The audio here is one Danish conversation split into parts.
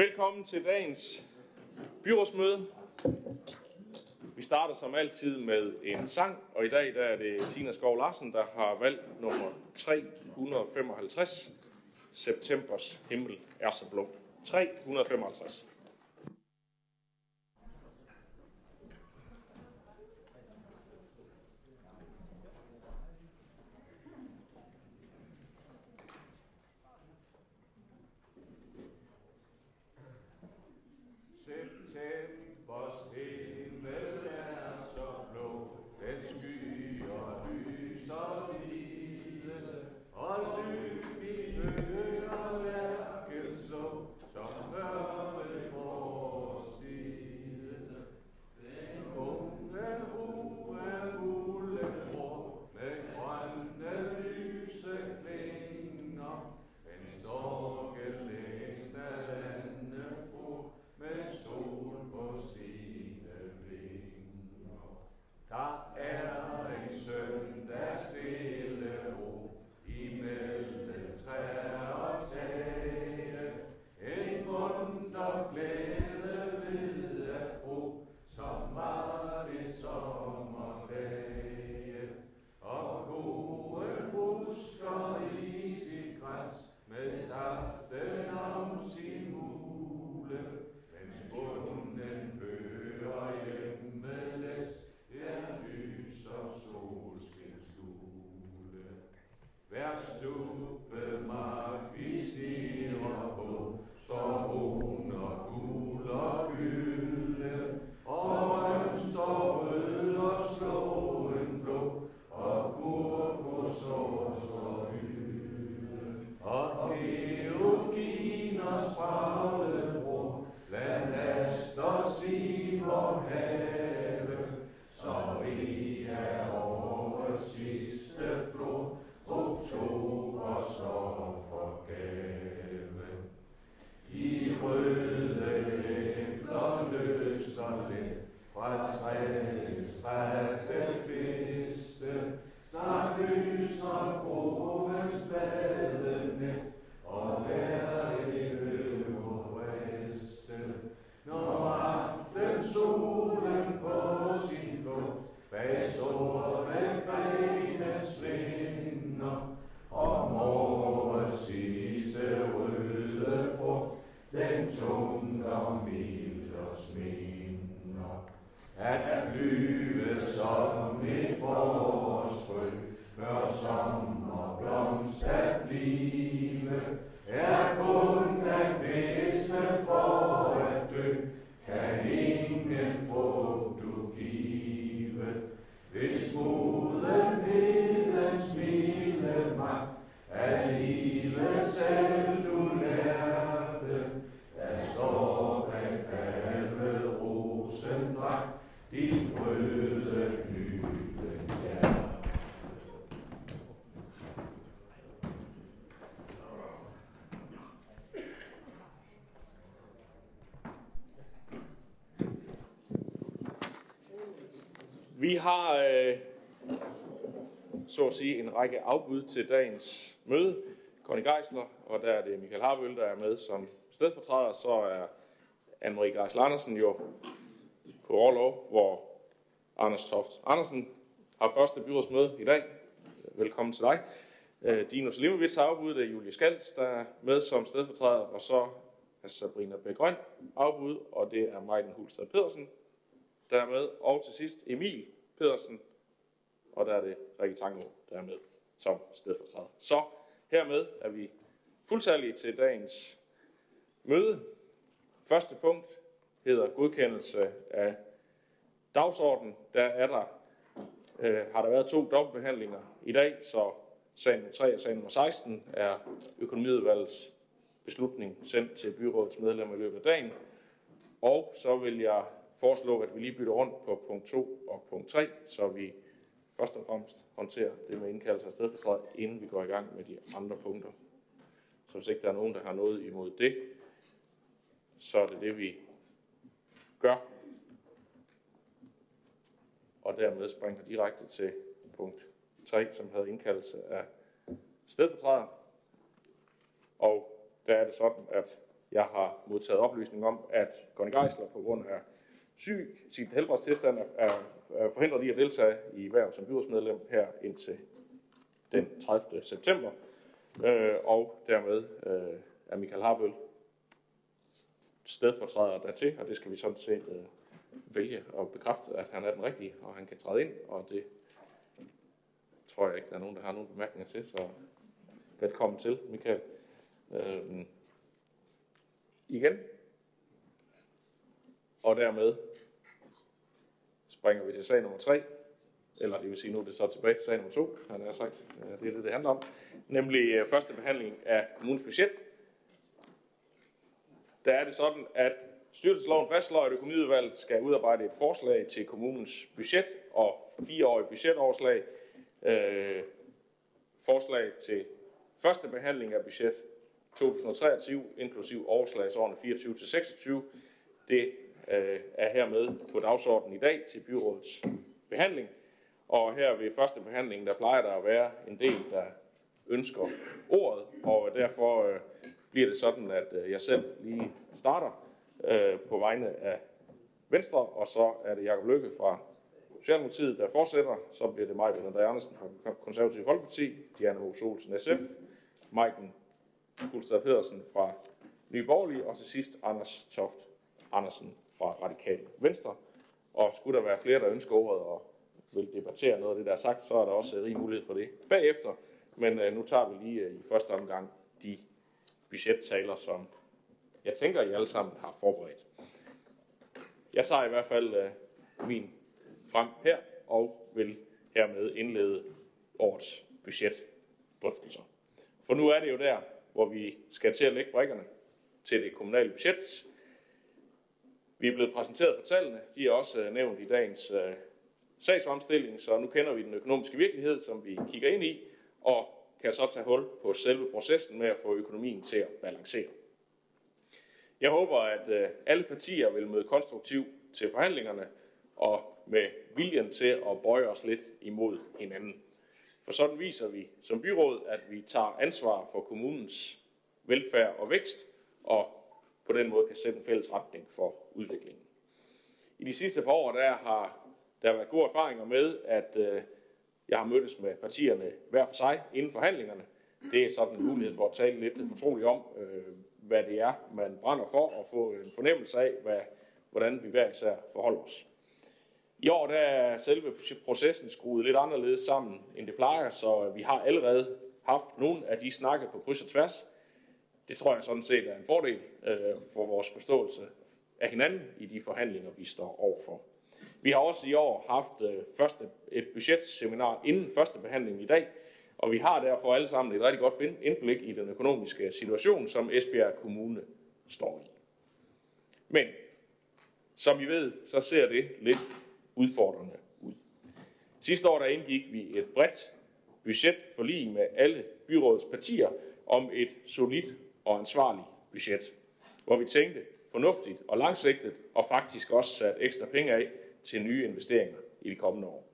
Velkommen til dagens byrådsmøde. Vi starter som altid med en sang, og i dag der er det Tina Skov Larsen, der har valgt nummer 355. Septembers himmel er så blå. 355. Hver stube vi stiger på, står brun og gul og gylde, og røven og rød og slå en blå, og gurkosår og hylde. Og georginers braglebror, blandt asters i vor have, bag sorte grene svinder, og morgen den tunger mildt og sminder. At flyve som et forårsfrø, før sommerblomst at blive, er kun den bedste for at dø, kan ingen få du give. Hvis moden hedens milde magt, er livet selv du lærte, der står bag falmet rosendragt, dit røde knyden hjerte. Vi har øh, så at sige en række afbud til dagens møde. Conny Geisler, og der er det Michael Harbøl, der er med som stedfortræder. Så er Anne-Marie Geisler Andersen jo på overlov, hvor Anders Toft Andersen har første byrådsmøde i dag. Velkommen til dig. Øh, Dino Selimovic har afbud, det er Julie Skals, der er med som stedfortræder, og så er Sabrina Begrøn afbud, og det er Majden Hulstad Pedersen, der er med, og til sidst Emil Pedersen, og der er det Rikke Tango, der er med som stedfortræder. Så hermed er vi fuldtallige til dagens møde. Første punkt hedder godkendelse af dagsordenen. Der er der, øh, har der været to dobbeltbehandlinger i dag, så sag nummer 3 og sag nummer 16 er økonomiudvalgets beslutning sendt til byrådets medlemmer i løbet af dagen. Og så vil jeg foreslå, at vi lige bytter rundt på punkt 2 og punkt 3, så vi først og fremmest håndterer det med indkaldelse af stedfortræder, inden vi går i gang med de andre punkter. Så hvis ikke der er nogen, der har noget imod det, så er det det, vi gør. Og dermed springer direkte til punkt 3, som havde indkaldelse af stedfortræder. Og der er det sådan, at Jeg har modtaget oplysning om, at Conny Geisler på grund af syg, sin helbredstilstand er, er forhindret i at deltage i hverv som byrådsmedlem her indtil den 30. september. Øh, og dermed øh, er Michael Harbøl stedfortræder dertil, og det skal vi sådan set øh, vælge og bekræfte, at han er den rigtige, og han kan træde ind, og det tror jeg ikke, der er nogen, der har nogen bemærkninger til, så velkommen til, Michael. Øh, igen. Og dermed springer vi til sag nummer 3, eller det vil sige, nu er det så tilbage til sag nummer 2, han har sagt. Det er det, det handler om. Nemlig øh, første behandling af kommunens budget. Der er det sådan, at styrelsesloven fastslår, at økonomiudvalget skal udarbejde et forslag til kommunens budget og fireårig budgetoverslag. Øh, forslag til første behandling af budget 2023, inklusiv overslagsårene 24 til 26. Det øh, er hermed på dagsordenen i dag til byrådets behandling. Og her ved første behandling, der plejer der at være en del, der ønsker ordet, og derfor øh, bliver det sådan, at øh, jeg selv lige starter øh, på vegne af Venstre, og så er det Jakob Lykke fra Socialdemokratiet, der fortsætter. Så bliver det mig, Bjørn Andersen fra Konservative Folkeparti, Diana Mos Olsen SF, Maiken Gulstad Pedersen fra Nye Borgerlige, og til sidst Anders Toft Andersen fra Radikal Venstre. Og skulle der være flere, der ønsker ordet og vil debattere noget af det, der er sagt, så er der også øh, rig mulighed for det bagefter. Men øh, nu tager vi lige øh, i første omgang de budgettaler, som jeg tænker, I alle sammen har forberedt. Jeg tager i hvert fald øh, min frem her og vil hermed indlede årets budgetdrøftelser. For nu er det jo der, hvor vi skal til at lægge brækkerne til det kommunale budget. Vi er blevet præsenteret for tallene. De er også øh, nævnt i dagens øh, sagsomstilling, så nu kender vi den økonomiske virkelighed, som vi kigger ind i, og kan altså så tage hul på selve processen med at få økonomien til at balancere. Jeg håber, at øh, alle partier vil møde konstruktivt til forhandlingerne og med viljen til at bøje os lidt imod hinanden. For sådan viser vi som byråd, at vi tager ansvar for kommunens velfærd og vækst, og på den måde kan sætte en fælles retning for udviklingen. I de sidste par år der har der været gode erfaringer med, at øh, jeg har mødtes med partierne hver for sig inden forhandlingerne. Det er sådan en mulighed for at tale lidt fortroligt om, øh, hvad det er, man brænder for, og få en fornemmelse af, hvad, hvordan vi hver især forholder os. I år der er selve processen skruet lidt anderledes sammen, end det plejer, så vi har allerede haft nogle af de snakke på kryds og tværs. Det tror jeg sådan set er en fordel øh, for vores forståelse af hinanden i de forhandlinger, vi står overfor. Vi har også i år haft øh, første, et budgetseminar inden første behandling i dag, og vi har derfor alle sammen et rigtig godt indblik i den økonomiske situation, som Esbjerg Kommune står i. Men som I ved, så ser det lidt udfordrende ud. Sidste år der indgik vi et bredt budgetforlig med alle byrådets partier om et solidt og ansvarligt budget, hvor vi tænkte fornuftigt og langsigtet og faktisk også sat ekstra penge af til nye investeringer i de kommende år.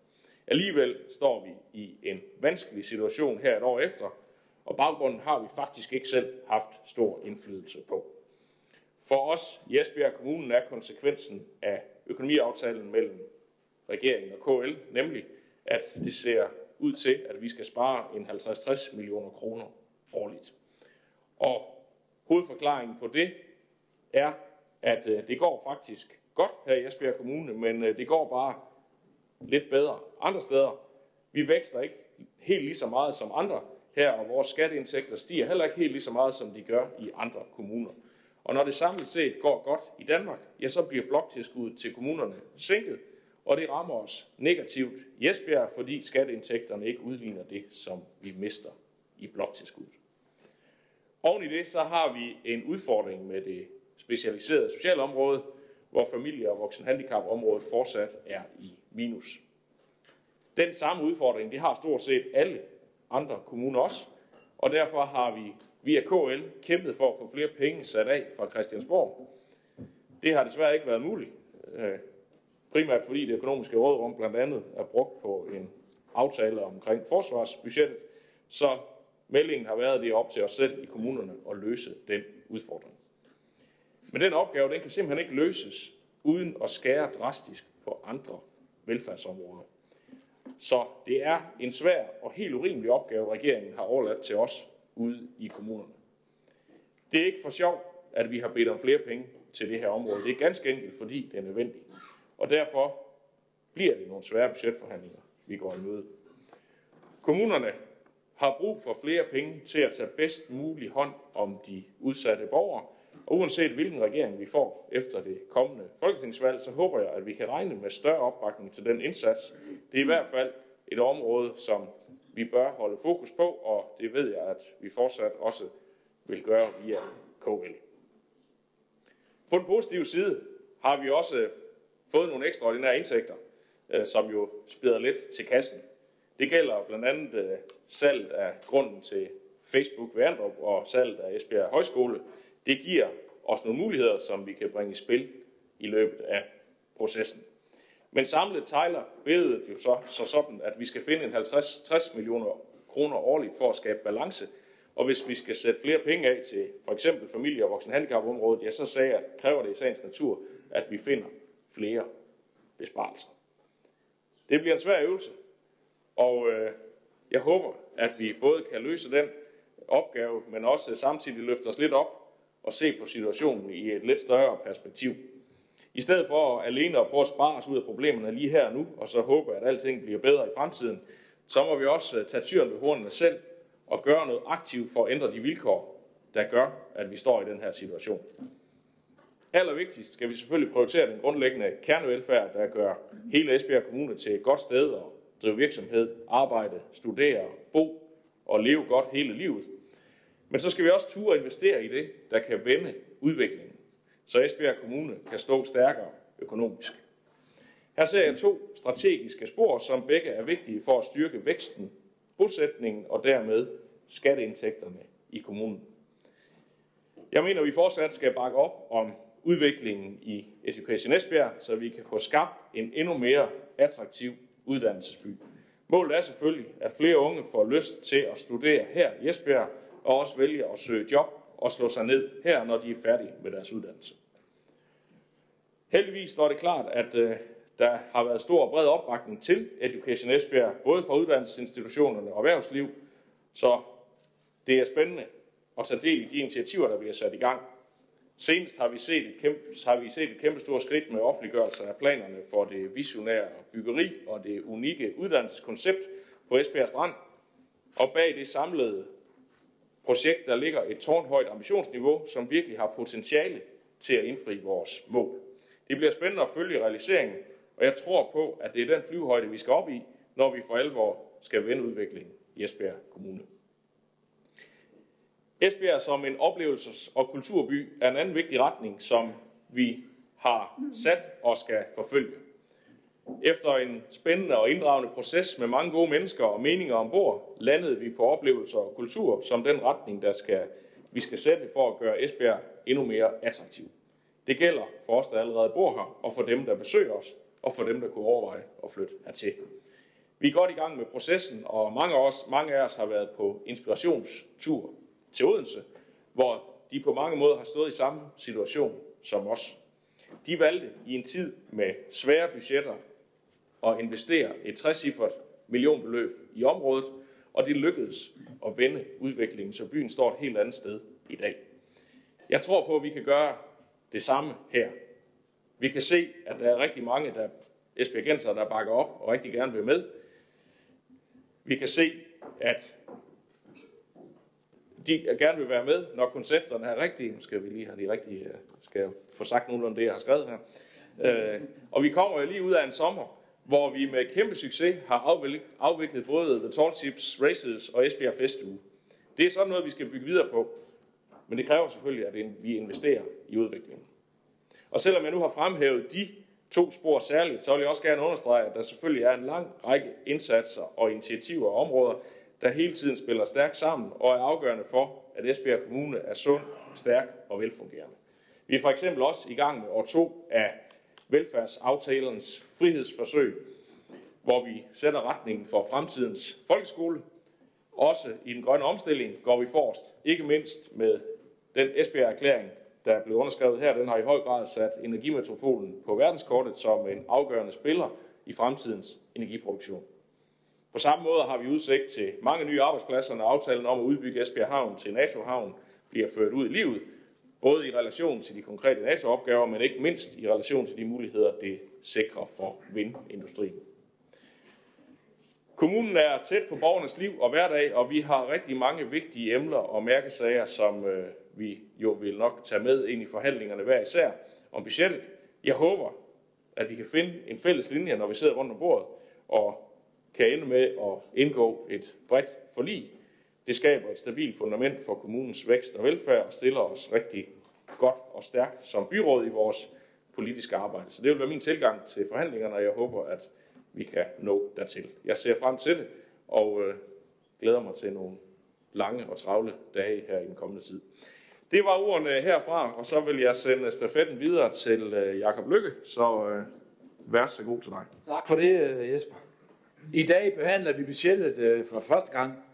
Alligevel står vi i en vanskelig situation her et år efter, og baggrunden har vi faktisk ikke selv haft stor indflydelse på. For os i Esbjerg Kommunen er konsekvensen af økonomiaftalen mellem regeringen og KL, nemlig at det ser ud til, at vi skal spare en 50-60 millioner kroner årligt. Og hovedforklaringen på det er, at øh, det går faktisk godt her i Esbjerg Kommune, men øh, det går bare lidt bedre andre steder. Vi vækster ikke helt lige så meget som andre her, og vores skatteindtægter stiger heller ikke helt lige så meget, som de gør i andre kommuner. Og når det samlet set går godt i Danmark, ja, så bliver bloktilskuddet til kommunerne sænket, og det rammer os negativt i Esbjerg, fordi skatteindtægterne ikke udligner det, som vi mister i bloktilskuddet. Oven i det, så har vi en udfordring med det specialiserede socialområde, hvor familie- og voksenhandicapområdet fortsat er i minus. Den samme udfordring, det har stort set alle andre kommuner også, og derfor har vi via KL kæmpet for at få flere penge sat af fra Christiansborg. Det har desværre ikke været muligt, øh, primært fordi det økonomiske rådrum blandt andet er brugt på en aftale omkring forsvarsbudgettet, så meldingen har været, det op til os selv i kommunerne at løse den udfordring. Men den opgave, den kan simpelthen ikke løses uden at skære drastisk på andre velfærdsområder. Så det er en svær og helt urimelig opgave, regeringen har overladt til os ude i kommunerne. Det er ikke for sjov, at vi har bedt om flere penge til det her område. Det er ganske enkelt, fordi det er nødvendigt. Og derfor bliver det nogle svære budgetforhandlinger, vi går i møde. Kommunerne har brug for flere penge til at tage bedst mulig hånd om de udsatte borgere, og uanset hvilken regering vi får efter det kommende folketingsvalg, så håber jeg, at vi kan regne med større opbakning til den indsats. Det er i hvert fald et område, som vi bør holde fokus på, og det ved jeg, at vi fortsat også vil gøre via KL. På den positive side har vi også fået nogle ekstraordinære indtægter, øh, som jo spæder lidt til kassen. Det gælder blandt andet øh, salget af grunden til Facebook Værndrup og salget af Esbjerg Højskole. Det giver os nogle muligheder, som vi kan bringe i spil i løbet af processen. Men samlet tegler billedet jo så, så sådan, at vi skal finde en 50-60 millioner kroner årligt for at skabe balance. Og hvis vi skal sætte flere penge af til for eksempel familie- og voksenhandicapområdet, ja, så sagde jeg, kræver det i sagens natur, at vi finder flere besparelser. Det bliver en svær øvelse, og øh, jeg håber, at vi både kan løse den opgave, men også samtidig løfte os lidt op og se på situationen i et lidt større perspektiv. I stedet for alene at prøve at spare os ud af problemerne lige her og nu, og så håbe, at alting bliver bedre i fremtiden, så må vi også øh, tage tyren ved hornene selv og gøre noget aktivt for at ændre de vilkår, der gør, at vi står i den her situation. Allervigtigst skal vi selvfølgelig prioritere den grundlæggende kernevelfærd, der gør hele Esbjerg Kommune til et godt sted at drive virksomhed, arbejde, studere, bo og leve godt hele livet. Men så skal vi også ture investere i det, der kan vende udviklingen, så Esbjerg Kommune kan stå stærkere økonomisk. Her ser jeg to strategiske spor, som begge er vigtige for at styrke væksten, bosætningen og dermed skatteindtægterne i kommunen. Jeg mener, at vi fortsat skal bakke op om udviklingen i Education Esbjerg, så vi kan få skabt en endnu mere attraktiv uddannelsesby. Målet er selvfølgelig, at flere unge får lyst til at studere her i Esbjerg, og også vælge at søge job og slå sig ned her, når de er færdige med deres uddannelse. Heldigvis står det klart, at øh, der har været stor og bred opbakning til Education Esbjerg, både fra uddannelsesinstitutionerne og erhvervsliv, så det er spændende at tage del i de initiativer, der bliver sat i gang. Senest har vi set et kæmpe, har vi set et kæmpe stort skridt med offentliggørelse af planerne for det visionære byggeri og det unikke uddannelseskoncept på Esbjerg Strand. Og bag det samlede projekt, der ligger et tårnhøjt ambitionsniveau, som virkelig har potentiale til at indfri vores mål. Det bliver spændende at følge realiseringen, og jeg tror på, at det er den flyvehøjde, vi skal op i, når vi for alvor skal vende udviklingen i Esbjerg Kommune. Esbjerg som en oplevelses- og kulturby er en anden vigtig retning, som vi har sat og skal forfølge. Efter en spændende og inddragende proces med mange gode mennesker og meninger ombord, landede vi på oplevelser og kultur som den retning, der skal, vi skal sætte for at gøre Esbjerg endnu mere attraktiv. Det gælder for os, der allerede bor her, og for dem, der besøger os, og for dem, der kunne overveje at flytte hertil. Vi er godt i gang med processen, og mange af os, mange af os har været på inspirationstur til Odense, hvor de på mange måder har stået i samme situation som os. De valgte i en tid med svære budgetter at investere et 60 millionbeløb i området, og det lykkedes at vende udviklingen, så byen står et helt andet sted i dag. Jeg tror på, at vi kan gøre det samme her. Vi kan se, at der er rigtig mange der Esbjergenser, der bakker op og rigtig gerne vil med. Vi kan se, at de gerne vil være med, når koncepterne er rigtige. Nu skal vi lige have de rigtige, øh, skal jeg få sagt nogenlunde det, jeg har skrevet her. Øh, og vi kommer jo lige ud af en sommer, hvor vi med kæmpe succes har afviklet både The Tall Ships Races og Esbjerg Festuge. Det er sådan noget, vi skal bygge videre på. Men det kræver selvfølgelig, at vi investerer i udviklingen. Og selvom jeg nu har fremhævet de to spor særligt, så vil jeg også gerne understrege, at der selvfølgelig er en lang række indsatser og initiativer og områder, der hele tiden spiller stærkt sammen og er afgørende for, at Esbjerg Kommune er sund, stærk og velfungerende. Vi er for eksempel også i gang med år to af velfærdsaftalens frihedsforsøg, hvor vi sætter retningen for fremtidens folkeskole. Også i den grønne omstilling går vi forrest, ikke mindst med den Esbjerg-erklæring, der blev underskrevet her, den har i høj grad sat energimetropolen på verdenskortet som en afgørende spiller i fremtidens energiproduktion. På samme måde har vi udsigt til mange nye arbejdspladser, når aftalen om at udbygge Esbjerg Havn til NATO-havn bliver ført ud i livet, både i relation til de konkrete NATO-opgaver, men ikke mindst i relation til de muligheder, det sikrer for vindindustrien. Kommunen er tæt på borgernes liv og hverdag, og vi har rigtig mange vigtige emner og mærkesager, som øh, vi jo vil nok tage med ind i forhandlingerne hver især om budgettet. Jeg håber, at vi kan finde en fælles linje, når vi sidder rundt om bordet, og kan ende med at indgå et bredt forlig. Det skaber et stabilt fundament for kommunens vækst og velfærd og stiller os rigtig godt og stærkt som byråd i vores politiske arbejde. Så det vil være min tilgang til forhandlingerne, og jeg håber, at vi kan nå dertil. Jeg ser frem til det, og øh, glæder mig til nogle lange og travle dage her i den kommende tid. Det var ordene herfra, og så vil jeg sende stafetten videre til øh, Jakob Lykke, så øh, vær så god til dig. Tak for det, øh, Jesper. I dag behandler vi budgettet øh, for første gang.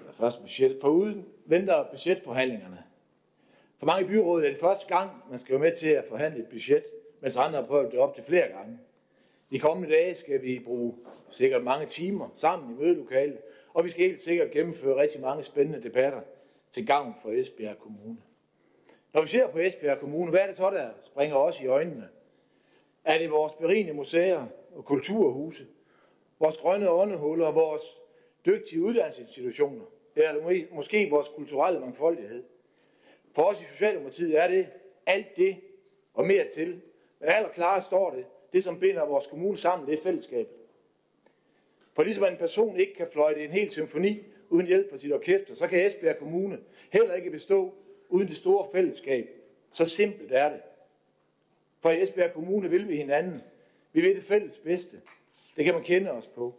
Eller første budget. For uden venter budgetforhandlingerne. For mange i byrådet er det første gang, man skal være med til at forhandle et budget, mens andre har prøvet det op til flere gange. De kommende dage skal vi bruge sikkert mange timer sammen i mødelokalet, og vi skal helt sikkert gennemføre rigtig mange spændende debatter til gavn for Esbjerg Kommune. Når vi ser på Esbjerg Kommune, hvad er det så, der springer os i øjnene? Er det vores berigende museer og kulturhuse, vores grønne åndehuller, vores dygtige uddannelsesinstitutioner, eller måske vores kulturelle mangfoldighed? For os i Socialdemokratiet er det alt det og mere til. Men allerklarest står det, det som binder vores kommune sammen, det er fællesskabet. For ligesom en person ikke kan fløjte en hel symfoni uden hjælp fra sit orkester, så kan Esbjerg Kommune heller ikke bestå uden det store fællesskab. Så simpelt er det. For i Esbjerg Kommune vil vi hinanden. Vi vil det fælles bedste. Det kan man kende os på.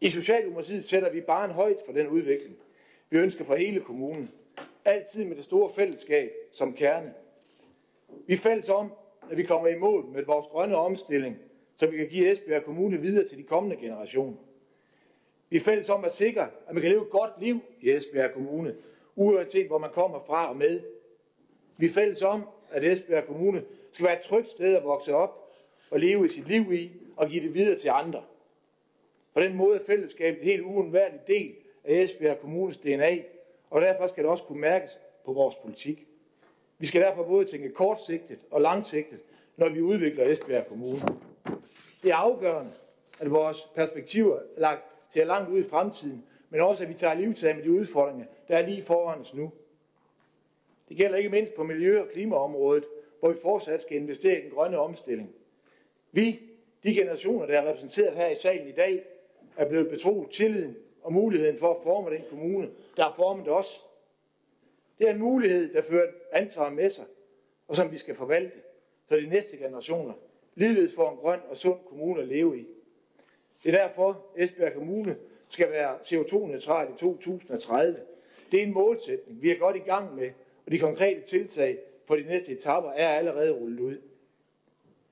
I Socialdemokratiet sætter vi bare en højt for den udvikling. Vi ønsker for hele kommunen. Altid med det store fællesskab som kerne. Vi er fælles om, at vi kommer i mål med vores grønne omstilling, så vi kan give Esbjerg Kommune videre til de kommende generationer. Vi er fælles om at sikre, at man kan leve et godt liv i Esbjerg Kommune, uanset hvor man kommer fra og med. Vi er fælles om, at Esbjerg Kommune skal være et trygt sted at vokse op og leve i sit liv i og give det videre til andre. På den måde er fællesskabet en helt uundværlig del af Esbjerg Kommunes DNA, og derfor skal det også kunne mærkes på vores politik. Vi skal derfor både tænke kortsigtet og langsigtet, når vi udvikler Esbjerg Kommune. Det er afgørende, at vores perspektiver er lagt ser langt ud i fremtiden, men også at vi tager livtag med de udfordringer, der er lige foran os nu. Det gælder ikke mindst på miljø- og klimaområdet, hvor vi fortsat skal investere i den grønne omstilling. Vi, de generationer, der er repræsenteret her i salen i dag, er blevet betroet tilliden og muligheden for at forme den kommune, der har formet os. Det er en mulighed, der fører ansvar med sig, og som vi skal forvalte, så de næste generationer ligeledes får en grøn og sund kommune at leve i. Det er derfor, Esbjerg Kommune skal være CO2-neutral i 2030. Det er en målsætning, vi er godt i gang med, og de konkrete tiltag for de næste etapper er allerede rullet ud.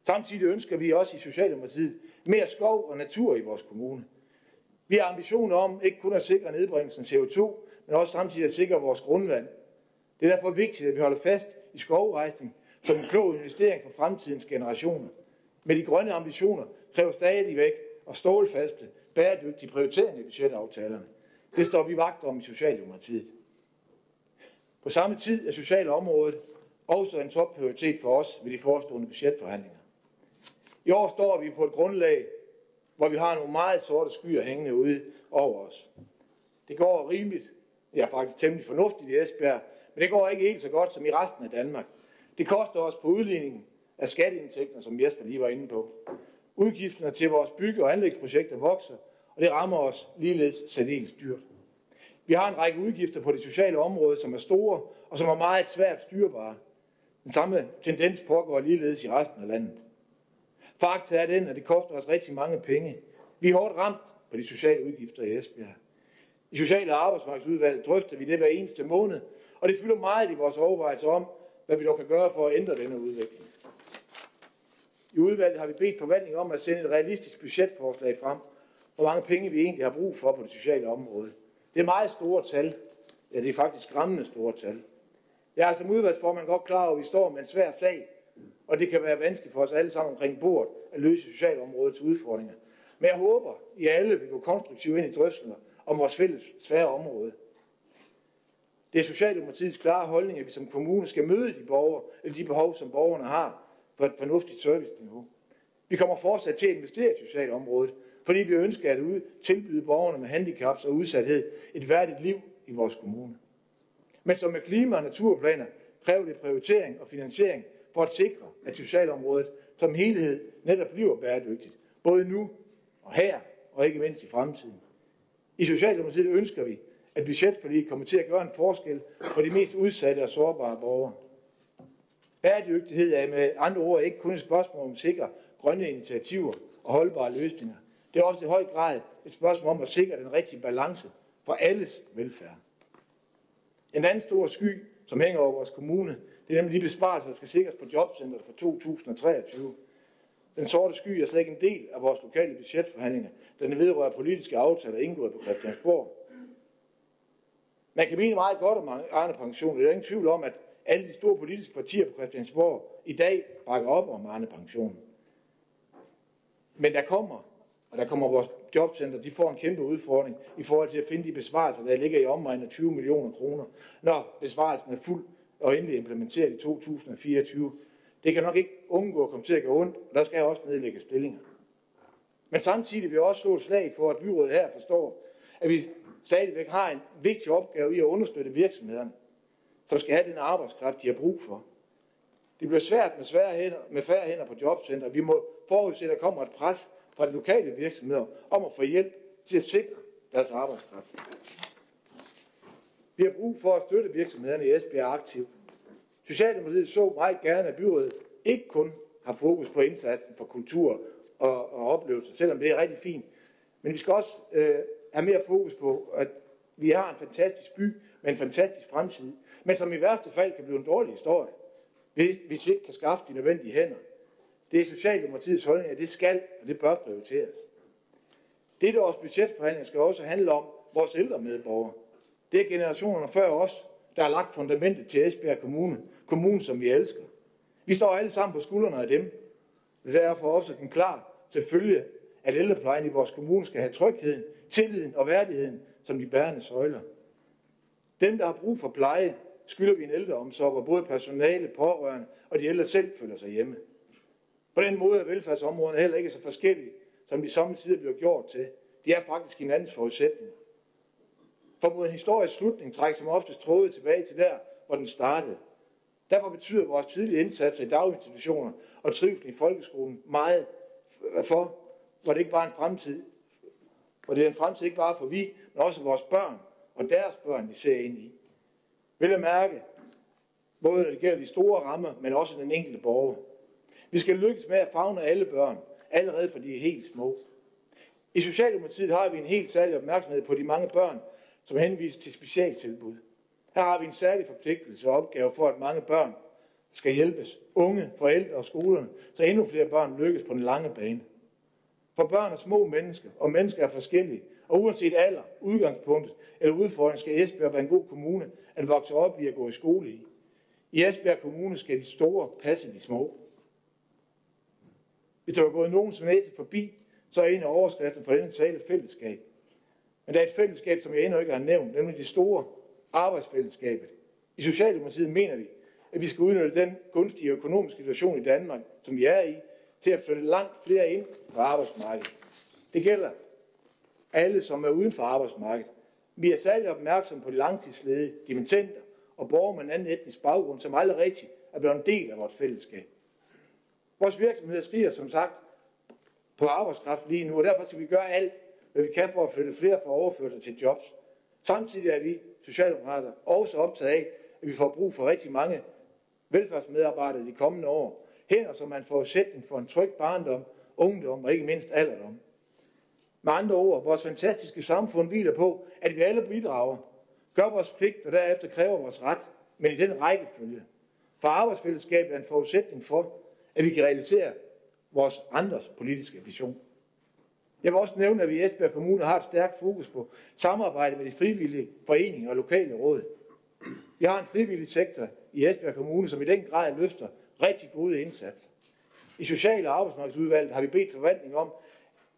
Samtidig ønsker vi også i Socialdemokratiet mere skov og natur i vores kommune. Vi har ambitioner om ikke kun at sikre nedbringelsen af CO2, men også samtidig at sikre vores grundvand. Det er derfor vigtigt, at vi holder fast i skovrejsning som en klog investering for fremtidens generationer. Med de grønne ambitioner kræver stadigvæk og stålfaste, bæredygtige prioriteringer i budgetaftalerne. Det står vi vagt om i Socialdemokratiet. På samme tid er sociale området også en topprioritet for os ved de forestående budgetforhandlinger. I år står vi på et grundlag, hvor vi har nogle meget sorte skyer hængende ude over os. Det går rimeligt, ja faktisk temmelig fornuftigt i Esbjerg, men det går ikke helt så godt som i resten af Danmark. Det koster os på udligningen af skatteindtægter, som Jesper lige var inde på. Udgifterne til vores bygge- og anlægsprojekter vokser, og det rammer os ligeledes særdeles dyrt. Vi har en række udgifter på det sociale område, som er store og som er meget svært styrbare. Den samme tendens pågår ligeledes i resten af landet. Fakta er den, at det koster os rigtig mange penge. Vi er hårdt ramt på de sociale udgifter i Esbjerg. I Sociale Arbejdsmarkedsudvalg drøfter vi det hver eneste måned, og det fylder meget i vores overvejelser om, hvad vi dog kan gøre for at ændre denne udvikling. I udvalget har vi bedt forvaltningen om at sende et realistisk budgetforslag frem, hvor mange penge vi egentlig har brug for på det sociale område. Det er meget store tal. Ja, det er faktisk skræmmende store tal. Jeg er som udvalgsformand godt klar over, at vi står med en svær sag, og det kan være vanskeligt for os alle sammen omkring bordet at løse socialområdets udfordringer. Men jeg håber, at I alle vil gå konstruktivt ind i drøftelser om vores fælles svære område. Det er Socialdemokratiets klare holdning, at vi som kommune skal møde de, borgere, eller de behov, som borgerne har på et fornuftigt serviceniveau. Vi kommer fortsat til at investere i socialområdet, fordi vi ønsker at tilbyde borgerne med handicaps og udsathed et værdigt liv i vores kommune. Men som med klima- og naturplaner kræver det prioritering og finansiering for at sikre, at socialområdet som helhed netop bliver bæredygtigt, både nu og her, og ikke mindst i fremtiden. I Socialdemokratiet ønsker vi, at budgetforliget kommer til at gøre en forskel for de mest udsatte og sårbare borgere. Bæredygtighed er med andre ord ikke kun et spørgsmål om at sikre grønne initiativer og holdbare løsninger. Det er også i høj grad et spørgsmål om at sikre den rigtige balance for alles velfærd. En anden stor sky, som hænger over vores kommune, det er nemlig de besparelser, der skal sikres på jobcentret for 2023. Den sorte sky er slet ikke en del af vores lokale budgetforhandlinger, den vedrører politiske aftaler indgået på Christiansborg. Man kan mene meget godt om Arne Pension. Der er ingen tvivl om, at alle de store politiske partier på Christiansborg i dag bakker op om Arne Pension. Men der kommer, og der kommer vores jobcenter, de får en kæmpe udfordring i forhold til at finde de besvarelser, der ligger i omegn af 20 millioner kroner, når besvarelsen er fuld og endelig implementeret i 2024. Det kan nok ikke undgå at komme til at gå ondt, og der skal også nedlægge stillinger. Men samtidig vil jeg også slå et slag for, at byrådet her forstår, at vi stadigvæk har en vigtig opgave i at understøtte virksomhederne, som skal have den arbejdskraft, de har brug for. Det bliver svært med, svære hænder, med færre hænder på jobcenter. Vi må forudse, at der kommer et pres fra de lokale virksomheder om at få hjælp til at sikre deres arbejdskraft. Vi har brug for at støtte virksomhederne i Esbjerg aktivt. Socialdemokratiet så meget gerne, at byrådet ikke kun har fokus på indsatsen for kultur og, og oplevelser, selvom det er rigtig fint. Men vi skal også øh, have mere fokus på, at vi har en fantastisk by med en fantastisk fremtid, men som i værste fald kan blive en dårlig historie, hvis vi ikke kan skaffe de nødvendige hænder. Det er Socialdemokratiets holdning, at det skal og det bør prioriteres. Dette års budgetforhandling skal også handle om vores ældre medborgere. Det er generationerne før os, der har lagt fundamentet til Esbjerg Kommune, kommunen som vi elsker. Vi står alle sammen på skuldrene af dem. Det er derfor også en klar selvfølgelig, at ældreplejen i vores kommune skal have trygheden, tilliden og værdigheden som de bærende søjler. Dem, der har brug for pleje, skylder vi en ældreomsorg, hvor både personale, pårørende og de ældre selv føler sig hjemme. På den måde er velfærdsområderne heller ikke så forskellige, som de samtidig bliver gjort til. De er faktisk hinandens forudsætninger. For mod en historisk slutning trækker som oftest trådet tilbage til der, hvor den startede. Derfor betyder vores tidlige indsatser i daginstitutioner og trivsel i folkeskolen meget for, hvor det ikke bare er en fremtid, hvor det er en fremtid ikke bare for vi, men også vores børn og deres børn, vi ser ind i. Vil jeg mærke, både når det gælder de store rammer, men også den enkelte borger. Vi skal lykkes med at fagne alle børn, allerede for de er helt små. I Socialdemokratiet har vi en helt særlig opmærksomhed på de mange børn, som henvises til specialtilbud. Her har vi en særlig forpligtelse og opgave for, at mange børn skal hjælpes. Unge, forældre og skolerne, så endnu flere børn lykkes på den lange bane. For børn er små mennesker, og mennesker er forskellige. Og uanset alder, udgangspunktet eller udfordring, skal Esbjerg være en god kommune at vokse op i og gå i skole i. I Esbjerg Kommune skal de store passe de små. Hvis der var gået nogen som næse forbi, så er en af overskriften for denne tale fællesskab. Men der er et fællesskab, som jeg endnu ikke har nævnt, nemlig det store arbejdsfællesskabet. I Socialdemokratiet mener vi, at vi skal udnytte den gunstige økonomiske situation i Danmark, som vi er i, til at flytte langt flere ind på arbejdsmarkedet. Det gælder alle, som er uden for arbejdsmarkedet. Vi er særlig opmærksomme på de langtidsledige, dimitenter og borgere med en anden etnisk baggrund, som aldrig rigtigt er blevet en del af vores fællesskab. Vores virksomheder skriger som sagt på arbejdskraft lige nu, og derfor skal vi gøre alt, hvad vi kan for at flytte flere fra overførsel til jobs. Samtidig er vi Socialdemokrater også optaget af, at vi får brug for rigtig mange velfærdsmedarbejdere de kommende år. Hænder som er en forudsætning for en tryg barndom, ungdom og ikke mindst alderdom. Med andre ord, vores fantastiske samfund hviler på, at vi alle bidrager, gør vores pligt og derefter kræver vores ret, men i den rækkefølge. For arbejdsfællesskabet er en forudsætning for, at vi kan realisere vores andres politiske vision. Jeg vil også nævne, at vi i Esbjerg Kommune har et stærkt fokus på samarbejde med de frivillige foreninger og lokale råd. Vi har en frivillig sektor i Esbjerg Kommune, som i den grad løfter rigtig gode indsatser. I Social- og Arbejdsmarkedsudvalget har vi bedt forvaltningen om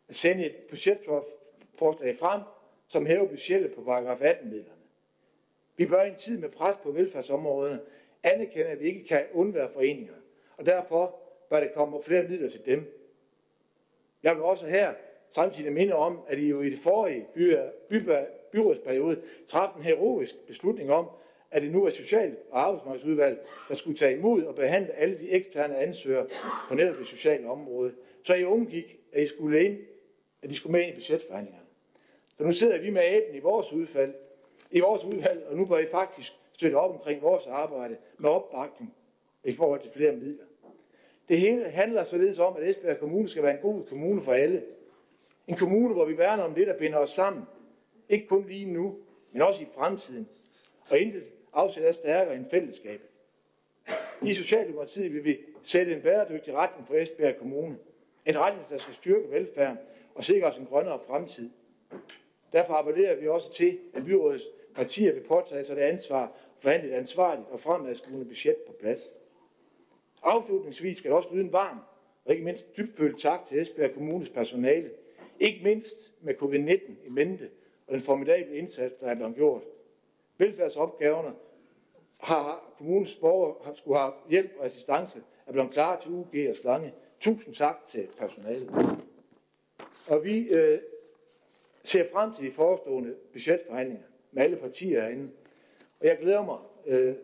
at sende et budgetforslag frem, som hæver budgettet på paragraf 18-midlerne. Vi bør i en tid med pres på velfærdsområderne anerkende, at vi ikke kan undvære foreninger, og derfor bør der komme flere midler til dem. Jeg vil også her samtidig minde om, at I jo i det forrige by, by, byrådsperiode traf en heroisk beslutning om, at det nu er Social- og Arbejdsmarkedsudvalg, der skulle tage imod og behandle alle de eksterne ansøgere på netop det sociale område. Så I undgik, at I skulle ind, at de skulle med ind i budgetforhandlingerne. Så nu sidder vi med æben i vores udfald, i vores udvalg, og nu bør I faktisk støtte op omkring vores arbejde med opbakning i forhold til flere midler. Det hele handler således om, at Esbjerg Kommune skal være en god kommune for alle. En kommune, hvor vi værner om det, der binder os sammen. Ikke kun lige nu, men også i fremtiden. Og intet afsæt er stærkere end fællesskabet. I Socialdemokratiet vil vi sætte en bæredygtig retning for Esbjerg Kommune. En retning, der skal styrke velfærden og sikre os en grønnere fremtid. Derfor appellerer vi også til, at byrådets partier vil påtage sig det ansvar og forhandle et ansvarligt og fremadskuende budget på plads. Afslutningsvis skal der også lyde en varm og ikke mindst dybfølt tak til Esbjerg Kommunes personale. Ikke mindst med covid-19 i mente og den formidable indsats, der er blevet gjort. Velfærdsopgaverne har kommunens borgere har skulle have hjælp og assistance, er blevet klar til UG og Slange. Tusind tak til personalet. Og vi øh, ser frem til de forestående budgetforhandlinger med alle partier herinde. Og jeg glæder mig øh,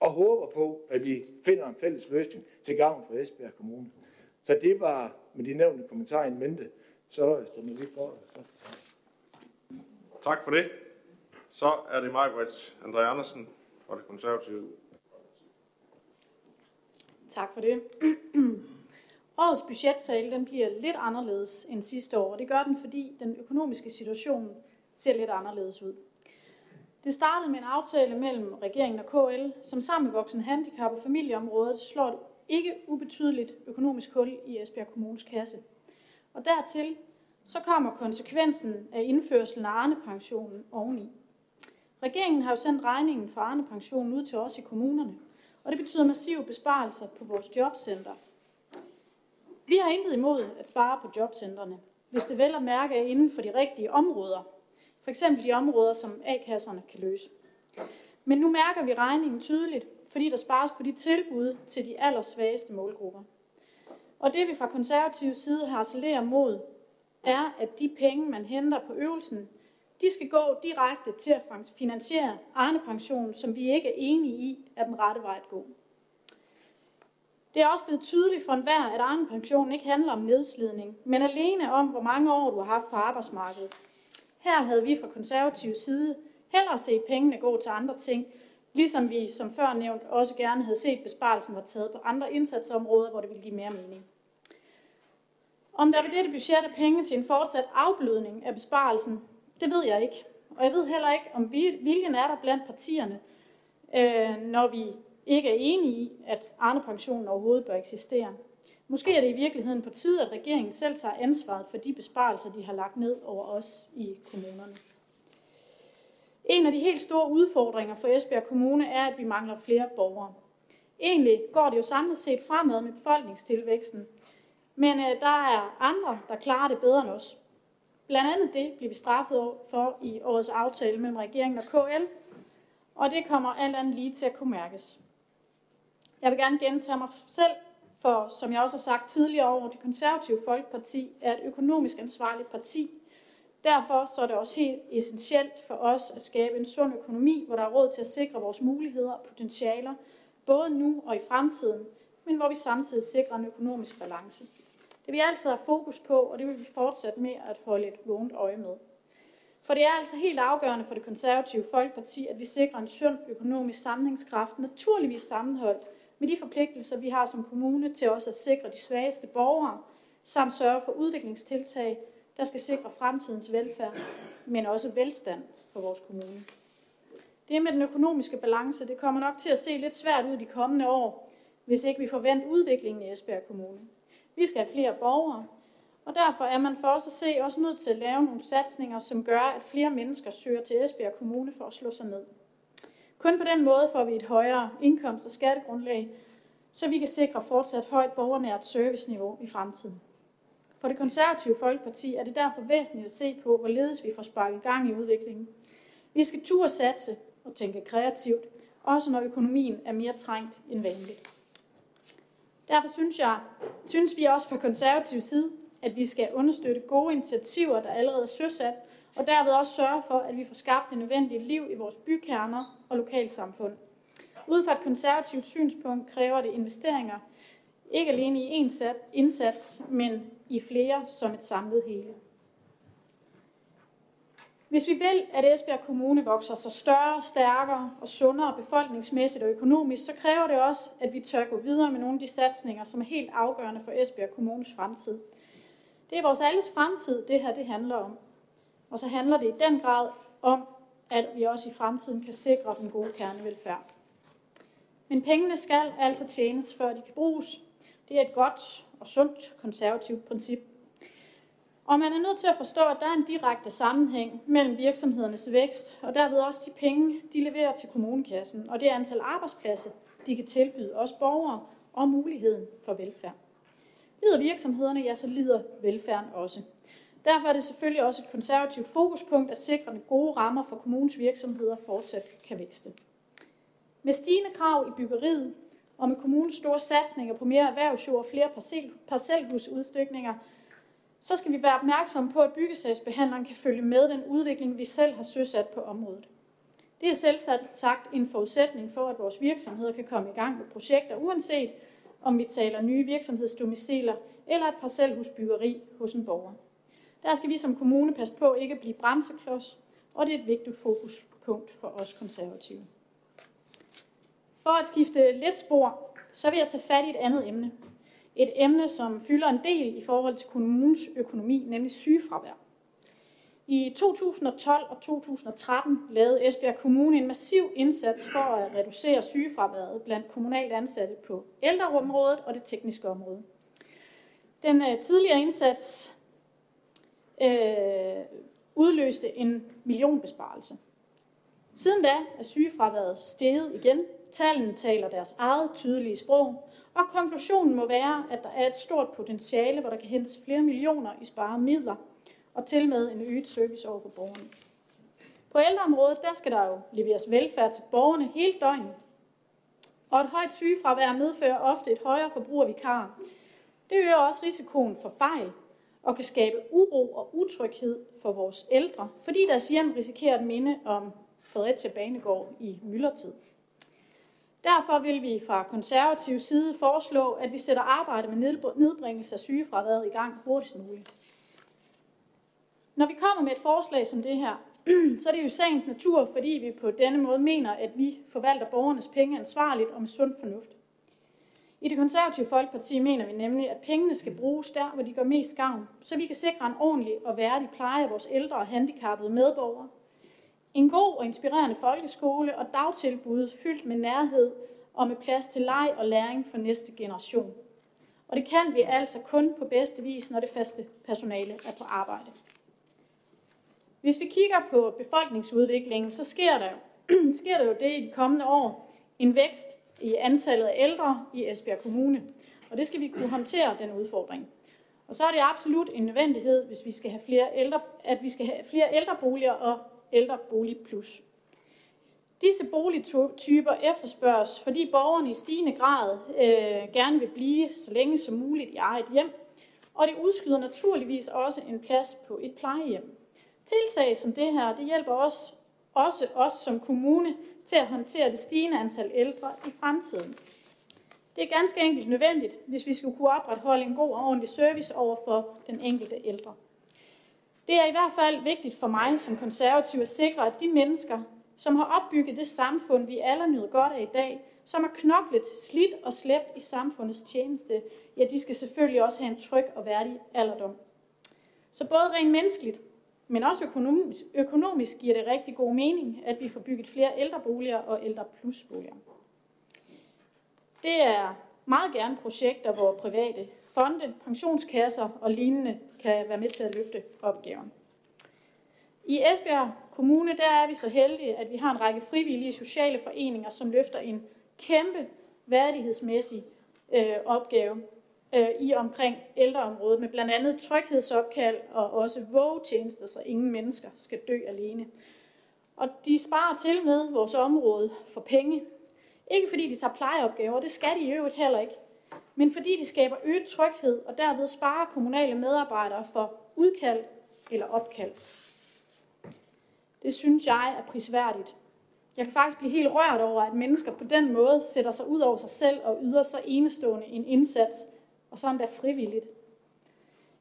og håber på, at vi finder en fælles løsning til gavn for Esbjerg Kommune. Så det var med de nævnte kommentarer i mente, så stemmer vi for. Så. Tak for det. Så er det mig, Britt André Andersen fra det konservative. Tak for det. Årets budgettale den bliver lidt anderledes end sidste år, og det gør den, fordi den økonomiske situation ser lidt anderledes ud. Det startede med en aftale mellem regeringen og KL, som sammen med voksen handicap og familieområdet slår et ikke ubetydeligt økonomisk hul i Esbjerg Kommunes kasse. Og dertil så kommer konsekvensen af indførselen af Arne-pensionen oveni. Regeringen har jo sendt regningen for Arne-pensionen ud til os i kommunerne, og det betyder massive besparelser på vores jobcenter. Vi har intet imod at spare på jobcentrene, hvis det vel at mærke er inden for de rigtige områder, for eksempel de områder, som A-kasserne kan løse. Men nu mærker vi regningen tydeligt, fordi der spares på de tilbud til de allersvageste målgrupper. Og det vi fra konservativ side harcelerer mod, er, at de penge, man henter på øvelsen, de skal gå direkte til at finansiere Arne-pensionen, som vi ikke er enige i, er den rette vej at gå. Det er også blevet tydeligt for enhver, at Arne-pensionen ikke handler om nedslidning, men alene om, hvor mange år du har haft på arbejdsmarkedet. Her havde vi fra konservativ side hellere set pengene gå til andre ting, ligesom vi, som før nævnt, også gerne havde set besparelsen var taget på andre indsatsområder, hvor det ville give mere mening. Om der ved dette budget er penge til en fortsat afblødning af besparelsen, det ved jeg ikke. Og jeg ved heller ikke, om viljen er der blandt partierne, øh, når vi ikke er enige i, at Arne-pensionen overhovedet bør eksistere. Måske er det i virkeligheden på tide, at regeringen selv tager ansvaret for de besparelser, de har lagt ned over os i kommunerne. En af de helt store udfordringer for Esbjerg Kommune er, at vi mangler flere borgere. Egentlig går det jo samlet set fremad med befolkningstilvæksten, men øh, der er andre, der klarer det bedre end os. Blandt andet det bliver vi straffet for i årets aftale mellem regeringen og KL, og det kommer alt andet lige til at kunne mærkes. Jeg vil gerne gentage mig selv, for som jeg også har sagt tidligere over, det konservative Folkeparti er et økonomisk ansvarligt parti. Derfor så er det også helt essentielt for os at skabe en sund økonomi, hvor der er råd til at sikre vores muligheder og potentialer, både nu og i fremtiden, men hvor vi samtidig sikrer en økonomisk balance. Det vi altid har fokus på, og det vil vi fortsætte med at holde et vågent øje med. For det er altså helt afgørende for det konservative Folkeparti, at vi sikrer en sund økonomisk sammenhængskraft, naturligvis sammenholdt med de forpligtelser, vi har som kommune til også at sikre de svageste borgere, samt sørge for udviklingstiltag, der skal sikre fremtidens velfærd, men også velstand for vores kommune. Det med den økonomiske balance, det kommer nok til at se lidt svært ud de kommende år, hvis ikke vi forventer udviklingen i Esbjerg Kommune. Vi skal have flere borgere, og derfor er man for os at se også nødt til at lave nogle satsninger, som gør, at flere mennesker søger til Esbjerg Kommune for at slå sig ned. Kun på den måde får vi et højere indkomst- og skattegrundlag, så vi kan sikre fortsat højt borgernært serviceniveau i fremtiden. For det konservative Folkeparti er det derfor væsentligt at se på, hvorledes vi får sparket gang i udviklingen. Vi skal turde satse og tænke kreativt, også når økonomien er mere trængt end vanligt. Derfor synes, jeg, synes vi også fra konservativ side, at vi skal understøtte gode initiativer, der allerede er søsat, og derved også sørge for, at vi får skabt det nødvendige liv i vores bykerner og lokalsamfund. Ud fra et konservativt synspunkt kræver det investeringer, ikke alene i en indsats, men i flere som et samlet hele. Hvis vi vil, at Esbjerg Kommune vokser sig større, stærkere og sundere befolkningsmæssigt og økonomisk, så kræver det også, at vi tør gå videre med nogle af de satsninger, som er helt afgørende for Esbjerg Kommunes fremtid. Det er vores alles fremtid, det her det handler om. Og så handler det i den grad om, at vi også i fremtiden kan sikre den gode kernevelfærd. Men pengene skal altså tjenes, før de kan bruges. Det er et godt og sundt konservativt princip. Og man er nødt til at forstå, at der er en direkte sammenhæng mellem virksomhedernes vækst, og derved også de penge, de leverer til kommunekassen, og det antal arbejdspladser, de kan tilbyde os borgere, og muligheden for velfærd. Lider virksomhederne, ja, så lider velfærden også. Derfor er det selvfølgelig også et konservativt fokuspunkt at sikre, at gode rammer for kommunens virksomheder fortsat kan vækste. Med stigende krav i byggeriet og med kommunens store satsninger på mere erhvervsjord og flere parcel, parcelhusudstykninger, så skal vi være opmærksomme på, at byggesagsbehandleren kan følge med den udvikling, vi selv har søsat på området. Det er selvsagt sagt en forudsætning for, at vores virksomheder kan komme i gang med projekter, uanset om vi taler nye virksomhedsdomiciler eller et parcelhusbyggeri hos en borger. Der skal vi som kommune passe på ikke at blive bremseklods, og det er et vigtigt fokuspunkt for os konservative. For at skifte lidt spor, så vil jeg tage fat i et andet emne. Et emne, som fylder en del i forhold til kommunens økonomi, nemlig sygefravær. I 2012 og 2013 lavede Esbjerg Kommune en massiv indsats for at reducere sygefraværet blandt kommunalt ansatte på ældreområdet og det tekniske område. Den øh, tidligere indsats øh, udløste en millionbesparelse. Siden da er sygefraværet steget igen. Tallene taler deres eget tydelige sprog, og konklusionen må være, at der er et stort potentiale, hvor der kan hentes flere millioner i sparet midler, og til med en øget service over for borgerne. På ældreområdet, der skal der jo leveres velfærd til borgerne hele døgnet. Og et højt sygefravær medfører ofte et højere forbrug af vikarer. Det øger også risikoen for fejl og kan skabe uro og utryghed for vores ældre, fordi deres hjem risikerer at minde om Fredericia Banegård i myldretid. Derfor vil vi fra konservativ side foreslå, at vi sætter arbejde med nedbringelse af sygefraværet i gang hurtigst muligt. Når vi kommer med et forslag som det her, så er det jo sagens natur, fordi vi på denne måde mener, at vi forvalter borgernes penge ansvarligt og med sund fornuft. I det konservative Folkeparti mener vi nemlig, at pengene skal bruges der, hvor de gør mest gavn, så vi kan sikre en ordentlig og værdig pleje af vores ældre og handicappede medborgere, en god og inspirerende folkeskole og dagtilbud fyldt med nærhed og med plads til leg og læring for næste generation. Og det kan vi altså kun på bedste vis, når det faste personale er på arbejde. Hvis vi kigger på befolkningsudviklingen, så sker der, sker der jo det i de kommende år. En vækst i antallet af ældre i Esbjerg Kommune. Og det skal vi kunne håndtere, den udfordring. Og så er det absolut en nødvendighed, hvis vi skal have flere ældre, at vi skal have flere ældreboliger og ældrebolig plus. Disse boligtyper efterspørges, fordi borgerne i stigende grad øh, gerne vil blive så længe som muligt i eget hjem, og det udskyder naturligvis også en plads på et plejehjem. Tiltag som det her, det hjælper os, også os som kommune til at håndtere det stigende antal ældre i fremtiden. Det er ganske enkelt nødvendigt, hvis vi skal kunne opretholde en god og ordentlig service over for den enkelte ældre. Det er i hvert fald vigtigt for mig som konservativ at sikre, at de mennesker, som har opbygget det samfund, vi alle nyder godt af i dag, som har knoklet, slidt og slæbt i samfundets tjeneste, ja, de skal selvfølgelig også have en tryg og værdig alderdom. Så både rent menneskeligt, men også økonomisk, økonomisk giver det rigtig god mening, at vi får bygget flere ældreboliger og ældre plusboliger. Det er meget gerne projekter, hvor private fonde, pensionskasser og lignende kan være med til at løfte opgaven. I Esbjerg Kommune der er vi så heldige, at vi har en række frivillige sociale foreninger, som løfter en kæmpe værdighedsmæssig øh, opgave øh, i omkring ældreområdet, med blandt andet tryghedsopkald og også vågetjenester, så ingen mennesker skal dø alene. Og de sparer til med vores område for penge. Ikke fordi de tager plejeopgaver, det skal de i øvrigt heller ikke, men fordi de skaber øget tryghed og derved sparer kommunale medarbejdere for udkald eller opkald. Det synes jeg er prisværdigt. Jeg kan faktisk blive helt rørt over, at mennesker på den måde sætter sig ud over sig selv og yder så enestående en indsats, og så endda frivilligt.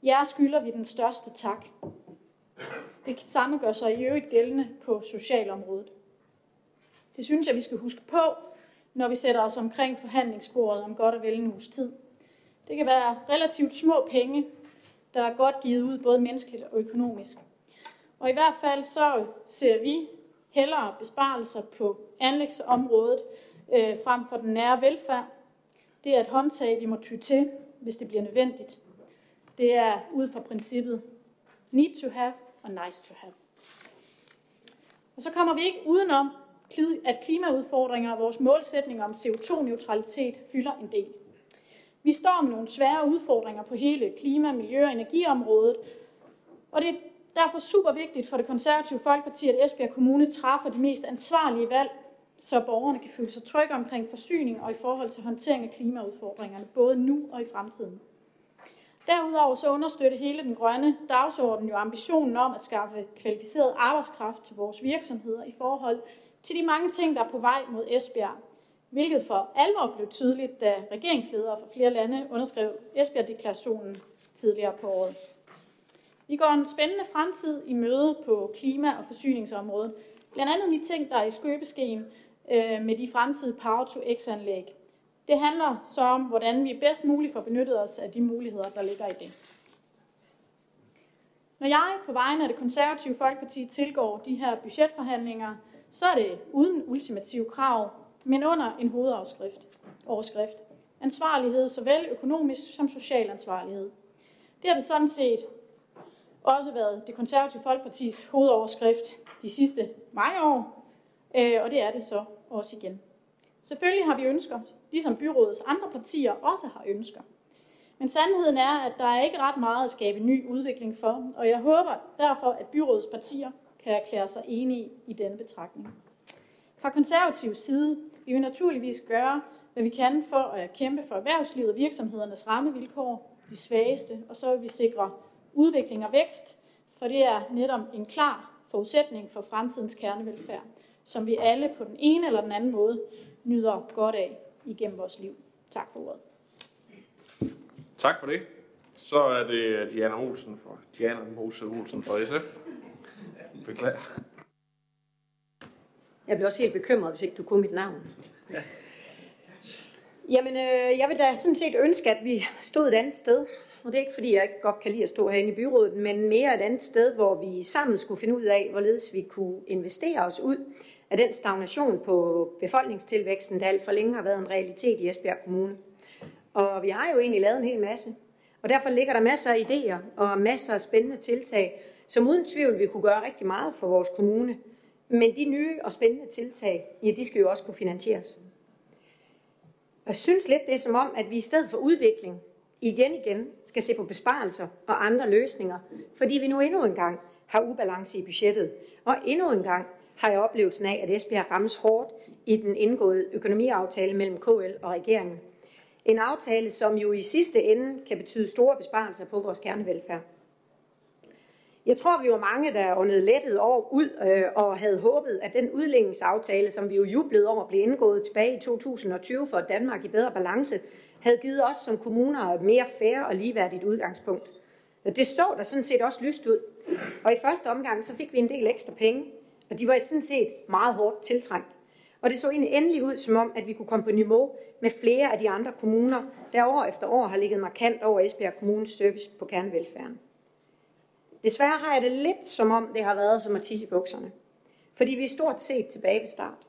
Jer skylder vi den største tak. Det samme gør sig i øvrigt gældende på socialområdet. Det synes jeg, vi skal huske på, når vi sætter os omkring forhandlingsbordet om godt og vel en uges tid. Det kan være relativt små penge, der er godt givet ud både menneskeligt og økonomisk. Og i hvert fald så ser vi hellere besparelser på anlægsområdet øh, frem for den nære velfærd. Det er et håndtag, vi må ty til, hvis det bliver nødvendigt. Det er ud fra princippet need to have og nice to have. Og så kommer vi ikke udenom, at klimaudfordringer og vores målsætning om CO2-neutralitet fylder en del. Vi står med nogle svære udfordringer på hele klima-, miljø- og energiområdet, og det er derfor super vigtigt for det konservative Folkeparti, at Esbjerg Kommune træffer de mest ansvarlige valg, så borgerne kan føle sig trygge omkring forsyning og i forhold til håndtering af klimaudfordringerne, både nu og i fremtiden. Derudover så understøtter hele den grønne dagsorden jo ambitionen om at skaffe kvalificeret arbejdskraft til vores virksomheder i forhold til de mange ting, der er på vej mod Esbjerg, hvilket for alvor blev tydeligt, da regeringsledere fra flere lande underskrev Esbjerg-deklarationen tidligere på året. Vi går en spændende fremtid i møde på klima- og forsyningsområdet. Blandt andet de ting, der er i skøbeskeen øh, med de fremtidige Power-to-X-anlæg. Det handler så om, hvordan vi bedst muligt får benyttet os af de muligheder, der ligger i det. Når jeg på vegne af det konservative Folkeparti tilgår de her budgetforhandlinger, så er det uden ultimative krav, men under en hovedoverskrift. Overskrift. Ansvarlighed såvel økonomisk som social ansvarlighed. Det har det sådan set også været det konservative Folkepartis hovedoverskrift de sidste mange år, øh, og det er det så også igen. Selvfølgelig har vi ønsker, ligesom byrådets andre partier også har ønsker. Men sandheden er, at der er ikke ret meget at skabe ny udvikling for, og jeg håber derfor, at byrådets partier kan erklære sig enige i denne betragtning. Fra konservativ side vil vi naturligvis gøre, hvad vi kan for at kæmpe for erhvervslivet og virksomhedernes rammevilkår, de svageste, og så vil vi sikre udvikling og vækst, for det er netop en klar forudsætning for fremtidens kernevelfærd, som vi alle på den ene eller den anden måde nyder godt af igennem vores liv. Tak for ordet. Tak for det. Så er det Diana Olsen for Diana Mose Olsen fra SF. Beklager. Jeg bliver også helt bekymret, hvis ikke du kunne mit navn. Ja. Jamen, øh, jeg vil da sådan set ønske, at vi stod et andet sted. Og det er ikke, fordi jeg ikke godt kan lide at stå herinde i byrådet, men mere et andet sted, hvor vi sammen skulle finde ud af, hvorledes vi kunne investere os ud af den stagnation på befolkningstilvæksten, der alt for længe har været en realitet i Esbjerg Kommune. Og vi har jo egentlig lavet en hel masse. Og derfor ligger der masser af idéer og masser af spændende tiltag, som uden tvivl vi kunne gøre rigtig meget for vores kommune. Men de nye og spændende tiltag, ja, de skal jo også kunne finansieres. Jeg synes lidt, det er som om, at vi i stedet for udvikling, igen igen skal se på besparelser og andre løsninger, fordi vi nu endnu en gang har ubalance i budgettet, og endnu en gang har jeg oplevelsen af, at Esbjerg rammes hårdt i den indgåede økonomiaftale mellem KL og regeringen. En aftale, som jo i sidste ende kan betyde store besparelser på vores kernevelfærd. Jeg tror, vi var mange, der åndede lettet over ud øh, og havde håbet, at den udlændingsaftale, som vi jo jublede over, blev indgået tilbage i 2020 for Danmark i bedre balance, havde givet os som kommuner et mere fair og ligeværdigt udgangspunkt. Det så der sådan set også lyst ud. Og i første omgang, så fik vi en del ekstra penge, og de var sådan set meget hårdt tiltrængt. Og det så egentlig endelig ud som om, at vi kunne komme på niveau med flere af de andre kommuner, der år efter år har ligget markant over Esbjerg Kommunes service på kernevelfærden. Desværre har jeg det lidt som om, det har været som at tisse i bukserne. Fordi vi er stort set tilbage ved start.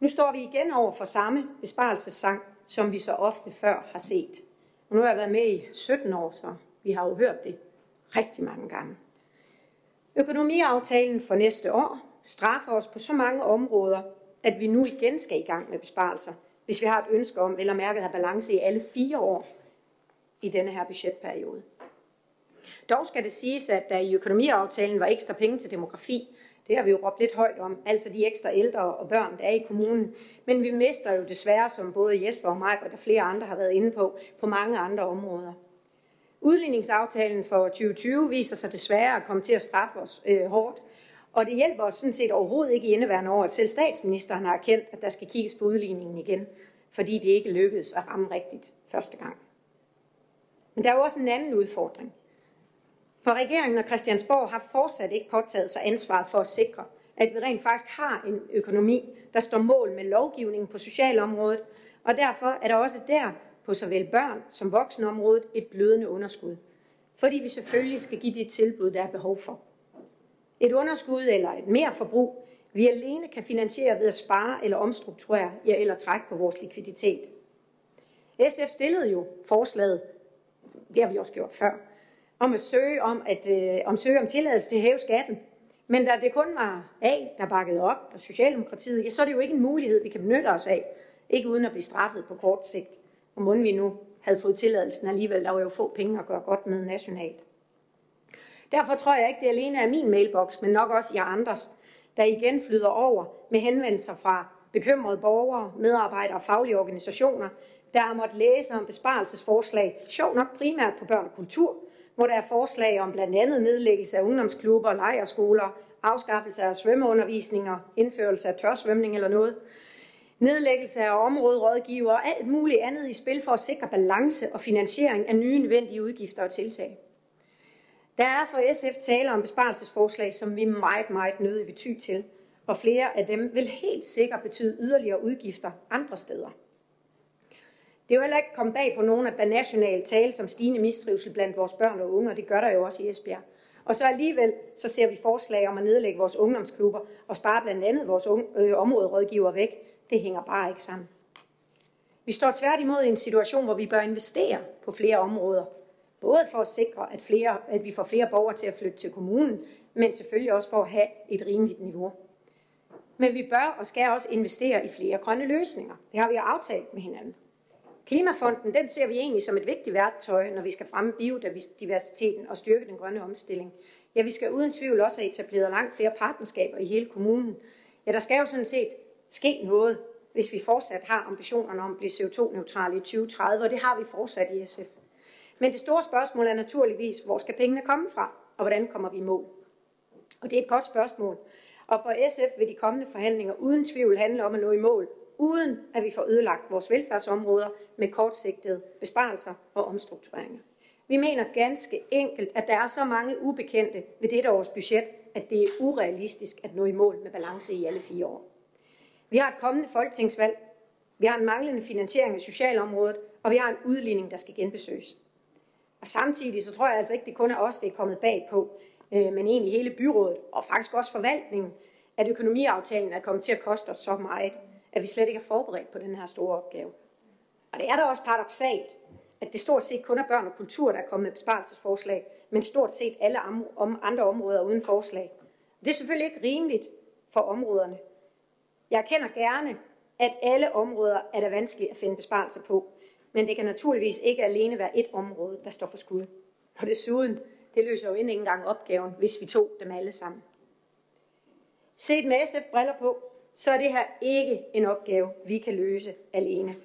Nu står vi igen over for samme besparelsessang, som vi så ofte før har set. Og nu har jeg været med i 17 år, så vi har jo hørt det rigtig mange gange. Økonomiaftalen for næste år straffer os på så mange områder, at vi nu igen skal i gang med besparelser, hvis vi har et ønske om, eller mærket at have balance i alle fire år i denne her budgetperiode. Dog skal det siges, at der i økonomiaftalen var ekstra penge til demografi. Det har vi jo råbt lidt højt om, altså de ekstra ældre og børn, der er i kommunen. Men vi mister jo desværre, som både Jesper og mig og der flere andre har været inde på, på mange andre områder. Udligningsaftalen for 2020 viser sig desværre at komme til at straffe os øh, hårdt, og det hjælper os sådan set overhovedet ikke i indeværende år, at selv statsministeren har erkendt, at der skal kigges på udligningen igen, fordi det ikke lykkedes at ramme rigtigt første gang. Men der er jo også en anden udfordring. For regeringen og Christiansborg har fortsat ikke påtaget sig ansvaret for at sikre, at vi rent faktisk har en økonomi, der står mål med lovgivningen på socialområdet, og derfor er der også der på såvel børn som voksenområdet et blødende underskud. Fordi vi selvfølgelig skal give de tilbud, der er behov for. Et underskud eller et mere forbrug, vi alene kan finansiere ved at spare eller omstrukturere ja, eller trække på vores likviditet. SF stillede jo forslaget, det har vi også gjort før, om at søge om, at, øh, om, søge om tilladelse til at hæve skatten. Men da det kun var A, der bakkede op, og Socialdemokratiet, ja, så er det jo ikke en mulighed, vi kan benytte os af. Ikke uden at blive straffet på kort sigt. Og måden vi nu havde fået tilladelsen alligevel, der var jo få penge at gøre godt med nationalt. Derfor tror jeg ikke, det alene er min mailbox, men nok også jer andres, der igen flyder over med henvendelser fra bekymrede borgere, medarbejdere og faglige organisationer, der har måttet læse om besparelsesforslag, sjov nok primært på børn og kultur, hvor der er forslag om blandt andet nedlæggelse af ungdomsklubber, lejerskoler, afskaffelse af svømmeundervisninger, indførelse af tørsvømning eller noget, nedlæggelse af områderådgiver og alt muligt andet i spil for at sikre balance og finansiering af nye nødvendige udgifter og tiltag. Der er for SF tale om besparelsesforslag, som vi meget, meget nødig vil ty til, og flere af dem vil helt sikkert betyde yderligere udgifter andre steder. Det er jo heller ikke kommet bag på nogen, at der nationalt tales som stigende mistrivsel blandt vores børn og unge, og det gør der jo også i Esbjerg. Og så alligevel så ser vi forslag om at nedlægge vores ungdomsklubber og spare blandt andet vores unge, øh, områderådgiver væk. Det hænger bare ikke sammen. Vi står tværtimod i en situation, hvor vi bør investere på flere områder, Både for at sikre, at, flere, at vi får flere borgere til at flytte til kommunen, men selvfølgelig også for at have et rimeligt niveau. Men vi bør og skal også investere i flere grønne løsninger. Det har vi aftalt med hinanden. Klimafonden den ser vi egentlig som et vigtigt værktøj, når vi skal fremme biodiversiteten og styrke den grønne omstilling. Ja, vi skal uden tvivl også have etableret langt flere partnerskaber i hele kommunen. Ja, der skal jo sådan set ske noget, hvis vi fortsat har ambitionerne om at blive CO2-neutrale i 2030, og det har vi fortsat i SF. Men det store spørgsmål er naturligvis, hvor skal pengene komme fra, og hvordan kommer vi i mål? Og det er et godt spørgsmål. Og for SF vil de kommende forhandlinger uden tvivl handle om at nå i mål, uden at vi får ødelagt vores velfærdsområder med kortsigtede besparelser og omstruktureringer. Vi mener ganske enkelt, at der er så mange ubekendte ved dette års budget, at det er urealistisk at nå i mål med balance i alle fire år. Vi har et kommende folketingsvalg, vi har en manglende finansiering af socialområdet, og vi har en udligning, der skal genbesøges. Og samtidig så tror jeg altså ikke, det kun er os, det er kommet bag på, øh, men egentlig hele byrådet, og faktisk også forvaltningen, at økonomiaftalen er kommet til at koste os så meget, at vi slet ikke er forberedt på den her store opgave. Og det er da også paradoxalt, at det stort set kun er børn og kultur, der er kommet med besparelsesforslag, men stort set alle andre områder uden forslag. Det er selvfølgelig ikke rimeligt for områderne. Jeg kender gerne, at alle områder er der vanskeligt at finde besparelser på men det kan naturligvis ikke alene være et område, der står for skud. Og desuden, det løser jo ikke engang opgaven, hvis vi tog dem alle sammen. Set med SF-briller på, så er det her ikke en opgave, vi kan løse alene.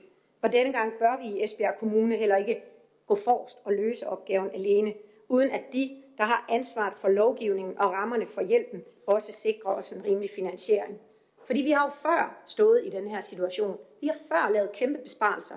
Og denne gang bør vi i Esbjerg Kommune heller ikke gå forrest og løse opgaven alene, uden at de, der har ansvaret for lovgivningen og rammerne for hjælpen, også sikrer os en rimelig finansiering. Fordi vi har jo før stået i den her situation. Vi har før lavet kæmpe besparelser,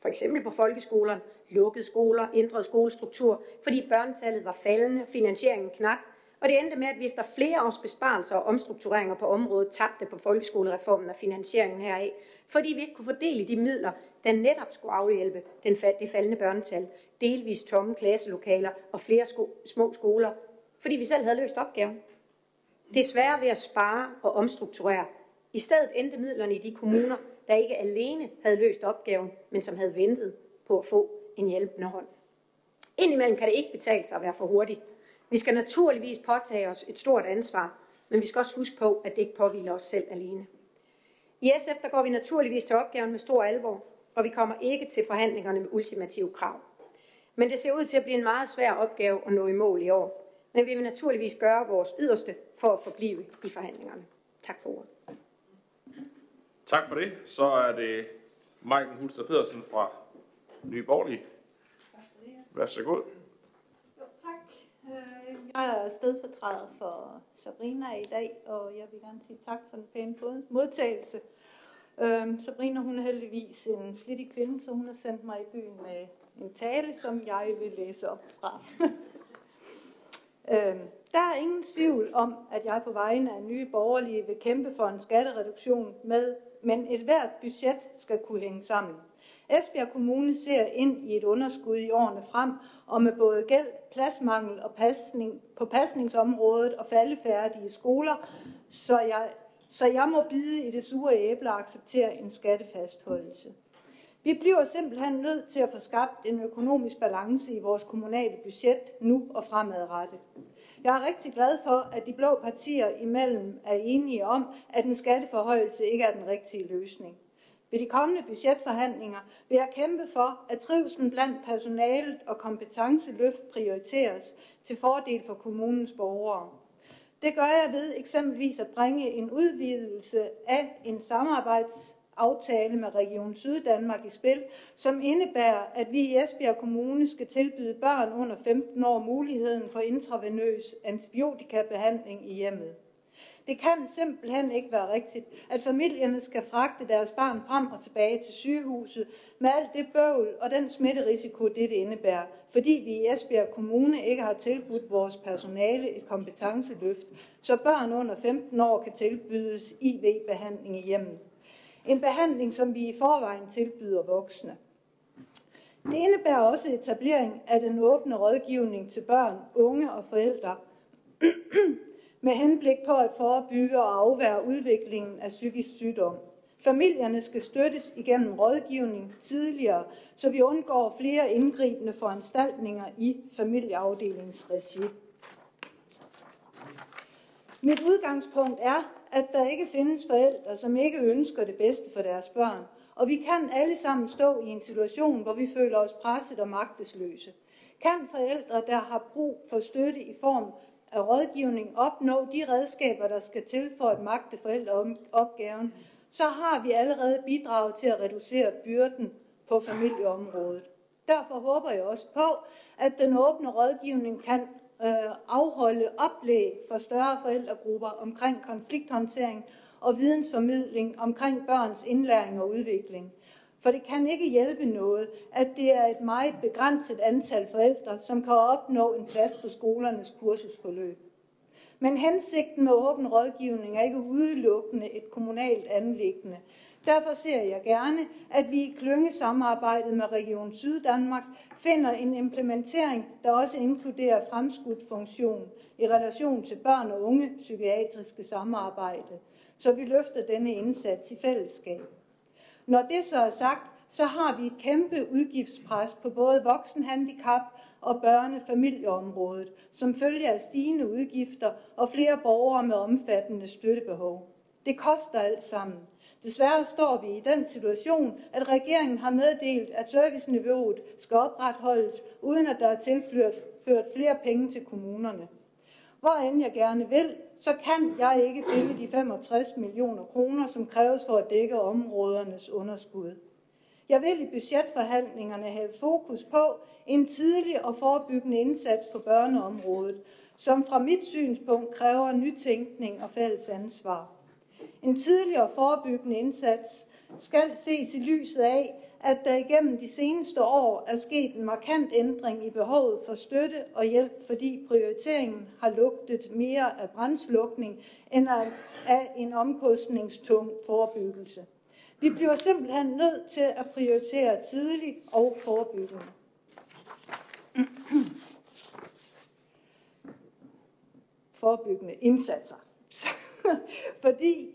for eksempel på folkeskolerne, lukkede skoler, ændret skolestruktur, fordi børnetallet var faldende, finansieringen knap, og det endte med, at vi efter flere års besparelser og omstruktureringer på området tabte på folkeskolereformen og finansieringen heraf, fordi vi ikke kunne fordele de midler, der netop skulle afhjælpe den, det faldende børnetal, delvis tomme klasselokaler og flere sko- små skoler, fordi vi selv havde løst opgaven. Det er ved at spare og omstrukturere. I stedet endte midlerne i de kommuner, der ikke alene havde løst opgaven, men som havde ventet på at få en hjælpende hånd. Indimellem kan det ikke betale sig at være for hurtig. Vi skal naturligvis påtage os et stort ansvar, men vi skal også huske på, at det ikke påviler os selv alene. I SF der går vi naturligvis til opgaven med stor alvor, og vi kommer ikke til forhandlingerne med ultimative krav. Men det ser ud til at blive en meget svær opgave at nå i mål i år. Men vi vil naturligvis gøre vores yderste for at forblive i forhandlingerne. Tak for ordet. Tak for det. Så er det Michael Hulster Pedersen fra Nye Borgerlige. Vær så god. Øh, jeg er stedfortræder for Sabrina i dag, og jeg vil gerne sige tak for den pæne modtagelse. Øhm, Sabrina hun er heldigvis en flittig kvinde, så hun har sendt mig i byen med en tale, som jeg vil læse op fra. Øhm, der er ingen tvivl om, at jeg på vegne af nye borgerlige vil kæmpe for en skattereduktion med, men et hvert budget skal kunne hænge sammen. Esbjerg Kommune ser ind i et underskud i årene frem, og med både gæld, pladsmangel og pasning, på pasningsområdet og faldefærdige skoler, så jeg, så jeg må bide i det sure æble og acceptere en skattefastholdelse. Vi bliver simpelthen nødt til at få skabt en økonomisk balance i vores kommunale budget nu og fremadrettet. Jeg er rigtig glad for, at de blå partier imellem er enige om, at en skatteforhøjelse ikke er den rigtige løsning. Ved de kommende budgetforhandlinger vil jeg kæmpe for, at trivselen blandt personalet og kompetenceløft prioriteres til fordel for kommunens borgere. Det gør jeg ved eksempelvis at bringe en udvidelse af en samarbejdsaftale med Region Syddanmark i spil, som indebærer, at vi i Esbjerg Kommune skal tilbyde børn under 15 år muligheden for intravenøs antibiotikabehandling i hjemmet. Det kan simpelthen ikke være rigtigt, at familierne skal fragte deres barn frem og tilbage til sygehuset med alt det bøvl og den smitterisiko, det, det indebærer, fordi vi i Esbjerg Kommune ikke har tilbudt vores personale et kompetenceløft, så børn under 15 år kan tilbydes IV-behandling i hjemmet. En behandling, som vi i forvejen tilbyder voksne. Det indebærer også etablering af den åbne rådgivning til børn, unge og forældre, med henblik på at forebygge og afværge udviklingen af psykisk sygdom. Familierne skal støttes igennem rådgivning tidligere, så vi undgår flere indgribende foranstaltninger i familieafdelingsregi. Mit udgangspunkt er, at der ikke findes forældre, som ikke ønsker det bedste for deres børn, og vi kan alle sammen stå i en situation, hvor vi føler os presset og magtesløse. Kan forældre, der har brug for støtte i form af rådgivning, opnå de redskaber, der skal til for at magte forældreopgaven, så har vi allerede bidraget til at reducere byrden på familieområdet. Derfor håber jeg også på, at den åbne rådgivning kan øh, afholde oplæg for større forældregrupper omkring konflikthåndtering og vidensformidling omkring børns indlæring og udvikling. For det kan ikke hjælpe noget, at det er et meget begrænset antal forældre, som kan opnå en plads på skolernes kursusforløb. Men hensigten med åben rådgivning er ikke udelukkende et kommunalt anlæggende. Derfor ser jeg gerne, at vi i klyngesamarbejdet med Region Syddanmark finder en implementering, der også inkluderer fremskudt funktion i relation til børn og unge psykiatriske samarbejde, så vi løfter denne indsats i fællesskab. Når det så er sagt, så har vi et kæmpe udgiftspres på både voksenhandicap og børnefamilieområdet, som følger af stigende udgifter og flere borgere med omfattende støttebehov. Det koster alt sammen. Desværre står vi i den situation, at regeringen har meddelt, at serviceniveauet skal opretholdes, uden at der er tilført flere penge til kommunerne. Hvor end jeg gerne vil, så kan jeg ikke finde de 65 millioner kroner, som kræves for at dække områdernes underskud. Jeg vil i budgetforhandlingerne have fokus på en tidlig og forebyggende indsats på børneområdet, som fra mit synspunkt kræver nytænkning og fælles ansvar. En tidlig og forebyggende indsats skal ses i lyset af, at der igennem de seneste år er sket en markant ændring i behovet for støtte og hjælp, fordi prioriteringen har lugtet mere af brændslukning end af en omkostningstung forebyggelse. Vi bliver simpelthen nødt til at prioritere tidligt og forebyggende. Forebyggende indsatser. Fordi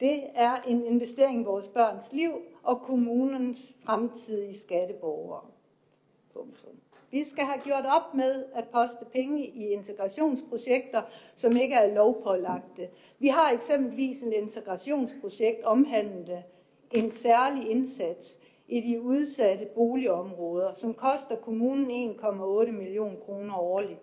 det er en investering i vores børns liv og kommunens fremtidige skatteborgere. Punktum. Vi skal have gjort op med at poste penge i integrationsprojekter, som ikke er lovpålagte. Vi har eksempelvis en integrationsprojekt omhandlende en særlig indsats i de udsatte boligområder, som koster kommunen 1,8 millioner kroner årligt.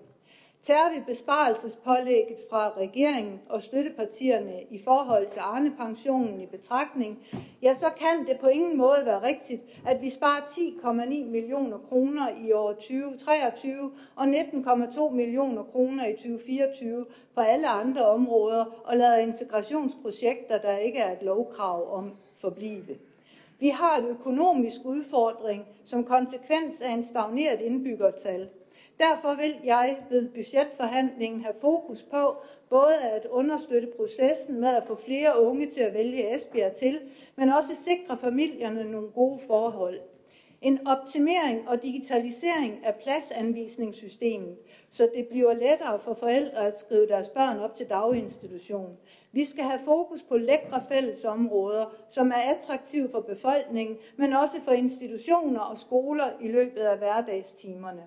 Tager vi besparelsespålægget fra regeringen og støttepartierne i forhold til Arne-pensionen i betragtning, ja, så kan det på ingen måde være rigtigt, at vi sparer 10,9 millioner kroner i år 2023 og 19,2 millioner kroner i 2024 på alle andre områder og lader integrationsprojekter, der ikke er et lovkrav om, forblive. Vi har en økonomisk udfordring som konsekvens af en stagneret indbyggertal. Derfor vil jeg ved budgetforhandlingen have fokus på både at understøtte processen med at få flere unge til at vælge Esbjerg til, men også sikre familierne nogle gode forhold. En optimering og digitalisering af pladsanvisningssystemet, så det bliver lettere for forældre at skrive deres børn op til daginstitution. Vi skal have fokus på lækre fællesområder, som er attraktive for befolkningen, men også for institutioner og skoler i løbet af hverdagstimerne.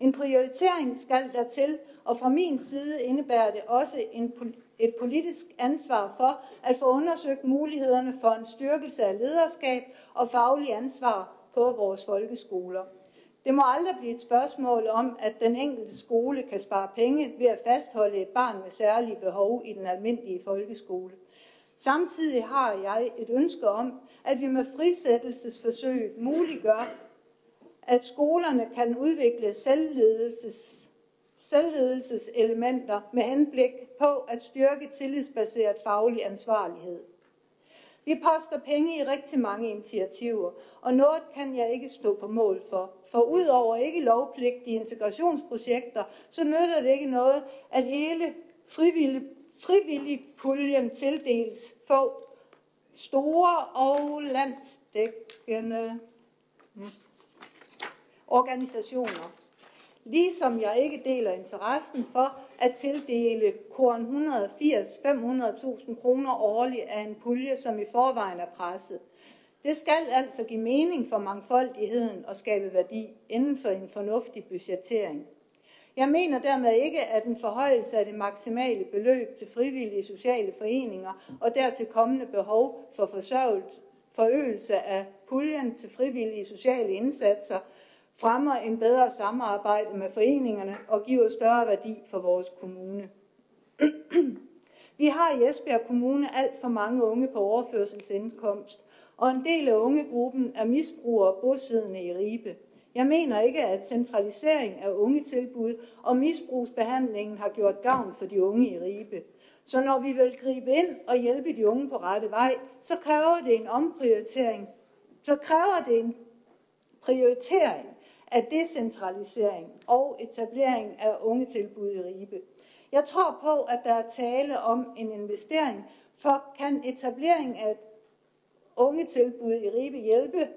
En prioritering skal der til, og fra min side indebærer det også en, et politisk ansvar for at få undersøgt mulighederne for en styrkelse af lederskab og faglig ansvar på vores folkeskoler. Det må aldrig blive et spørgsmål om, at den enkelte skole kan spare penge ved at fastholde et barn med særlige behov i den almindelige folkeskole. Samtidig har jeg et ønske om, at vi med frisættelsesforsøget muliggør, at skolerne kan udvikle selvledelses, selvledelseselementer med henblik på at styrke tillidsbaseret faglig ansvarlighed. Vi poster penge i rigtig mange initiativer, og noget kan jeg ikke stå på mål for. For udover ikke lovpligtige integrationsprojekter, så nytter det ikke noget, at hele frivillig, frivillig puljen tildeles få store og landsdækkende Mm organisationer. Ligesom jeg ikke deler interessen for at tildele korn 180 500.000 kroner årligt af en pulje, som i forvejen er presset. Det skal altså give mening for mangfoldigheden og skabe værdi inden for en fornuftig budgettering. Jeg mener dermed ikke, at en forhøjelse af det maksimale beløb til frivillige sociale foreninger og dertil kommende behov for forsørgelse, forøgelse af puljen til frivillige sociale indsatser fremmer en bedre samarbejde med foreningerne og giver større værdi for vores kommune. Vi har i Esbjerg Kommune alt for mange unge på overførselsindkomst, og en del af ungegruppen er misbrugere bosiddende i Ribe. Jeg mener ikke, at centralisering af ungetilbud og misbrugsbehandlingen har gjort gavn for de unge i Ribe. Så når vi vil gribe ind og hjælpe de unge på rette vej, så kræver det en omprioritering. Så kræver det en prioritering af decentralisering og etablering af ungetilbud i Ribe. Jeg tror på, at der er tale om en investering, for kan etablering af et ungetilbud i Ribe hjælpe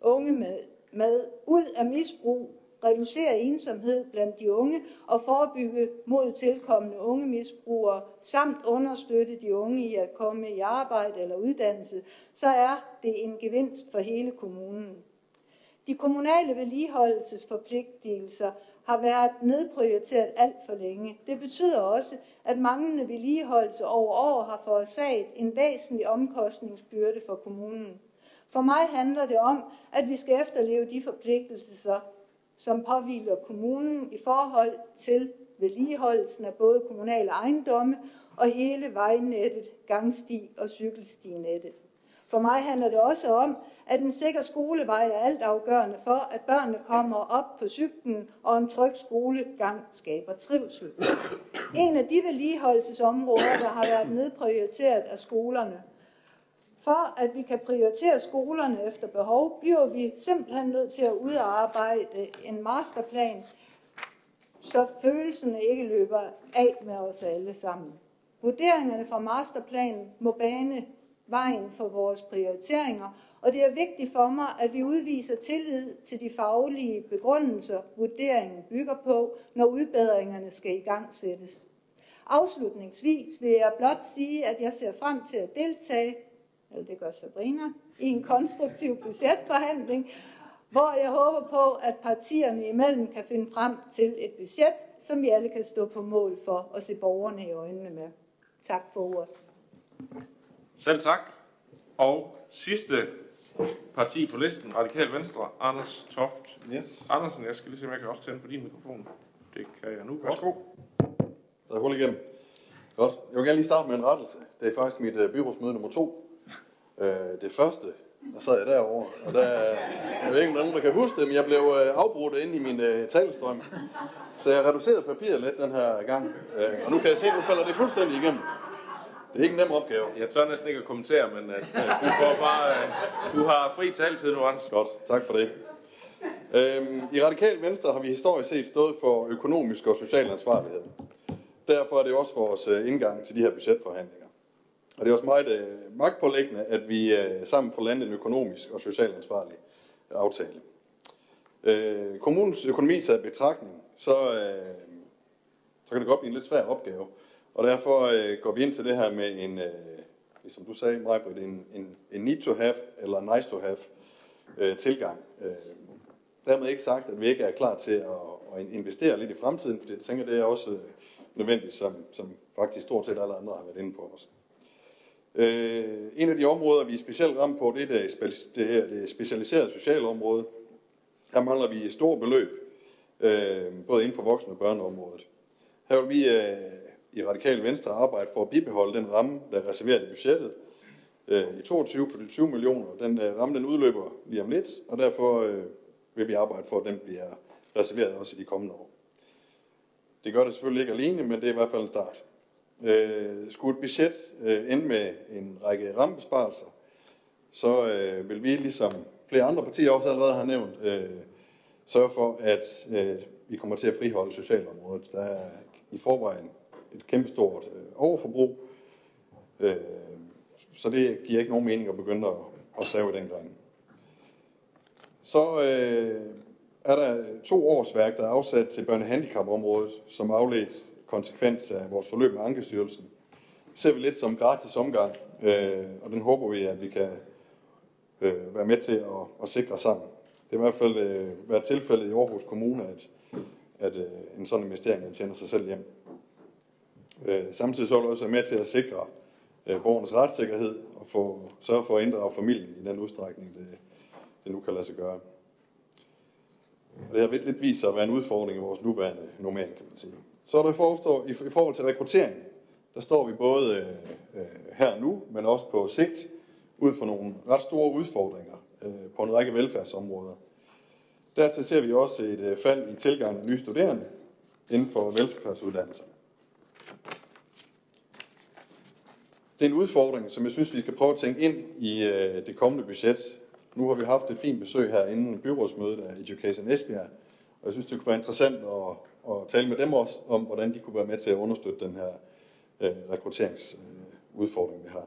unge med, med ud af misbrug, reducere ensomhed blandt de unge og forebygge mod tilkommende unge misbrugere, samt understøtte de unge i at komme i arbejde eller uddannelse, så er det en gevinst for hele kommunen. De kommunale vedligeholdelsesforpligtelser har været nedprioriteret alt for længe. Det betyder også, at manglende vedligeholdelse over år har forårsaget en væsentlig omkostningsbyrde for kommunen. For mig handler det om, at vi skal efterleve de forpligtelser, som påviler kommunen i forhold til vedligeholdelsen af både kommunale ejendomme og hele vejnettet, gangsti og cykelstinettet. For mig handler det også om, at en sikker skolevej er altafgørende for, at børnene kommer op på cyklen, og en tryg skolegang skaber trivsel. En af de vedligeholdelsesområder, der har været nedprioriteret af skolerne. For at vi kan prioritere skolerne efter behov, bliver vi simpelthen nødt til at udarbejde en masterplan, så følelserne ikke løber af med os alle sammen. Vurderingerne fra masterplanen må bane vejen for vores prioriteringer, og det er vigtigt for mig, at vi udviser tillid til de faglige begrundelser, vurderingen bygger på, når udbedringerne skal i gang sættes. Afslutningsvis vil jeg blot sige, at jeg ser frem til at deltage, eller det gør Sabrina, i en konstruktiv budgetforhandling, hvor jeg håber på, at partierne imellem kan finde frem til et budget, som vi alle kan stå på mål for og se borgerne i øjnene med. Tak for ordet. Selv tak. Og sidste parti på listen, Radikal Venstre, Anders Toft Yes, Andersen. Jeg skal lige se, om jeg kan også tænde for din mikrofon. Det kan jeg nu. Værsgo. der er hul igennem. Godt. Jeg vil gerne lige starte med en rettelse. Det er faktisk mit uh, byrådsmøde nummer to. Uh, det første, der sad jeg derovre, og der, jeg ved ikke, om nogen, der kan huske det, men jeg blev uh, afbrudt inde i min uh, talestrøm. Så jeg reducerede papiret lidt den her gang. Uh, og nu kan jeg se, at nu falder det fuldstændig igennem. Det er ikke en nem opgave. Jeg tør næsten ikke at kommentere, men uh, du, får bare, uh, du har fri taletid nu, Anders. Godt, tak for det. Øhm, I Radikal Venstre har vi historisk set stået for økonomisk og social ansvarlighed. Derfor er det også vores øh, indgang til de her budgetforhandlinger. Og det er også meget øh, magtpålæggende, at vi øh, sammen får landet en økonomisk og social ansvarlig aftale. Øh, kommunens økonomi taget i betragtning, så, øh, så kan det godt blive en lidt svær opgave. Og derfor øh, går vi ind til det her med en, øh, som du sagde, Majbrit, en, en, en need to have eller nice to have øh, tilgang. Øh, dermed ikke sagt, at vi ikke er klar til at, at investere lidt i fremtiden, for jeg tænker, det er også øh, nødvendigt, som, som faktisk stort set alle andre har været inde på os. Øh, en af de områder, vi er specielt ramt på, det er det, det, her, det specialiserede sociale område. Her mangler vi et stort beløb, øh, både inden for voksne og børneområdet. Her vil vi øh, i Radikal Venstre arbejde for at bibeholde den ramme, der er reserveret i budgettet øh, i 22 på de 20 millioner. Den øh, ramme den udløber lige om lidt, og derfor øh, vil vi arbejde for, at den bliver reserveret også i de kommende år. Det gør det selvfølgelig ikke alene, men det er i hvert fald en start. Øh, skulle et budget øh, ende med en række rammebesparelser, så øh, vil vi, ligesom flere andre partier også allerede har nævnt, øh, sørge for, at øh, vi kommer til at friholde socialområdet. Der er i forvejen et kæmpestort øh, overforbrug, øh, så det giver ikke nogen mening at begynde at, at save den gren. Så øh, er der to års værk, der er afsat til børnehandicapområdet, som afledt konsekvens af vores forløb med Ankestyrelsen. Det ser vi lidt som gratis omgang, øh, og den håber vi, at vi kan øh, være med til at, at sikre sammen. Det er i hvert fald øh, været tilfældet i Aarhus Kommune, at, at øh, en sådan investering tjener sig selv hjem. Øh, samtidig så er det også med til at sikre øh, borgernes retssikkerhed og få, sørge for at inddrage familien i den udstrækning, det, det nu kan lade sig gøre. Og det har lidt vist sig at være en udfordring i vores nuværende normering, kan man sige. Så er der forstår, i, i forhold til rekruttering, der står vi både øh, øh, her nu, men også på sigt, ud for nogle ret store udfordringer øh, på en række velfærdsområder. Dertil ser vi også et øh, fald i tilgangen af nye studerende inden for velfærdsuddannelser. Det er en udfordring, som jeg synes, vi skal prøve at tænke ind i øh, det kommende budget. Nu har vi haft et fint besøg her inden byrådsmødet af Education Esbjerg, og jeg synes, det kunne være interessant at, at tale med dem også om, hvordan de kunne være med til at understøtte den her øh, rekrutteringsudfordring, øh, vi har.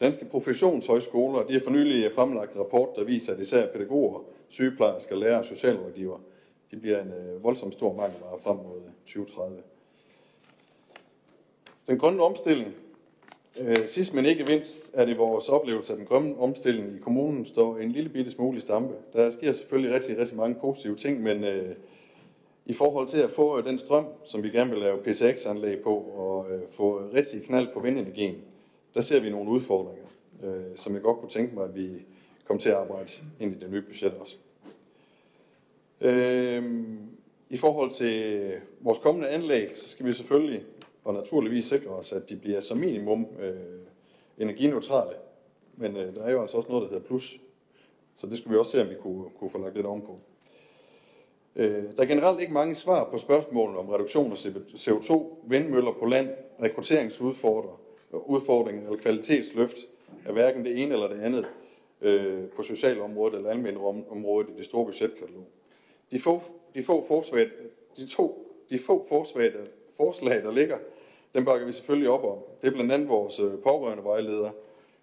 Danske professionshøjskoler de har for nylig fremlagt en rapport, der viser, at især pædagoger, sygeplejersker, lærere og socialrådgiver, de bliver en øh, voldsomt stor mangelvare frem mod 2030. Den grønne omstilling. Øh, sidst men ikke mindst er det vores oplevelse, at den grønne omstilling i kommunen står en lille bitte smule i stampe. Der sker selvfølgelig rigtig, rigtig mange positive ting, men øh, i forhold til at få øh, den strøm, som vi gerne vil lave PCX-anlæg på, og øh, få rigtig knald på vindenergien, der ser vi nogle udfordringer, øh, som jeg godt kunne tænke mig, at vi kommer til at arbejde ind i det nye budget også. Øh, I forhold til øh, vores kommende anlæg, så skal vi selvfølgelig og naturligvis sikre os, at de bliver som minimum øh, energineutrale. Men øh, der er jo altså også noget, der hedder plus. Så det skulle vi også se, om vi kunne, kunne få lagt lidt ovenpå. Øh, der er generelt ikke mange svar på spørgsmålene om reduktion af CO2, vindmøller på land, rekrutteringsudfordringer eller kvalitetsløft af hverken det ene eller det andet øh, på socialområdet eller almindeligt i det store budgetkatalog. De få, de få, forsvag, de to, de få forsvag, forslag, der ligger, den bakker vi selvfølgelig op om. Det er blandt andet vores øh, pårørende vejleder,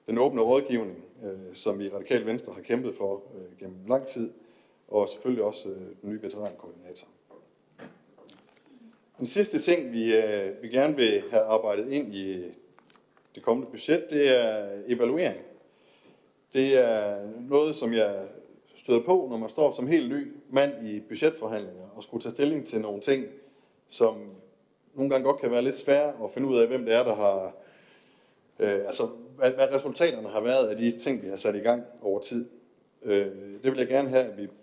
den åbne rådgivning, øh, som vi i Radikal Venstre har kæmpet for øh, gennem lang tid, og selvfølgelig også den nye veterankoordinator. Den sidste ting, vi, vi gerne vil have arbejdet ind i det kommende budget, det er evaluering. Det er noget, som jeg støder på, når man står som helt ny mand i budgetforhandlinger og skulle tage stilling til nogle ting, som nogle gange godt kan være lidt svære at finde ud af, hvem det er, der har... Øh, altså, hvad, hvad resultaterne har været af de ting, vi har sat i gang over tid. Øh, det vil jeg gerne have, at vi på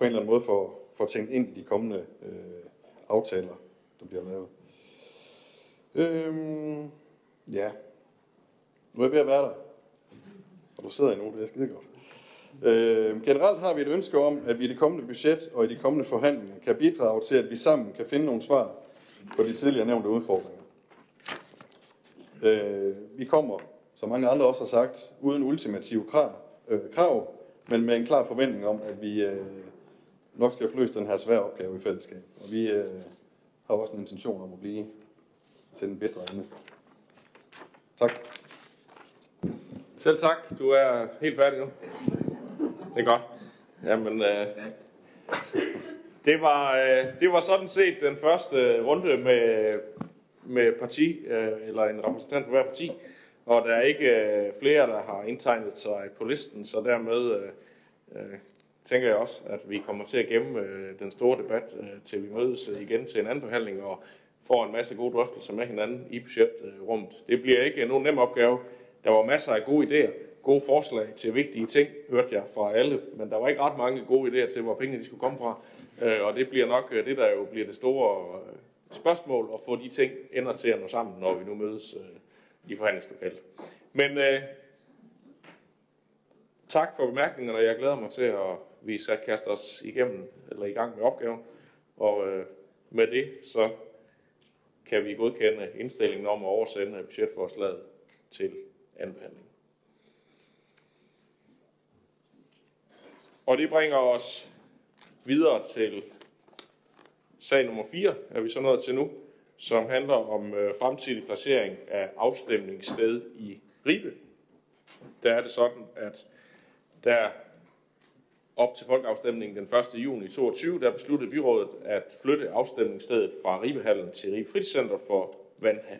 en eller anden måde får, får tænkt ind i de kommende øh, aftaler, der bliver lavet. Øh, ja. Nu er jeg ved at være der. Og du sidder endnu, det er skide godt. Øh, generelt har vi et ønske om, at vi i det kommende budget og i de kommende forhandlinger kan bidrage til, at vi sammen kan finde nogle svar på de tidligere nævnte udfordringer. Øh, vi kommer, som mange andre også har sagt, uden ultimative krav, øh, krav men med en klar forventning om, at vi øh, nok skal løse den her svære opgave i fællesskab. Og vi øh, har også en intention om at blive til den bedre ende. Tak. Selv tak. Du er helt færdig nu. Det er godt. Jamen, øh, det, var, øh, det var sådan set den første runde med, med parti, øh, eller en repræsentant for hver parti. Og der er ikke øh, flere, der har indtegnet sig på listen, så dermed tænker jeg også, at vi kommer til at gemme den store debat, til vi mødes igen til en anden behandling og får en masse gode drøftelser med hinanden i budgetrummet. Det bliver ikke nogen nem opgave. Der var masser af gode idéer, gode forslag til vigtige ting, hørte jeg fra alle, men der var ikke ret mange gode idéer til, hvor pengene de skulle komme fra. Øh, og det bliver nok øh, det, der jo bliver det store øh, spørgsmål, at få de ting ender til at nå sammen, når vi nu mødes øh, i forhandlingslokalet. Men øh, tak for bemærkningerne, jeg glæder mig til, at vi skal kaste os igennem, eller i gang med opgaven. Og øh, med det, så kan vi godkende indstillingen om at oversende budgetforslaget til anden behandling. Og det bringer os videre til sag nummer 4, er vi så nået til nu, som handler om øh, fremtidig placering af afstemningssted i Ribe. Der er det sådan, at der op til folkeafstemningen den 1. juni 2022, der besluttede byrådet at flytte afstemningsstedet fra Ribehallen til Ribe Fritidscenter for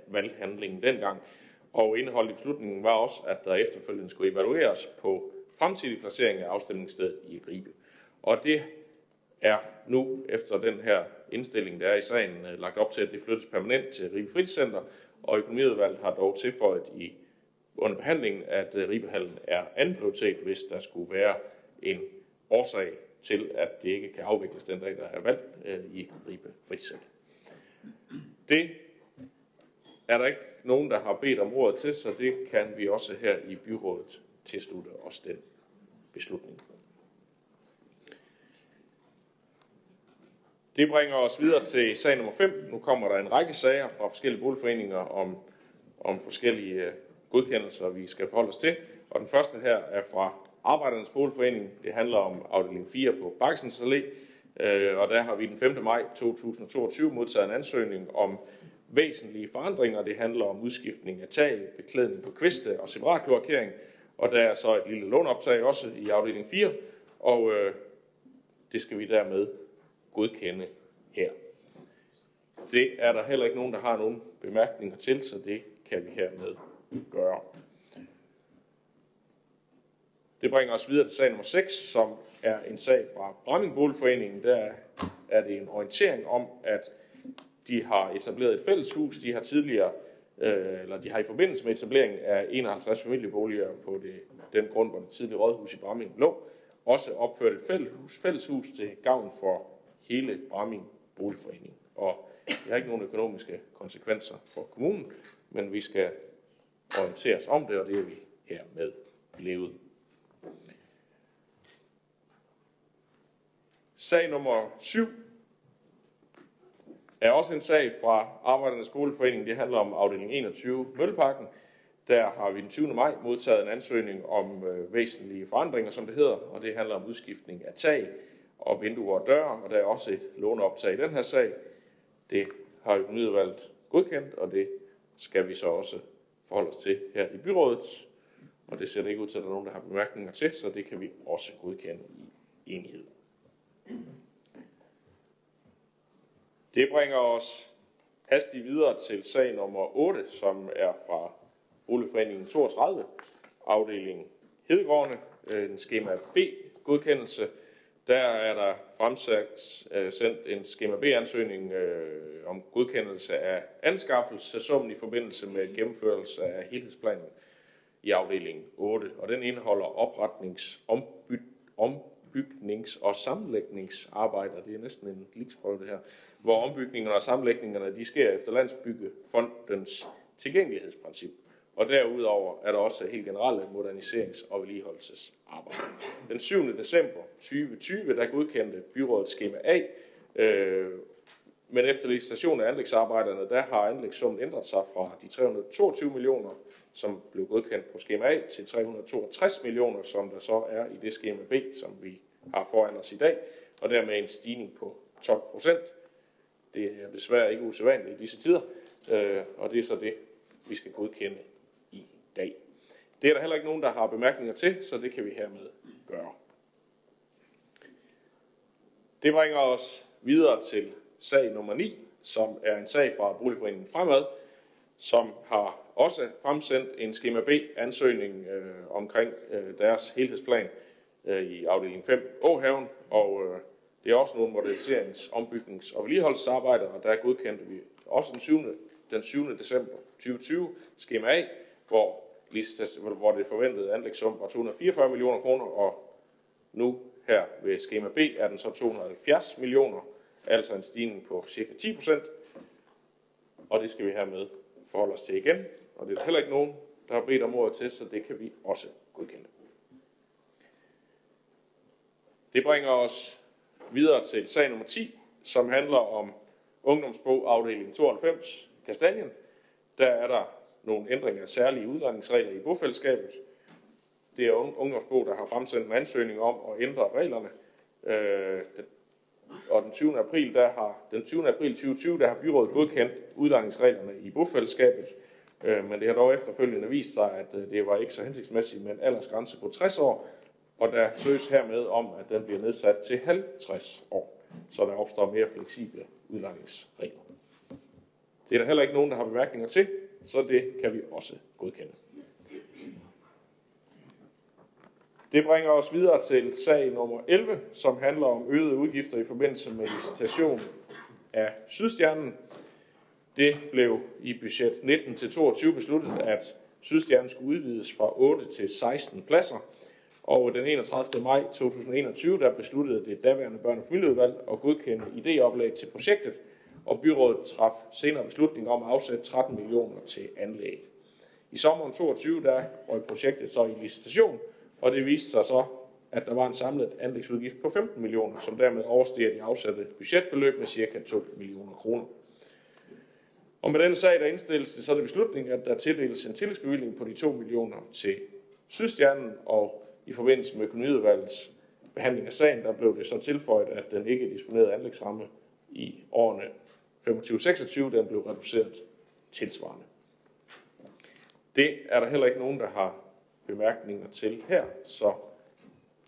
valghandlingen dengang. Og indholdet i beslutningen var også, at der efterfølgende skulle evalueres på fremtidig placering af afstemningsstedet i Ribe. Og det er nu, efter den her indstilling, der er i sagen, øh, lagt op til, at det flyttes permanent til Ribe Fritidscenter, og økonomiudvalget har dog tilføjet i under behandlingen, at øh, Ribehallen er anden prioritet, hvis der skulle være en årsag til, at det ikke kan afvikles den dag, der er valgt øh, i Ribe Fritidscenter. Det er der ikke nogen, der har bedt om ordet til, så det kan vi også her i byrådet tilslutte os den beslutning. Det bringer os videre til sag nummer 5. Nu kommer der en række sager fra forskellige boligforeninger om, om forskellige øh, godkendelser, vi skal forholde os til. Og den første her er fra Arbejdernes Boligforening. Det handler om afdeling 4 på Baksens Allé. Øh, og der har vi den 5. maj 2022 modtaget en ansøgning om væsentlige forandringer. Det handler om udskiftning af tag, beklædning på kviste og separatkloakering. Og der er så et lille lånoptag også i afdeling 4. Og øh, det skal vi dermed godkende her. Det er der heller ikke nogen, der har nogen bemærkninger til, så det kan vi hermed gøre. Det bringer os videre til sag nummer 6, som er en sag fra Brammingboligforeningen. Der er det en orientering om, at de har etableret et fælleshus. De har tidligere, øh, eller de har i forbindelse med etableringen af 51 familieboliger på det, den grund, hvor det tidligere rådhus i Bramming lå, også opført et fælleshus, fælleshus til gavn for hele Bramming Boligforening. Og det har ikke nogen økonomiske konsekvenser for kommunen, men vi skal orienteres om det, og det er vi hermed levet. Sag nummer 7 er også en sag fra Arbejdernes Boligforening. Det handler om afdeling 21 Mølleparken. Der har vi den 20. maj modtaget en ansøgning om øh, væsentlige forandringer, som det hedder, og det handler om udskiftning af tag og vinduer og døre, og der er også et låneoptag i den her sag. Det har økonomiudvalget godkendt, og det skal vi så også forholde os til her i byrådet. Og det ser det ikke ud til, at der er nogen, der har bemærkninger til, så det kan vi også godkende i enighed. Det bringer os hastigt videre til sag nummer 8, som er fra Boligforeningen 32, afdeling Hedegårdene, øh, en skema B-godkendelse der er der fremsat øh, sendt en skema B-ansøgning øh, om godkendelse af anskaffelsessummen i forbindelse med gennemførelse af helhedsplanen i afdeling 8, og den indeholder opretnings, omby, ombygnings- og sammenlægningsarbejder. Det er næsten en liksprøve det her, hvor ombygningerne og sammenlægningerne de sker efter Landsbyggefondens tilgængelighedsprincip. Og derudover er der også helt generelle moderniserings- og vedligeholdelsesarbejder. Den 7. december 2020, der godkendte byrådet skema A, øh, men efter licitation af anlægsarbejderne, der har anlægssummen ændret sig fra de 322 millioner, som blev godkendt på skema A, til 362 millioner, som der så er i det skema B, som vi har foran os i dag, og dermed en stigning på 12 procent. Det er desværre ikke usædvanligt i disse tider, øh, og det er så det, vi skal godkende dag. Det er der heller ikke nogen, der har bemærkninger til, så det kan vi hermed gøre. Det bringer os videre til sag nummer 9, som er en sag fra Boligforeningen Fremad, som har også fremsendt en skema B-ansøgning øh, omkring øh, deres helhedsplan øh, i afdeling 5 Åhaven, og øh, det er også nogle moderniserings-, ombygnings- og vedligeholdelsesarbejder, og der godkendte vi også den 7. den 7. december 2020 skema A, hvor, hvor det forventede anlægssum var 244 millioner kroner, og nu her ved skema B er den så 270 millioner, altså en stigning på cirka 10 procent, og det skal vi hermed forholde os til igen, og det er der heller ikke nogen, der har bedt om ordet til, så det kan vi også godkende. Det bringer os videre til sag nummer 10, som handler om ungdomsbog afdeling 92, Kastanien. Der er der nogle ændringer af særlige udlejningsregler i bofællesskabet. Det er Ungdomsbo, der har fremsendt en ansøgning om at ændre reglerne. Øh, og den 20. april, der har, den 20. april 2020, der har byrådet godkendt udlejningsreglerne i bofællesskabet. Øh, men det har dog efterfølgende vist sig, at øh, det var ikke så hensigtsmæssigt med en aldersgrænse på 60 år, og der søges hermed om, at den bliver nedsat til 50 år, så der opstår mere fleksible udlejningsregler. Det er der heller ikke nogen, der har bemærkninger til, så det kan vi også godkende. Det bringer os videre til sag nummer 11, som handler om øgede udgifter i forbindelse med licitation af Sydstjernen. Det blev i budget 19-22 besluttet, at Sydstjernen skulle udvides fra 8 til 16 pladser. Og den 31. maj 2021, der besluttede det daværende børne- og familieudvalg at godkende idéoplag til projektet, og byrådet traf senere beslutning om at afsætte 13 millioner til anlæg. I sommeren 22 der røg projektet så i licitation, og det viste sig så, at der var en samlet anlægsudgift på 15 millioner, som dermed overstiger de afsatte budgetbeløb med ca. 2 millioner kroner. Og med den sag, der indstilles det så det beslutning, at der tildeles en tillægsbevilling på de 2 millioner til Sydstjernen, og i forbindelse med økonomiudvalgets behandling af sagen, der blev det så tilføjet, at den ikke disponerede anlægsramme i årene 25-26, den blev reduceret tilsvarende. Det er der heller ikke nogen, der har bemærkninger til her, så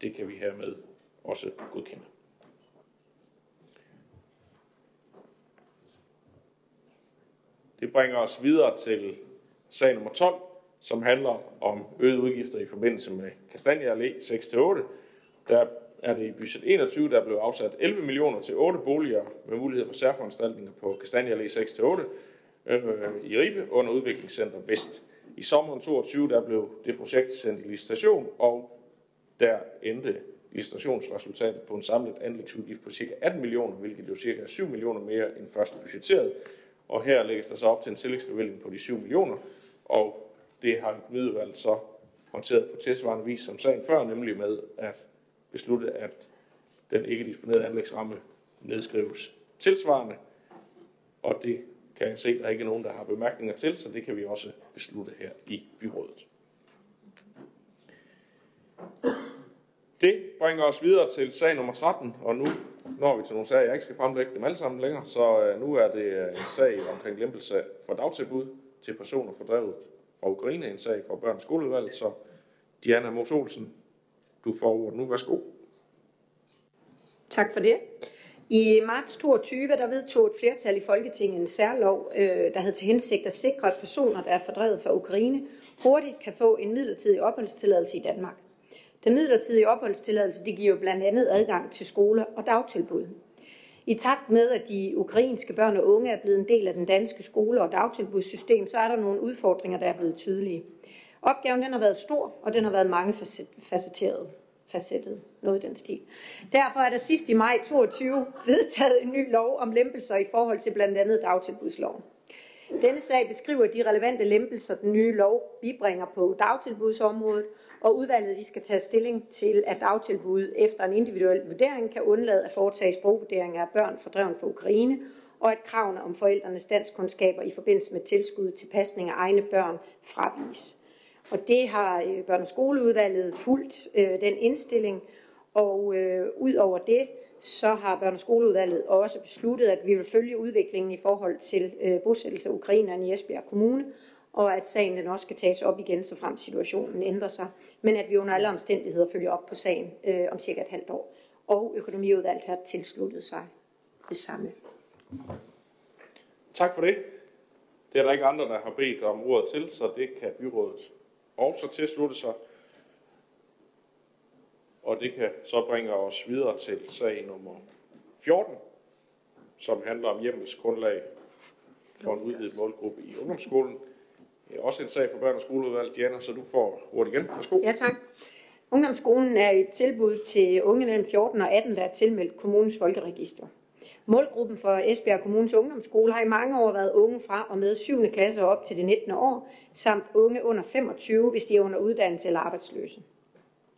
det kan vi hermed også godkende. Det bringer os videre til sag nummer 12, som handler om øgede udgifter i forbindelse med Kastanje Allé 6-8. Der er det i budget 21, der blev afsat 11 millioner til 8 boliger med mulighed for særforanstaltninger på Kastanje Allé 6-8 øh, i Ribe under Udviklingscenter Vest. I sommeren 22 der blev det projekt sendt i licitation, og der endte licitationsresultatet på en samlet anlægsudgift på ca. 18 millioner, hvilket jo cirka 7 millioner mere end først budgetteret. Og her lægges der så op til en tillægsbevilling på de 7 millioner, og det har økonomiudvalget så håndteret på tilsvarende vis som sagen før, nemlig med at beslutte, at den ikke disponerede anlægsramme nedskrives tilsvarende, og det kan jeg se, at der ikke er nogen, der har bemærkninger til, så det kan vi også beslutte her i byrådet. Det bringer os videre til sag nummer 13, og nu når vi til nogle sager, jeg ikke skal fremlægge dem alle sammen længere, så øh, nu er det øh, en sag omkring lempelse for dagtilbud til personer fordrevet fra Ukraine, en sag fra børns skoleudvalg, så Diana Mos Olsen, du får ordet nu. Værsgo. Tak for det. I marts 22 der vedtog et flertal i Folketinget en særlov, øh, der havde til hensigt at sikre, at personer, der er fordrevet fra Ukraine, hurtigt kan få en midlertidig opholdstilladelse i Danmark. Den midlertidige opholdstilladelse det giver blandt andet adgang til skole og dagtilbud. I takt med, at de ukrainske børn og unge er blevet en del af den danske skole- og dagtilbudssystem, så er der nogle udfordringer, der er blevet tydelige. Opgaven den har været stor, og den har været mange facetteret. Facettet, noget i den stil. Derfor er der sidst i maj 22 vedtaget en ny lov om lempelser i forhold til blandt andet dagtilbudsloven. Denne sag beskriver de relevante lempelser, den nye lov bibringer på dagtilbudsområdet, og udvalget de skal tage stilling til, at dagtilbud efter en individuel vurdering kan undlade at foretage sprogvurderinger af børn fordrevet fra Ukraine, og at kravene om forældrenes danskkundskaber i forbindelse med tilskud til pasning af egne børn fravises. Og det har øh, børn- og skoleudvalget fulgt øh, den indstilling, og øh, ud over det, så har børn- og skoleudvalget også besluttet, at vi vil følge udviklingen i forhold til øh, bosættelse af ukrainerne i Esbjerg Kommune, og at sagen den også skal tages op igen, så frem situationen ændrer sig, men at vi under alle omstændigheder følger op på sagen øh, om cirka et halvt år. Og økonomiudvalget har tilsluttet sig det samme. Tak for det. Det er der ikke andre, der har bedt om ordet til, så det kan byrådet også tilslutte sig. Og det kan så bringe os videre til sag nummer 14, som handler om hjemmets grundlag for en udvidet målgruppe i ungdomsskolen. Det er også en sag for børn- og skoleudvalget, Diana, så du får ordet igen. Værsgo. Ja, tak. Ungdomsskolen er et tilbud til unge mellem 14 og 18, der er tilmeldt kommunens folkeregister. Målgruppen for Esbjerg Kommunes ungdomsskole har i mange år været unge fra og med 7. klasse op til det 19. år, samt unge under 25, hvis de er under uddannelse eller arbejdsløse.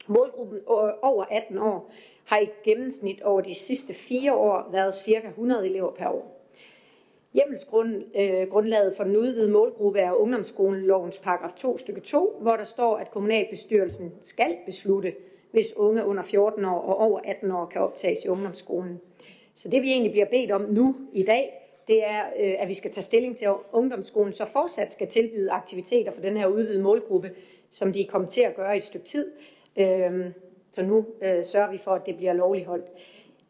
Målgruppen over 18 år har i gennemsnit over de sidste fire år været ca. 100 elever per år. Hjemmelsgrundlaget øh, for den udvidede målgruppe er ungdomsskolelovens paragraf 2 stykke 2, hvor der står, at kommunalbestyrelsen skal beslutte, hvis unge under 14 år og over 18 år kan optages i ungdomsskolen. Så det vi egentlig bliver bedt om nu i dag, det er, øh, at vi skal tage stilling til, at ungdomsskolen så fortsat skal tilbyde aktiviteter for den her udvidede målgruppe, som de er kommet til at gøre i et stykke tid. Øhm, så nu øh, sørger vi for, at det bliver lovligt holdt.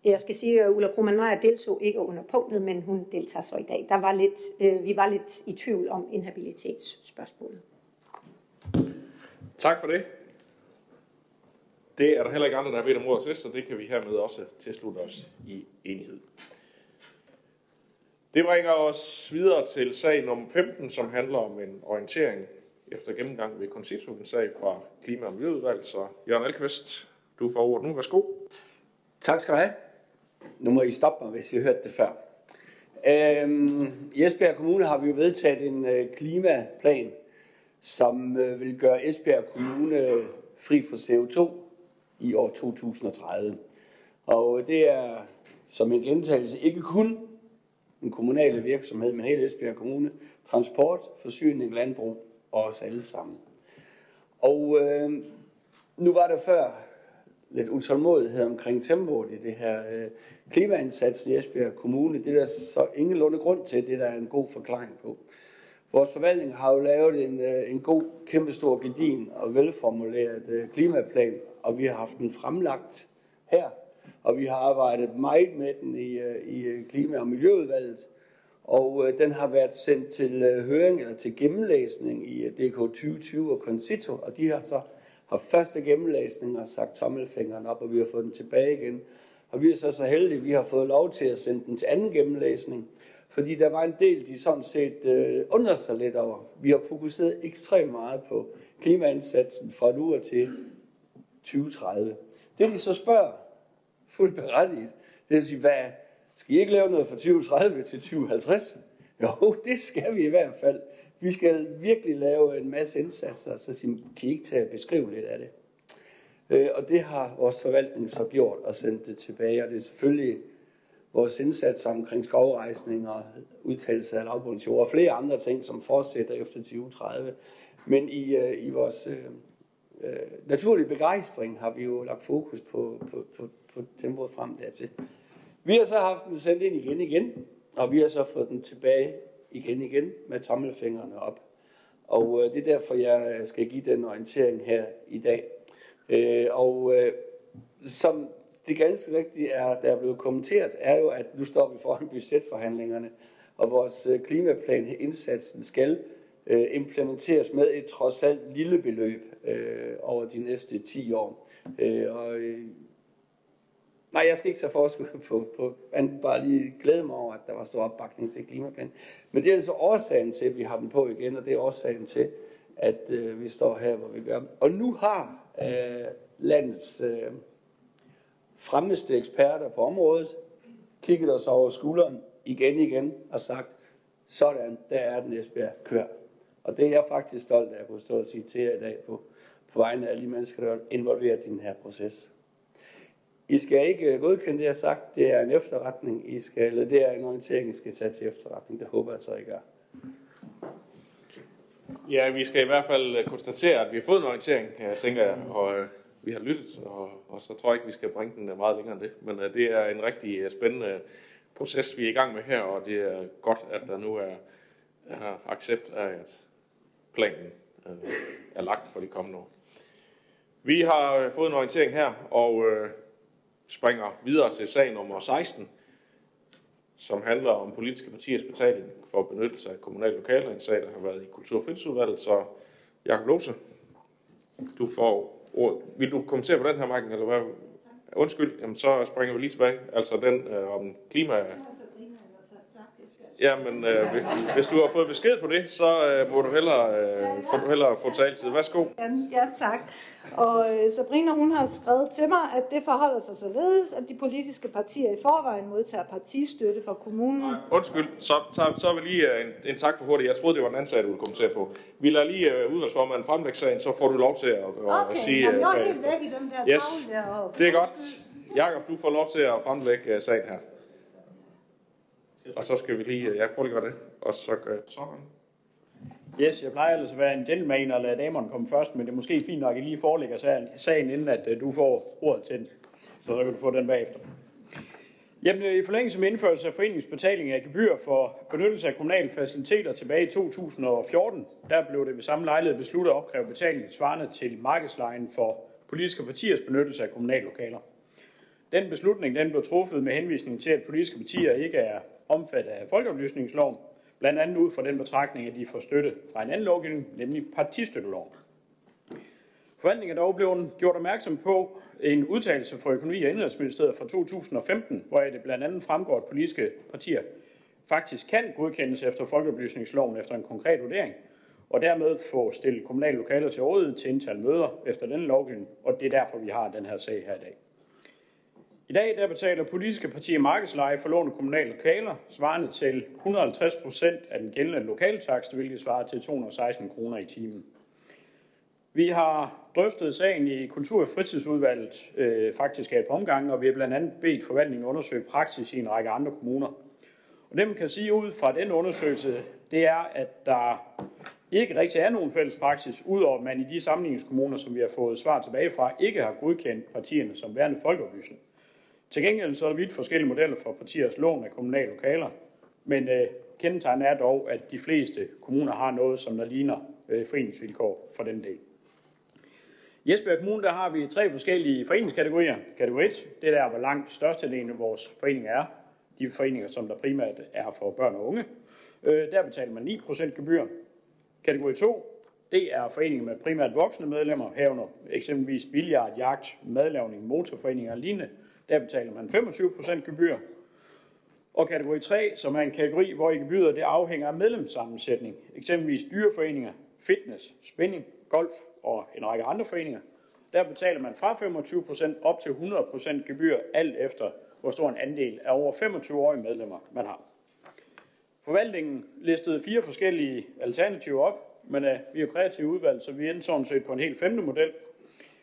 Jeg skal sige, at Ulla Krohmann Meyer deltog ikke under punktet, men hun deltager så i dag. Der var lidt, øh, vi var lidt i tvivl om inhabilitetsspørgsmålet. Tak for det. Det er der heller ikke andre, der har bedt om ordet til, så det kan vi hermed også tilslutte os i enighed. Det bringer os videre til sag nummer 15, som handler om en orientering efter gennemgang ved Concito, en sag fra Klima- og Miljøudvalget. Så Jørgen Alkvist, du får ordet nu. Værsgo. Tak skal du have. Nu må I stoppe mig, hvis I har hørt det før. Øhm, I Esbjerg Kommune har vi jo vedtaget en øh, klimaplan, som øh, vil gøre Esbjerg Kommune fri for CO2 i år 2030. Og det er som en gentagelse ikke kun en kommunale virksomhed, men hele Esbjerg Kommune, transport, forsyning, landbrug og os alle sammen. Og øh, nu var der før lidt utålmodighed omkring tempoet i det her øh, klimaindsats i Esbjerg Kommune. Det er der så ingen grund til, det der er en god forklaring på. Vores forvaltning har jo lavet en, øh, en god, kæmpestor gedin og velformuleret øh, klimaplan, og vi har haft den fremlagt her, og vi har arbejdet meget med den i, øh, i Klima- og Miljøudvalget, og den har været sendt til høring eller til gennemlæsning i DK 2020 og Concito, og de har så har første gennemlæsning og sagt tommelfingeren op, og vi har fået den tilbage igen. Og vi er så så heldige, at vi har fået lov til at sende den til anden gennemlæsning, fordi der var en del, de sådan set øh, undrer sig lidt over. Vi har fokuseret ekstremt meget på klimaindsatsen fra nu og til 2030. Det de så spørger, fuldt berettiget, det vil sige, hvad, skal I ikke lave noget fra 2030 til 2050? Jo, det skal vi i hvert fald. Vi skal virkelig lave en masse indsatser, så siger, kan I ikke tage og beskrive lidt af det? Øh, og det har vores forvaltning så gjort og sendt det tilbage, og det er selvfølgelig vores indsatser omkring skovrejsning og udtalelse af lavbundsjord og flere andre ting, som fortsætter efter 2030. Men i, øh, i vores øh, øh, naturlige begejstring har vi jo lagt fokus på, på, på, på tempoet frem dertil. Vi har så haft den sendt ind igen igen, og vi har så fået den tilbage igen igen med tommelfingrene op. Og øh, det er derfor, jeg skal give den orientering her i dag. Øh, og øh, som det ganske rigtige, er, der er blevet kommenteret, er jo, at nu står vi foran budgetforhandlingerne, og vores øh, klimaplan, indsatsen skal øh, implementeres med et trods alt lille beløb øh, over de næste 10 år. Øh, og, øh, nej, jeg skal ikke tage forskud på, på andet bare lige glæde mig over, at der var stor opbakning til klimaplanen. Men det er altså årsagen til, at vi har den på igen, og det er årsagen til, at øh, vi står her, hvor vi gør. Og nu har øh, landets øh, fremmeste eksperter på området kigget os over skulderen igen igen og sagt, sådan, der er den Esbjerg, kør. Og det er jeg faktisk stolt af at kunne stå og sige til jer i dag på, på vegne af alle de mennesker, der er involveret i den her proces. I skal ikke godkende det, jeg har sagt. Det er en efterretning. I skal, eller det er en orientering, I skal tage til efterretning. Det håber jeg så, ikke er. Ja, vi skal i hvert fald konstatere, at vi har fået en orientering, jeg tænker jeg, og øh, vi har lyttet, og, og så tror jeg ikke, vi skal bringe den øh, meget længere end det. Men øh, det er en rigtig øh, spændende øh, proces, vi er i gang med her, og det er godt, at der nu er, er accept af, at planen øh, er lagt for de kommende år. Vi har fået en orientering her, og øh, springer videre til sag nummer 16, som handler om politiske partiers betaling for benyttelse af kommunale lokaler. En sag, der har været i Kultur- og Fritidsudvalget. Så Jakob Lose, du får ordet. Vil du kommentere på den her, Marken, eller hvad? Undskyld, jamen så springer vi lige tilbage. Altså den øh, om klima... Ja, men øh, hvis du har fået besked på det, så øh, må du hellere, øh, får du hellere få taletid. Værsgo. Ja, tak. Og øh, Sabrina, hun har skrevet til mig, at det forholder sig således, at de politiske partier i forvejen modtager partistøtte fra kommunen. Undskyld, så, så, så er vi lige øh, en, en tak for hurtigt. Jeg troede, det var en anden sag, du ville kommentere på. Vi lader lige uh, udvalgsformanden fremlægge sagen, så får du lov til at, at, Okay, at sige... jamen, jeg er øh, helt væk i den der Yes, tavle der. Og det er godt. Jakob, du får lov til at fremlægge uh, sagen her. Og så skal vi lige... Uh, ja, prøv lige at gøre det. Og så gør jeg sådan. Yes, jeg plejer ellers at være en gentleman og lade damerne komme først, men det er måske fint nok, at I lige forelægger sagen, sagen inden at øh, du får ordet til den. Så så kan du få den bagefter. Jamen, øh, i forlængelse med indførelse af foreningsbetaling af gebyr for benyttelse af kommunale faciliteter tilbage i 2014, der blev det ved samme lejlighed besluttet at opkræve betaling svarende til markedslejen for politiske partiers benyttelse af kommunale lokaler. Den beslutning den blev truffet med henvisning til, at politiske partier ikke er omfattet af folkeoplysningsloven, blandt andet ud fra den betragtning, at de får støtte fra en anden lovgivning, nemlig partistøtteloven. Forvaltningen er dog blevet gjort opmærksom på en udtalelse fra Økonomi- og Indrigsministeriet fra 2015, hvor det blandt andet fremgår, at politiske partier faktisk kan godkendes efter folkeoplysningsloven efter en konkret vurdering, og dermed få stillet kommunale lokaler til rådighed til indtal møder efter denne lovgivning, og det er derfor, vi har den her sag her i dag. I dag der betaler politiske partier markedsleje for lån af kommunale lokaler, svarende til 150 procent af den gældende lokaltakst, hvilket svarer til 216 kroner i timen. Vi har drøftet sagen i Kultur- og Fritidsudvalget øh, faktisk af et par omgange, og vi har blandt andet bedt forvaltningen undersøge praksis i en række andre kommuner. Og det man kan sige ud fra den undersøgelse, det er, at der ikke rigtig er nogen fælles praksis, udover at man i de sammenligningskommuner, som vi har fået svar tilbage fra, ikke har godkendt partierne som værende folkeoplysning. Til gengæld så er der vidt forskellige modeller for partiers lån af kommunale lokaler, men øh, kendetegnet er dog, at de fleste kommuner har noget, som der ligner øh, foreningsvilkår for den del. I Esbjerg Kommune der har vi tre forskellige foreningskategorier. Kategori 1, det er der, hvor langt størstedelen af vores foreninger er. De foreninger, som der primært er for børn og unge. Øh, der betaler man 9% gebyr. Kategori 2, det er foreninger med primært voksne medlemmer, herunder eksempelvis billiard, jagt, madlavning, motorforeninger og lignende. Der betaler man 25% gebyr. Og kategori 3, som er en kategori, hvor i gebyret det afhænger af medlemssammensætning. Eksempelvis dyreforeninger, fitness, spænding, golf og en række andre foreninger. Der betaler man fra 25% op til 100% gebyr, alt efter hvor stor en andel af over 25-årige medlemmer man har. Forvaltningen listede fire forskellige alternativer op, men øh, vi er jo kreative udvalg, så vi endte sådan set på en helt femte model.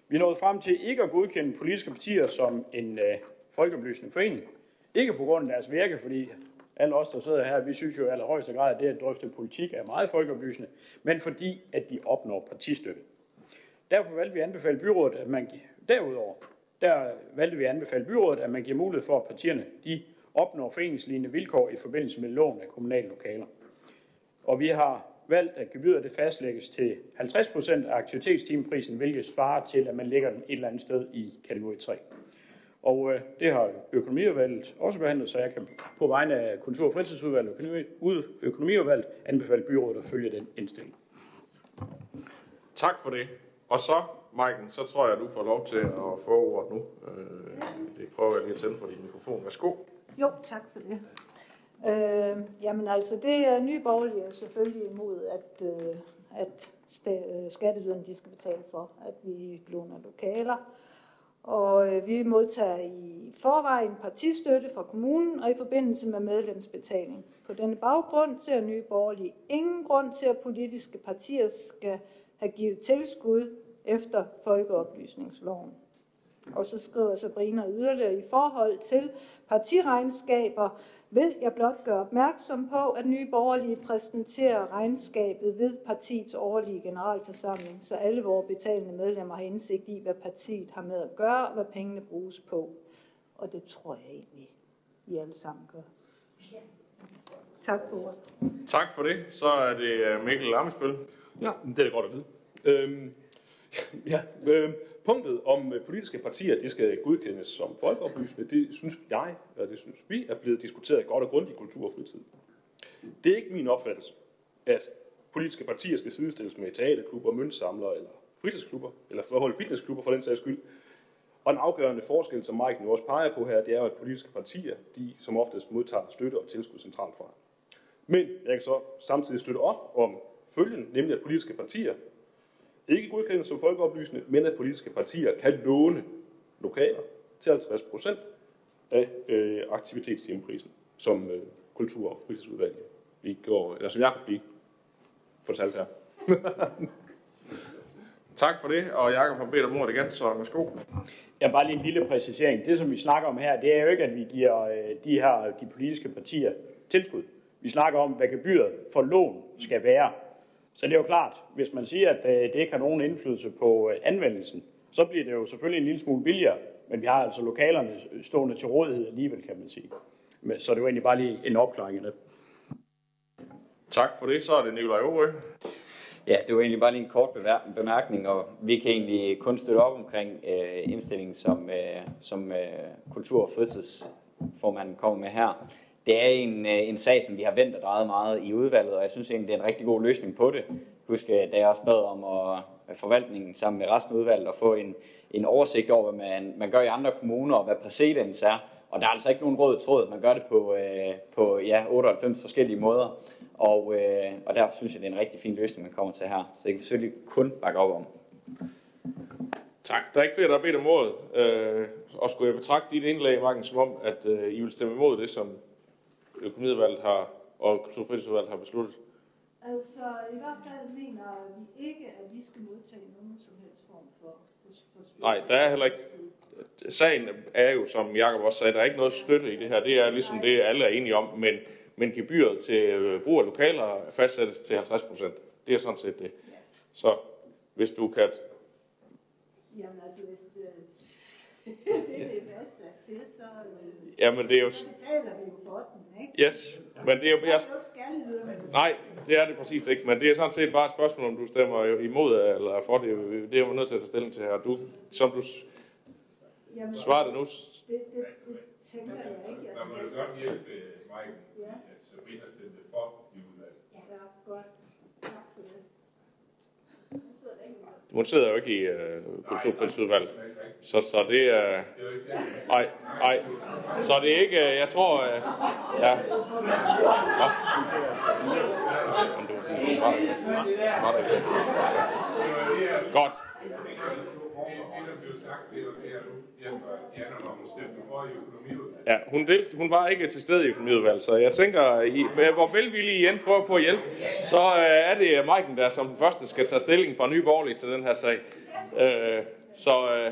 Vi nåede frem til ikke at godkende politiske partier som en øh, folkeoplysende forening. Ikke på grund af deres virke, fordi alle os, der sidder her, vi synes jo i allerhøjeste grad, at det at drøfte politik er meget folkeoplysende, men fordi at de opnår partistøtte. Derfor valgte vi at anbefale byrådet, at man derudover, der valgte vi at anbefale byrådet, at man giver mulighed for, at partierne de opnår foreningslignende vilkår i forbindelse med lån af kommunale lokaler. Og vi har valgt, at gebyret det fastlægges til 50% af aktivitetstimeprisen, hvilket svarer til, at man lægger den et eller andet sted i kategori 3. Og øh, det har økonomiudvalget også behandlet, så jeg kan på vegne af Kultur- og Fritidsudvalget og økonomi, økonomiudvalget anbefale byrådet at følge den indstilling. Tak for det. Og så Maiken, så tror jeg, at du får lov til at få ordet nu. Øh, det prøver jeg lige at tænde for din mikrofon. Værsgo. Jo, tak for det. Øh, jamen altså, det er nye borgerlige selvfølgelig imod, at, øh, at sta- øh, skatteyderne de skal betale for, at vi låner lokaler. Og øh, vi modtager i forvejen partistøtte fra kommunen og i forbindelse med medlemsbetaling. På denne baggrund ser nye borgerlige ingen grund til, at politiske partier skal have givet tilskud efter folkeoplysningsloven. Og så skriver Sabrina yderligere i forhold til partiregnskaber, vil jeg blot gøre opmærksom på, at nye borgerlige præsenterer regnskabet ved partiets årlige generalforsamling, så alle vores betalende medlemmer har indsigt i, hvad partiet har med at gøre, og hvad pengene bruges på. Og det tror jeg egentlig, I alle sammen gør. Tak for ordet. Tak for det. Så er det øh, Mikkel Lammespil. Ja, det er da godt at vide. Øhm, ja, øhm, punktet om øh, politiske partier, de skal godkendes som folkeoplysende, det synes jeg, og det synes vi, er blevet diskuteret godt og grundigt i kultur og fritid. Det er ikke min opfattelse, at politiske partier skal sidestilles med teaterklubber, møntsamlere eller fritidsklubber, eller forhold fitnessklubber for den sags skyld. Og en afgørende forskel, som Mike nu også peger på her, det er jo, at politiske partier, de som oftest modtager støtte og tilskud centralt fra. Men jeg kan så samtidig støtte op om følgen, nemlig at politiske partier ikke godkendes som folkeoplysende, men at politiske partier kan låne lokaler til 50 procent af øh, aktivitetstimeprisen, som øh, kultur- og fritidsudvalget vi går, eller som jeg lige fortalt her. Tak for det, og Jakob har bedt om ordet igen, så værsgo. Ja, bare lige en lille præcisering. Det, som vi snakker om her, det er jo ikke, at vi giver øh, de her de politiske partier tilskud. Vi snakker om, hvad gebyret for lån skal være. Så det er jo klart, hvis man siger, at øh, det ikke har nogen indflydelse på øh, anvendelsen, så bliver det jo selvfølgelig en lille smule billigere, men vi har altså lokalerne stående til rådighed alligevel, kan man sige. Men, så det var egentlig bare lige en opklaring af det. Tak for det. Så er det Nikolaj Aarø. Ja, det var egentlig bare lige en kort bemærkning, og vi kan egentlig kun støtte op omkring øh, indstillingen, som, øh, som øh, kultur- og fritidsformanden kommer med her. Det er en, øh, en sag, som vi har vendt og drejet meget i udvalget, og jeg synes egentlig, det er en rigtig god løsning på det. Husk, øh, da jeg også bad om at øh, forvaltningen sammen med resten af udvalget at få en, en oversigt over, hvad man, man gør i andre kommuner, og hvad præcedens er. Og der er altså ikke nogen rød tråd. Man gør det på, øh, på ja, 98 forskellige måder. Og, øh, og derfor synes jeg, det er en rigtig fin løsning, man kommer til her. Så jeg kan selvfølgelig kun bakke op om. Tak. Der er ikke flere, der har bedt om ordet. Øh, og skulle jeg betragte dit indlæg, Marken, som om, at øh, I vil stemme imod det, som økonomiudvalget har, og kulturfritidsudvalget har besluttet? Altså, i hvert fald mener vi ikke, at vi skal modtage nogen som helst form for, for, for støtte. Nej, der er heller ikke... Sagen er jo, som Jakob også sagde, der er ikke noget støtte i det her. Det er ligesom det, alle er enige om, men, men gebyret til øh, brug af lokaler fastsættes til 50 procent. Det er sådan set det. Så hvis du kan... Jamen altså, hvis det, det er det bedste til, så, øh, Jamen, det er jo... så betaler vi jo for den, ikke? Yes, men det er jo... Jeg, er jo nej, det er det præcis ikke, men det er sådan set bare et spørgsmål, om du stemmer imod eller for det. Det er jo nødt til at tage stilling til her. Du, som du svarer det nu, Det, det, det tænker jeg ikke, jeg Der må du godt hjælpe Mike, Ja. at Sabrina stemte for i udvalget. Ja, godt. Tak for det hun sidder jo ikke i øh, kulturfritidsudvalget. Så, så det er... Øh, Nej, nej. Så det er ikke... øh, Jeg tror... øh, Ja. ja. Godt. Det, der blev sagt, det var det, at du hjælper Jan, hun stemte for i økonomiudvalget. Ja, hun, del, hun var ikke til stede i økonomiudvalget, så jeg tænker, I, hvor velvillig I end prøver på at hjælpe, så øh, er det Maiken, der som den første skal tage stilling fra Nye Borgerlige til den her sag. Øh, så øh,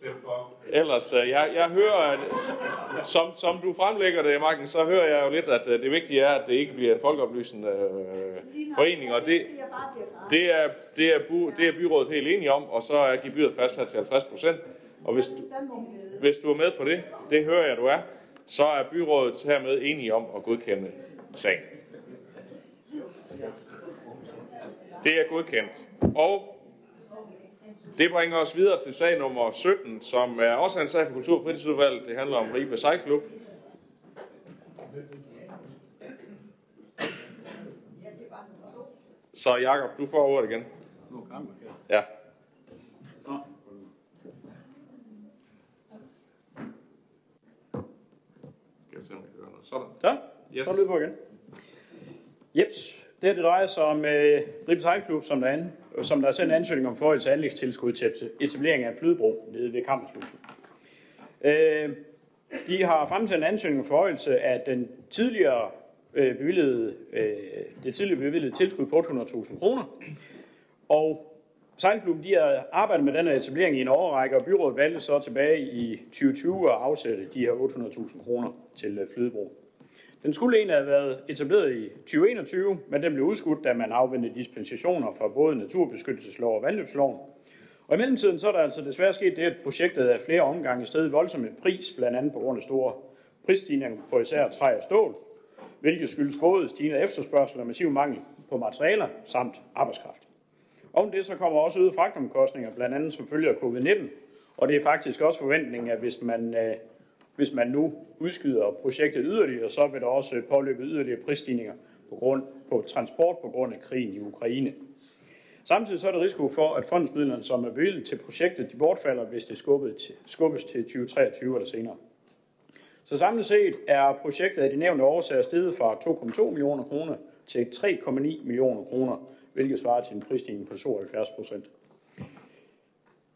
Stem for. ellers, øh, jeg, jeg hører, at, som, som du fremlægger det, Maiken, så hører jeg jo lidt, at øh, det vigtige er, at det ikke bliver en folkeoplysende øh, forening, og det, det er, det, er bu, det er byrådet helt enige om, og så er gebyret fastsat til 50 procent. Og hvis du, hvis du er med på det, det hører jeg, du er, så er byrådet hermed enige om at godkende sagen. Det er godkendt. Og det bringer os videre til sag nummer 17, som er også en sag for Kultur- og Fritidsudvalget. Det handler om Ribe Sejklub. Så Jakob, du får ordet igen. Ja. Skal jeg se, om jeg kan gøre noget. Sådan. Ja, yes. så er det på igen. Jeps det her det drejer sig om øh, Ribes Sejlklub, som der, er, som der er sendt ansøgning om forhold til anlægstilskud til etablering af en flydebro nede ved Kammerslusen. Øh, de har fremsendt en ansøgning om forhøjelse af den tidligere øh, bevilgede, øh, det tidligere bevilgede tilskud på 800.000 kroner. Og Sejlklubben de har arbejdet med den her etablering i en overrække, og byrådet valgte så tilbage i 2020 at afsætte de her 800.000 kroner til øh, flydebro. Den skulle egentlig have været etableret i 2021, men den blev udskudt, da man afvendte dispensationer fra både naturbeskyttelseslov og vandløbsloven. Og i mellemtiden så er der altså desværre sket det, at projektet er flere omgange stedet voldsomt i pris, blandt andet på grund af store prisstigninger på især træ og stål, hvilket skyldes både stigende efterspørgsel og massiv mangel på materialer samt arbejdskraft. Om det så kommer også øget fragtomkostninger, blandt andet som følge af covid-19, og det er faktisk også forventningen, at hvis man, øh, hvis man nu udskyder projektet yderligere, så vil der også påløbe yderligere prisstigninger på, grund, på transport på grund af krigen i Ukraine. Samtidig så er der risiko for, at fondsmidlerne, som er bevilget til projektet, de bortfalder, hvis det skubbes til 2023 eller senere. Så samlet set er projektet af de nævnte årsager steget fra 2,2 millioner kroner til 3,9 millioner kroner, hvilket svarer til en prisstigning på 72 procent.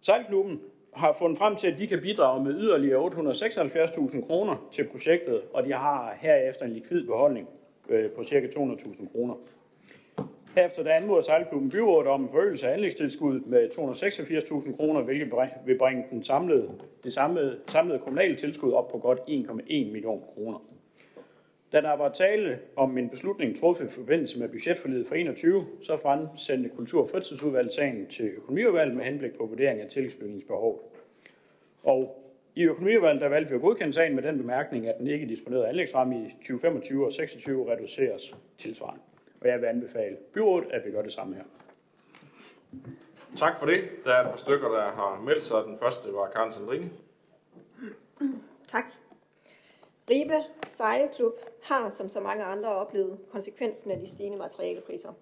Sejlklubben har fundet frem til, at de kan bidrage med yderligere 876.000 kroner til projektet, og de har herefter en likvid beholdning øh, på ca. 200.000 kroner. Herefter der anmoder Sejlklubben byrådet om en forøgelse af anlægstilskuddet med 286.000 kroner, hvilket vil bringe den samlede, det samlede, samlede kommunale tilskud op på godt 1,1 million kroner. Da der var tale om en beslutning truffet i forbindelse med budgetforlidet for 21, så fremsendte Kultur- og Fritidsudvalget sagen til økonomiudvalget med henblik på vurdering af tillægsbevillingsbehov. Og i økonomiudvalget der valgte vi at godkende sagen med den bemærkning, at den ikke disponerede anlægsramme i 2025 og 26 reduceres tilsvarende. Og jeg vil anbefale byrådet, at vi gør det samme her. Tak for det. Der er et par stykker, der har meldt sig. Den første var Karen Sandrine. Tak. Ribe Sejlklub har, som så mange andre, oplevet konsekvensen af de stigende materialepriser.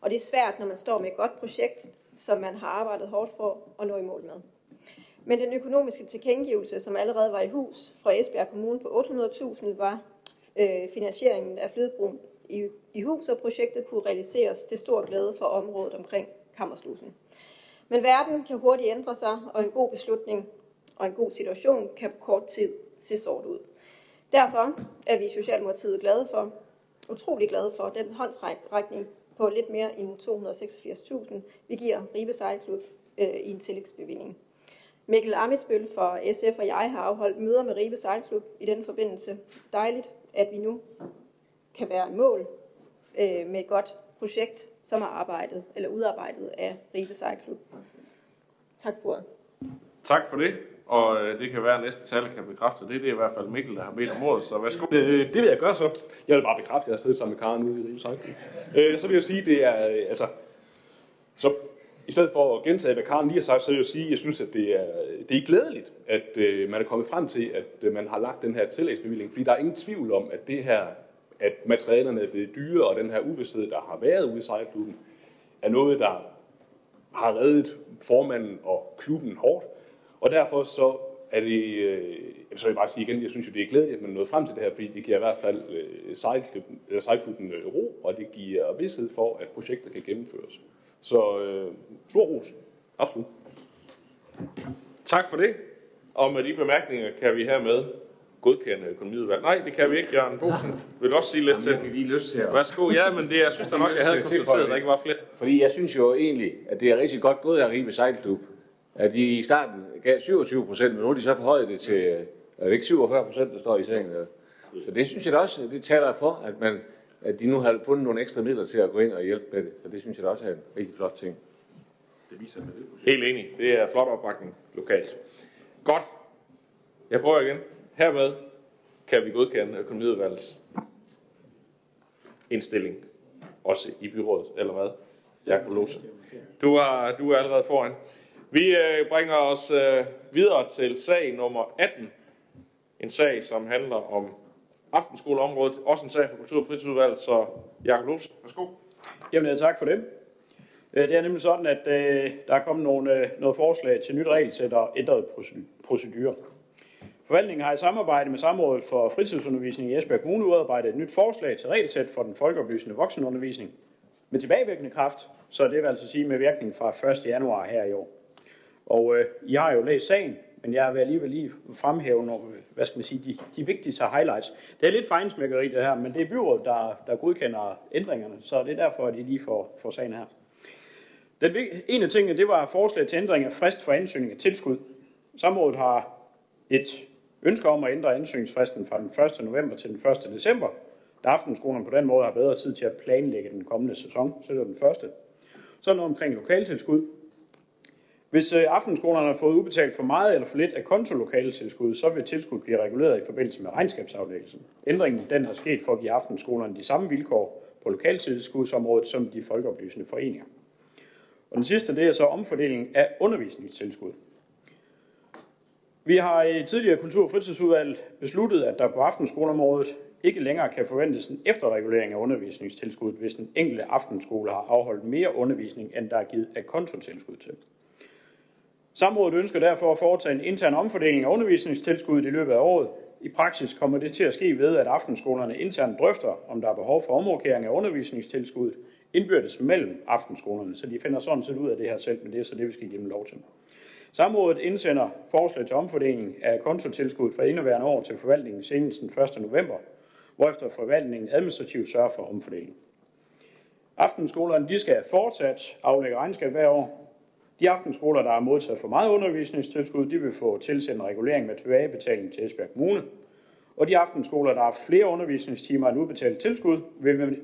Og det er svært, når man står med et godt projekt, som man har arbejdet hårdt for at nå i mål med. Men den økonomiske tilkendegivelse, som allerede var i hus fra Esbjerg Kommune på 800.000, var øh, finansieringen af flydebroen i, i hus, og projektet kunne realiseres til stor glæde for området omkring Kammerslusen. Men verden kan hurtigt ændre sig, og en god beslutning og en god situation kan på kort tid se sort ud. Derfor er vi i Socialdemokratiet glade for, utrolig glade for den håndsrækning på lidt mere end 286.000, vi giver Ribe Sejlklub øh, i en tillægsbevilling. Mikkel Amitsbøl fra SF og jeg har afholdt møder med Ribe Sejlklub i den forbindelse. Dejligt, at vi nu kan være i mål øh, med et godt projekt, som er arbejdet eller udarbejdet af Ribe Sejlklub. Tak for ordet. Tak for det. Og øh, det kan være, at næste tal kan bekræfte det. Det er i hvert fald Mikkel, der har bedt om ordet, så værsgo. Øh, det vil jeg gøre så. Jeg vil bare bekræfte, at jeg har siddet sammen med Karen ude i Rive Øh, så vil jeg sige, det er, øh, altså, så i stedet for at gentage, hvad Karen lige har sagt, så vil jeg sige, at jeg synes, at det er, det er glædeligt, at øh, man er kommet frem til, at øh, man har lagt den her tillægsbevilling. Fordi der er ingen tvivl om, at det her, at materialerne er blevet dyre, og den her uvidshed, der har været ude i sejlklubben, er noget, der har reddet formanden og klubben hårdt. Og derfor så er det, øh, så vil jeg bare sige igen, jeg synes jo, det er glædeligt, at man er nået frem til det her, fordi det giver i hvert fald øh, sejlklubben, eller sejlklubben øh, ro, og det giver vidshed for, at projektet kan gennemføres. Så øh, stor ros. Absolut. Tak for det. Og med de bemærkninger kan vi hermed godkende økonomiudvalg. Nej, det kan vi ikke, Jørgen Bosen. Vil du også sige lidt til? Jeg fik lige lyst til at... Værsgo. Ja, men det, jeg synes da nok, jeg havde konstateret, at der ikke var flere. Fordi jeg synes jo egentlig, at det er rigtig godt gået af Ribe Sejlklub, at de i starten gav 27 procent, men nu har de så forhøjet det til, er det ikke 47 procent, der står i sagen? Så det synes jeg da også, det taler for, at, man, at de nu har fundet nogle ekstra midler til at gå ind og hjælpe med det. Så det synes jeg da også er en rigtig flot ting. Det viser med det. Helt enig. Det er flot opbakning lokalt. Godt. Jeg prøver igen. Hermed kan vi godkende økonomiudvalgets indstilling, også i byrådet, eller hvad? Jakob Lose. Du er, du er allerede foran. Vi øh, bringer os øh, videre til sag nummer 18. En sag, som handler om aftenskoleområdet. Også en sag for Kultur- og Fritidsudvalget, så Jakob Lose, værsgo. Jamen, tak for det. Øh, det er nemlig sådan, at der er kommet nogle, noget forslag til nyt regelsæt og ændret procedurer. Forvaltningen har i samarbejde med Samrådet for Fritidsundervisning i Esbjerg Kommune udarbejdet et nyt forslag til regelsæt for den folkeoplysende voksenundervisning med tilbagevirkende kraft, så det vil altså sige med virkning fra 1. januar her i år. Og øh, jeg har jo læst sagen, men jeg vil alligevel lige fremhæve nogle, øh, hvad skal man sige, de, de vigtigste highlights. Det er lidt fejnsmækkeri det her, men det er byrådet, der, der godkender ændringerne, så det er derfor, at I lige får, får sagen her. Den, en af tingene, det var forslag til ændring af frist for ansøgning af tilskud. Samrådet har et ønske om at ændre ansøgningsfristen fra den 1. november til den 1. december, da aftenskolerne på den måde har bedre tid til at planlægge den kommende sæson. Så det er den første. Så noget omkring lokaltilskud. Hvis øh, aftenskolerne har fået udbetalt for meget eller for lidt af kontolokale tilskud, så vil tilskud blive reguleret i forbindelse med regnskabsaflæggelsen. Ændringen den er sket for at give aftenskolerne de samme vilkår på lokaltilskudsområdet som de folkeoplysende foreninger. Og den sidste, det er så omfordeling af undervisningstilskud. Vi har i tidligere kultur- og fritidsudvalg besluttet, at der på aftenskoleområdet ikke længere kan forventes en efterregulering af undervisningstilskud, hvis den enkelte aftenskole har afholdt mere undervisning, end der er givet af kontotilskud til. Samrådet ønsker derfor at foretage en intern omfordeling af undervisningstilskuddet i løbet af året. I praksis kommer det til at ske ved, at aftenskolerne internt drøfter, om der er behov for omrokering af undervisningstilskuddet indbyrdes mellem aftenskolerne, så de finder sådan set ud af det her selv, men det er så det, vi skal give dem lov til. Samrådet indsender forslag til omfordeling af kontotilskuddet for indeværende år til forvaltningen senest den 1. november, hvorefter forvaltningen administrativt sørger for omfordeling. Aftenskolerne de skal fortsat aflægge regnskab hver år, de aftenskoler, der har modtaget for meget undervisningstilskud, de vil få tilsendt regulering med tilbagebetaling til Esbjerg Kommune. Og de aftenskoler, der har flere undervisningstimer end udbetalt tilskud,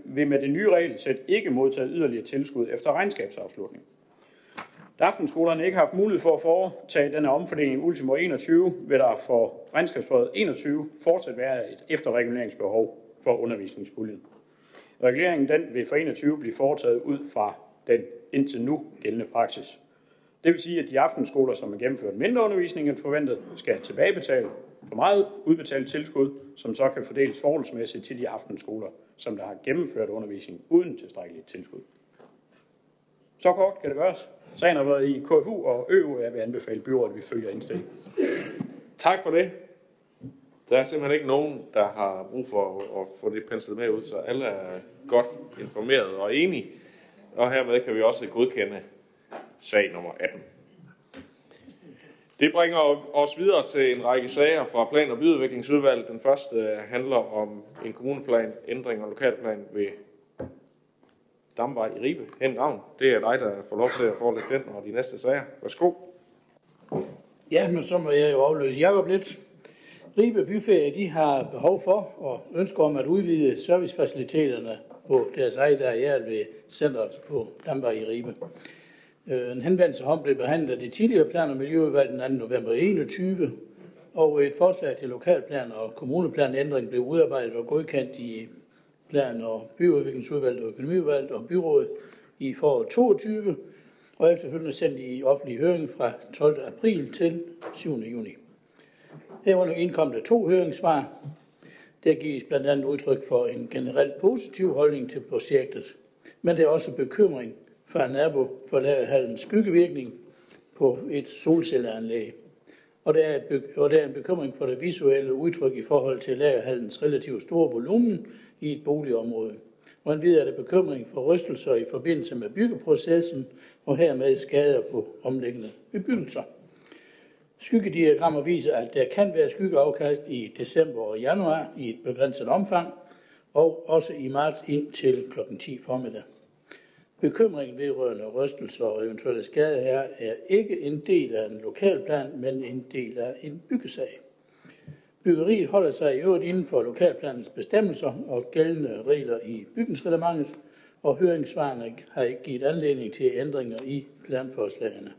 vil med det nye regelsæt ikke modtage yderligere tilskud efter regnskabsafslutning. Da aftenskolerne ikke har haft mulighed for at foretage denne omfordeling ultimo 21, vil der for regnskabsåret 21 fortsat være et efterreguleringsbehov for undervisningspuljen. Reguleringen den vil for 21 blive foretaget ud fra den indtil nu gældende praksis. Det vil sige, at de aftenskoler, som har gennemført mindre undervisning end forventet, skal tilbagebetale for meget udbetalt tilskud, som så kan fordeles forholdsmæssigt til de aftenskoler, som der har gennemført undervisning uden tilstrækkeligt tilskud. Så kort kan det gøres. Sagen har været i KFU og ØU, og jeg vil anbefale byrådet, at vi følger indstillingen. Tak for det. Der er simpelthen ikke nogen, der har brug for at få det penslet med ud, så alle er godt informeret og enige. Og hermed kan vi også godkende sag nummer 18. Det bringer os videre til en række sager fra Plan- og Byudviklingsudvalget. Den første øh, handler om en kommuneplan, ændring og lokalplan ved Damvej i Ribe. Hen Ravn, det er dig, der får lov til at forelægge den og de næste sager. Værsgo. Ja, men så må jeg jo afløse Jacob lidt. Ribe Byferie de har behov for og ønsker om at udvide servicefaciliteterne på deres eget areal ved centret på Damvej i Ribe. Øh, en henvendelse om blev behandlet i tidligere plan- og miljøudvalg den 2. november 21, og et forslag til lokalplan og kommuneplanændring blev udarbejdet og godkendt i plan- og byudviklingsudvalget og økonomiudvalget og byrådet i foråret 22, og efterfølgende sendt i offentlig høring fra 12. april til 7. juni. Herunder indkom der to høringssvar. Der gives blandt andet udtryk for en generelt positiv holdning til projektet, men det er også bekymring fra nabo for en skyggevirkning på et solcelleanlæg. Og der, er et, og der er en bekymring for det visuelle udtryk i forhold til lagerhallens relativt store volumen i et boligområde. Og endvidere er der bekymring for rystelser i forbindelse med byggeprocessen og hermed skader på omliggende bebyggelser. Skyggediagrammer viser, at der kan være skyggeafkast i december og januar i et begrænset omfang, og også i marts ind til kl. 10 formiddag. Bekymringen vedrørende rystelser og eventuelle skade her er ikke en del af en lokalplan, men en del af en byggesag. Byggeriet holder sig i øvrigt inden for lokalplanens bestemmelser og gældende regler i bygningsreglementet, og høringssvarene har ikke givet anledning til ændringer i planforslagene.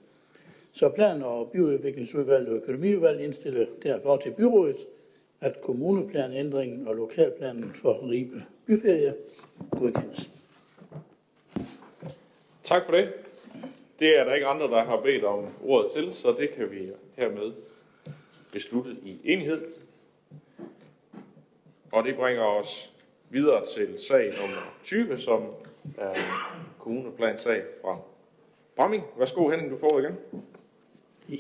Så plan- og byudviklingsudvalget og økonomiudvalget indstiller derfor til byrådet, at kommuneplanændringen og lokalplanen for Ribe byferie godkendes. Tak for det. Det er der ikke andre, der har bedt om ordet til, så det kan vi hermed beslutte i enighed. Og det bringer os videre til sag nummer 20, som er kommuneplan sag fra Bramming. Værsgo Henning, du får igen.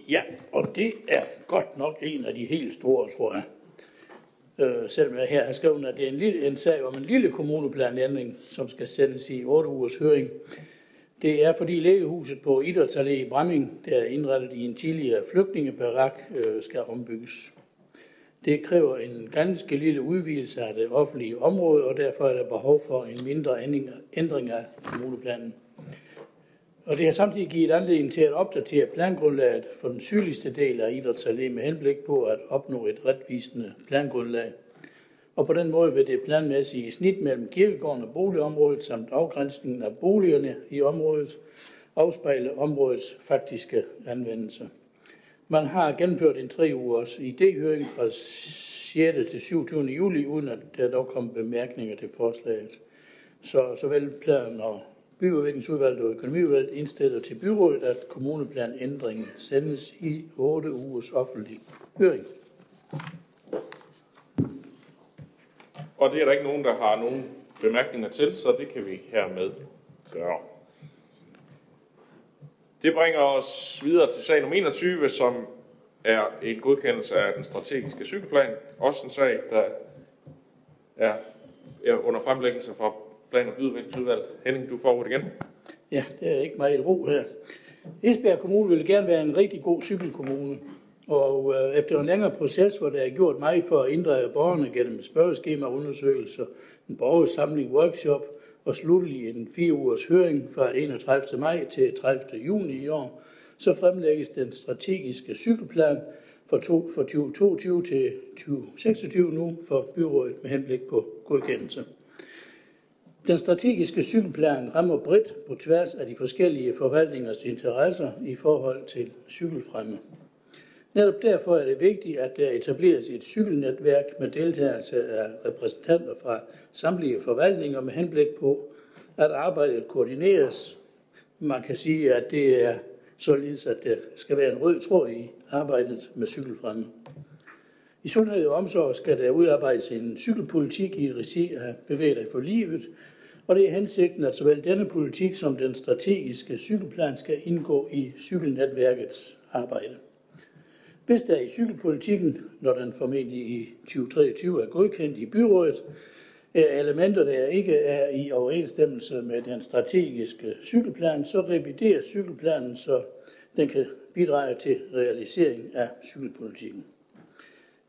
Ja, og det er godt nok en af de helt store, tror jeg. Øh, selvom jeg her har skrevet, at det er en, lille, en sag om en lille kommuneplanændring, som skal sendes i 8 ugers høring. Det er fordi lægehuset på Idrætsallé i Bramming, der er indrettet i en tidligere flygtningebarak, øh, skal ombygges. Det kræver en ganske lille udvidelse af det offentlige område, og derfor er der behov for en mindre ændring af kommuneplanen. Og det har samtidig givet anledning til at opdatere plangrundlaget for den sydligste del af Idrætsallé med henblik på at opnå et retvisende plangrundlag. Og på den måde vil det planmæssige snit mellem kirkegården og boligområdet samt afgrænsningen af boligerne i området afspejle områdets faktiske anvendelse. Man har gennemført en tre ugers idéhøring fra 6. til 27. juli, uden at der dog kom bemærkninger til forslaget. Så såvel plan og byudviklingsudvalget og økonomiudvalget indstiller til byrådet, at kommuneplanændringen sendes i 8 ugers offentlig høring. Og det er der ikke nogen, der har nogen bemærkninger til, så det kan vi hermed gøre. Det bringer os videre til sag nummer 21, som er en godkendelse af den strategiske cykelplan. Også en sag, der er, er under fremlæggelse fra plan- og byudviklingsudvalget. Henning, du får ordet igen. Ja, det er ikke meget ro her. Esbjerg Kommune vil gerne være en rigtig god cykelkommune. Og øh, efter en længere proces, hvor der er gjort meget for at inddrage borgerne gennem spørgeskemaundersøgelser, undersøgelser, en borgersamling, workshop og slutlig en fire ugers høring fra 31. maj til 30. juni i år, så fremlægges den strategiske cykelplan for, to, for 2022 til 2026 nu for byrådet med henblik på godkendelse. Den strategiske cykelplan rammer bredt på tværs af de forskellige forvaltningers interesser i forhold til cykelfremme. Netop derfor er det vigtigt, at der etableres et cykelnetværk med deltagelse af repræsentanter fra samtlige forvaltninger med henblik på, at arbejdet koordineres. Man kan sige, at det er således, at der skal være en rød tråd i arbejdet med cykelfremme. I sundhed og omsorg skal der udarbejdes en cykelpolitik i regi af bevæger for livet, og det er hensigten, at såvel denne politik som den strategiske cykelplan skal indgå i cykelnetværkets arbejde. Hvis der i cykelpolitikken, når den formentlig i 2023 er godkendt i byrådet, er elementer, der ikke er i overensstemmelse med den strategiske cykelplan, så revideres cykelplanen, så den kan bidrage til realisering af cykelpolitikken.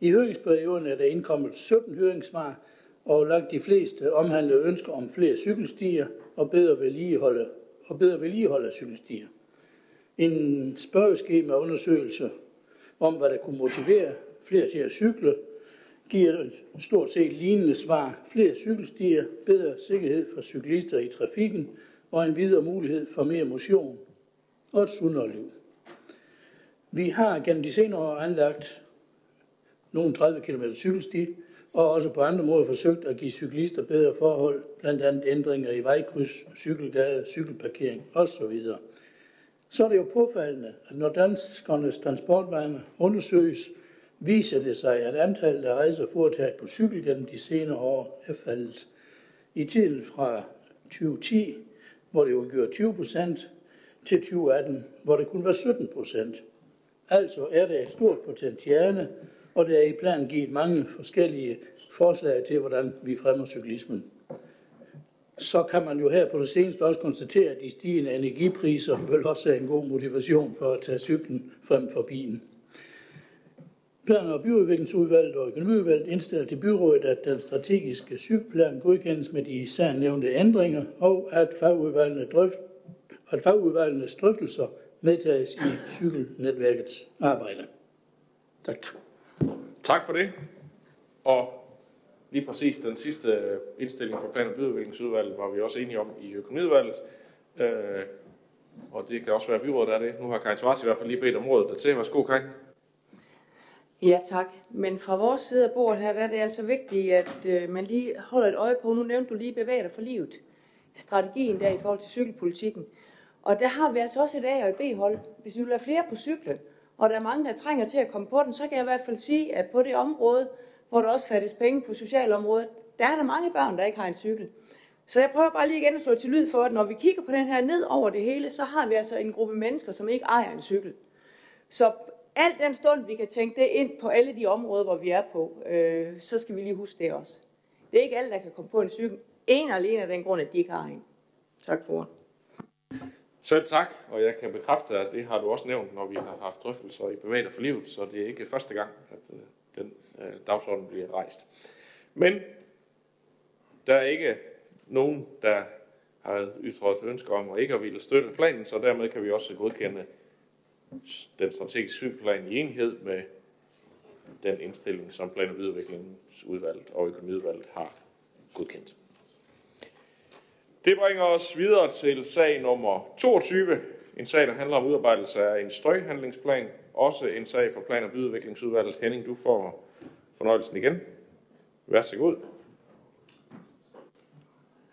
I høringsperioden er der indkommet 17 høringssvar, og langt de fleste omhandler ønsker om flere cykelstier og bedre vedligeholde, og bedre vedligeholde af cykelstier. En spørgeskema undersøgelse om, hvad der kunne motivere flere til at cykle, giver stort set lignende svar. Flere cykelstier, bedre sikkerhed for cyklister i trafikken og en videre mulighed for mere motion og et sundere liv. Vi har gennem de senere år anlagt nogle 30 km cykelsti, og også på andre måder forsøgt at give cyklister bedre forhold, blandt andet ændringer i vejkryds, cykelgade, cykelparkering osv. Så er det jo påfaldende, at når danskernes transportvaner undersøges, viser det sig, at antallet af rejser foretaget på cykel gennem de senere år er faldet. I tiden fra 2010, hvor det udgjorde 20 procent, til 2018, hvor det kun var 17 procent. Altså er der et stort potentiale, og der er i planen givet mange forskellige forslag til, hvordan vi fremmer cyklismen. Så kan man jo her på det seneste også konstatere, at de stigende energipriser vil også have en god motivation for at tage cyklen frem for bilen. Plan- og byudviklingsudvalget og økonomiudvalget indstiller til byrådet, at den strategiske cykelplan godkendes med de især nævnte ændringer, og at fagudvalgene, drøft, at fagudvalgenes drøftelser medtages i cykelnetværkets arbejde. Tak. Tak for det. Og lige præcis den sidste øh, indstilling fra Plan- og Byudviklingsudvalget var vi også enige om i økonomiudvalget. Øh, og det kan også være byrådet af det. Nu har Karin Svarts i hvert fald lige bedt om rådet dertil. Værsgo, Karin. Ja, tak. Men fra vores side af bordet her, der er det altså vigtigt, at øh, man lige holder et øje på, nu nævnte du lige bevæger dig for livet, strategien der i forhold til cykelpolitikken. Og der har vi altså også et A- og et B-hold. Hvis vi vil have flere på cyklen, og der er mange, der trænger til at komme på den, så kan jeg i hvert fald sige, at på det område, hvor der også fattes penge på socialområdet, der er der mange børn, der ikke har en cykel. Så jeg prøver bare lige igen at slå til lyd for, at når vi kigger på den her ned over det hele, så har vi altså en gruppe mennesker, som ikke ejer en cykel. Så alt den stund, vi kan tænke det ind på alle de områder, hvor vi er på, øh, så skal vi lige huske det også. Det er ikke alle, der kan komme på en cykel. En og alene af den grund, at de ikke har en. Tak for ordet. Selv tak, og jeg kan bekræfte, at det har du også nævnt, når vi har haft drøftelser i Bevægelser for Livet, så det er ikke første gang, at øh, den øh, dagsorden bliver rejst. Men der er ikke nogen, der har ytret ønsker om og ikke at ville støtte planen, så dermed kan vi også godkende den strategiske cykelplan i enhed med den indstilling, som Plan- og udviklingsudvalget og Økonomiudvalget har godkendt. Det bringer os videre til sag nummer 22. En sag, der handler om udarbejdelse af en støjhandlingsplan. Også en sag for Plan- og Byudviklingsudvalget. Henning, du får fornøjelsen igen. Vær så god.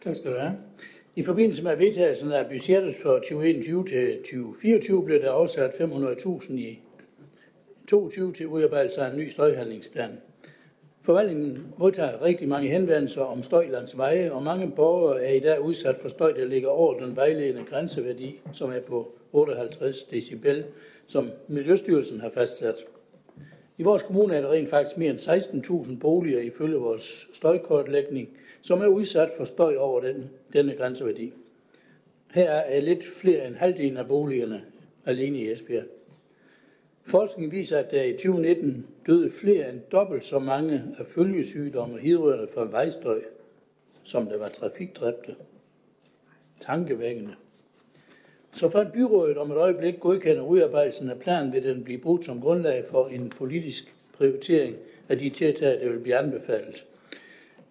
Tak skal du have. I forbindelse med vedtagelsen af budgettet for 2021 til 2024 blev der afsat 500.000 i 22 til udarbejdelse af en ny støjhandlingsplan. Forvaltningen modtager rigtig mange henvendelser om støj langs veje, og mange borgere er i dag udsat for støj, der ligger over den vejledende grænseværdi, som er på 58 decibel, som Miljøstyrelsen har fastsat. I vores kommune er der rent faktisk mere end 16.000 boliger ifølge vores støjkortlægning, som er udsat for støj over den, denne grænseværdi. Her er lidt flere end halvdelen af boligerne alene i Esbjerg. Forskning viser, at der i 2019 døde flere end dobbelt så mange af følgesygdomme hidrørende fra vejstøj, som der var trafikdræbte. Tankevækkende. Så for en byrådet om et øjeblik godkender udarbejdelsen af planen, vil den blive brugt som grundlag for en politisk prioritering af de tiltag, der vil blive anbefalet.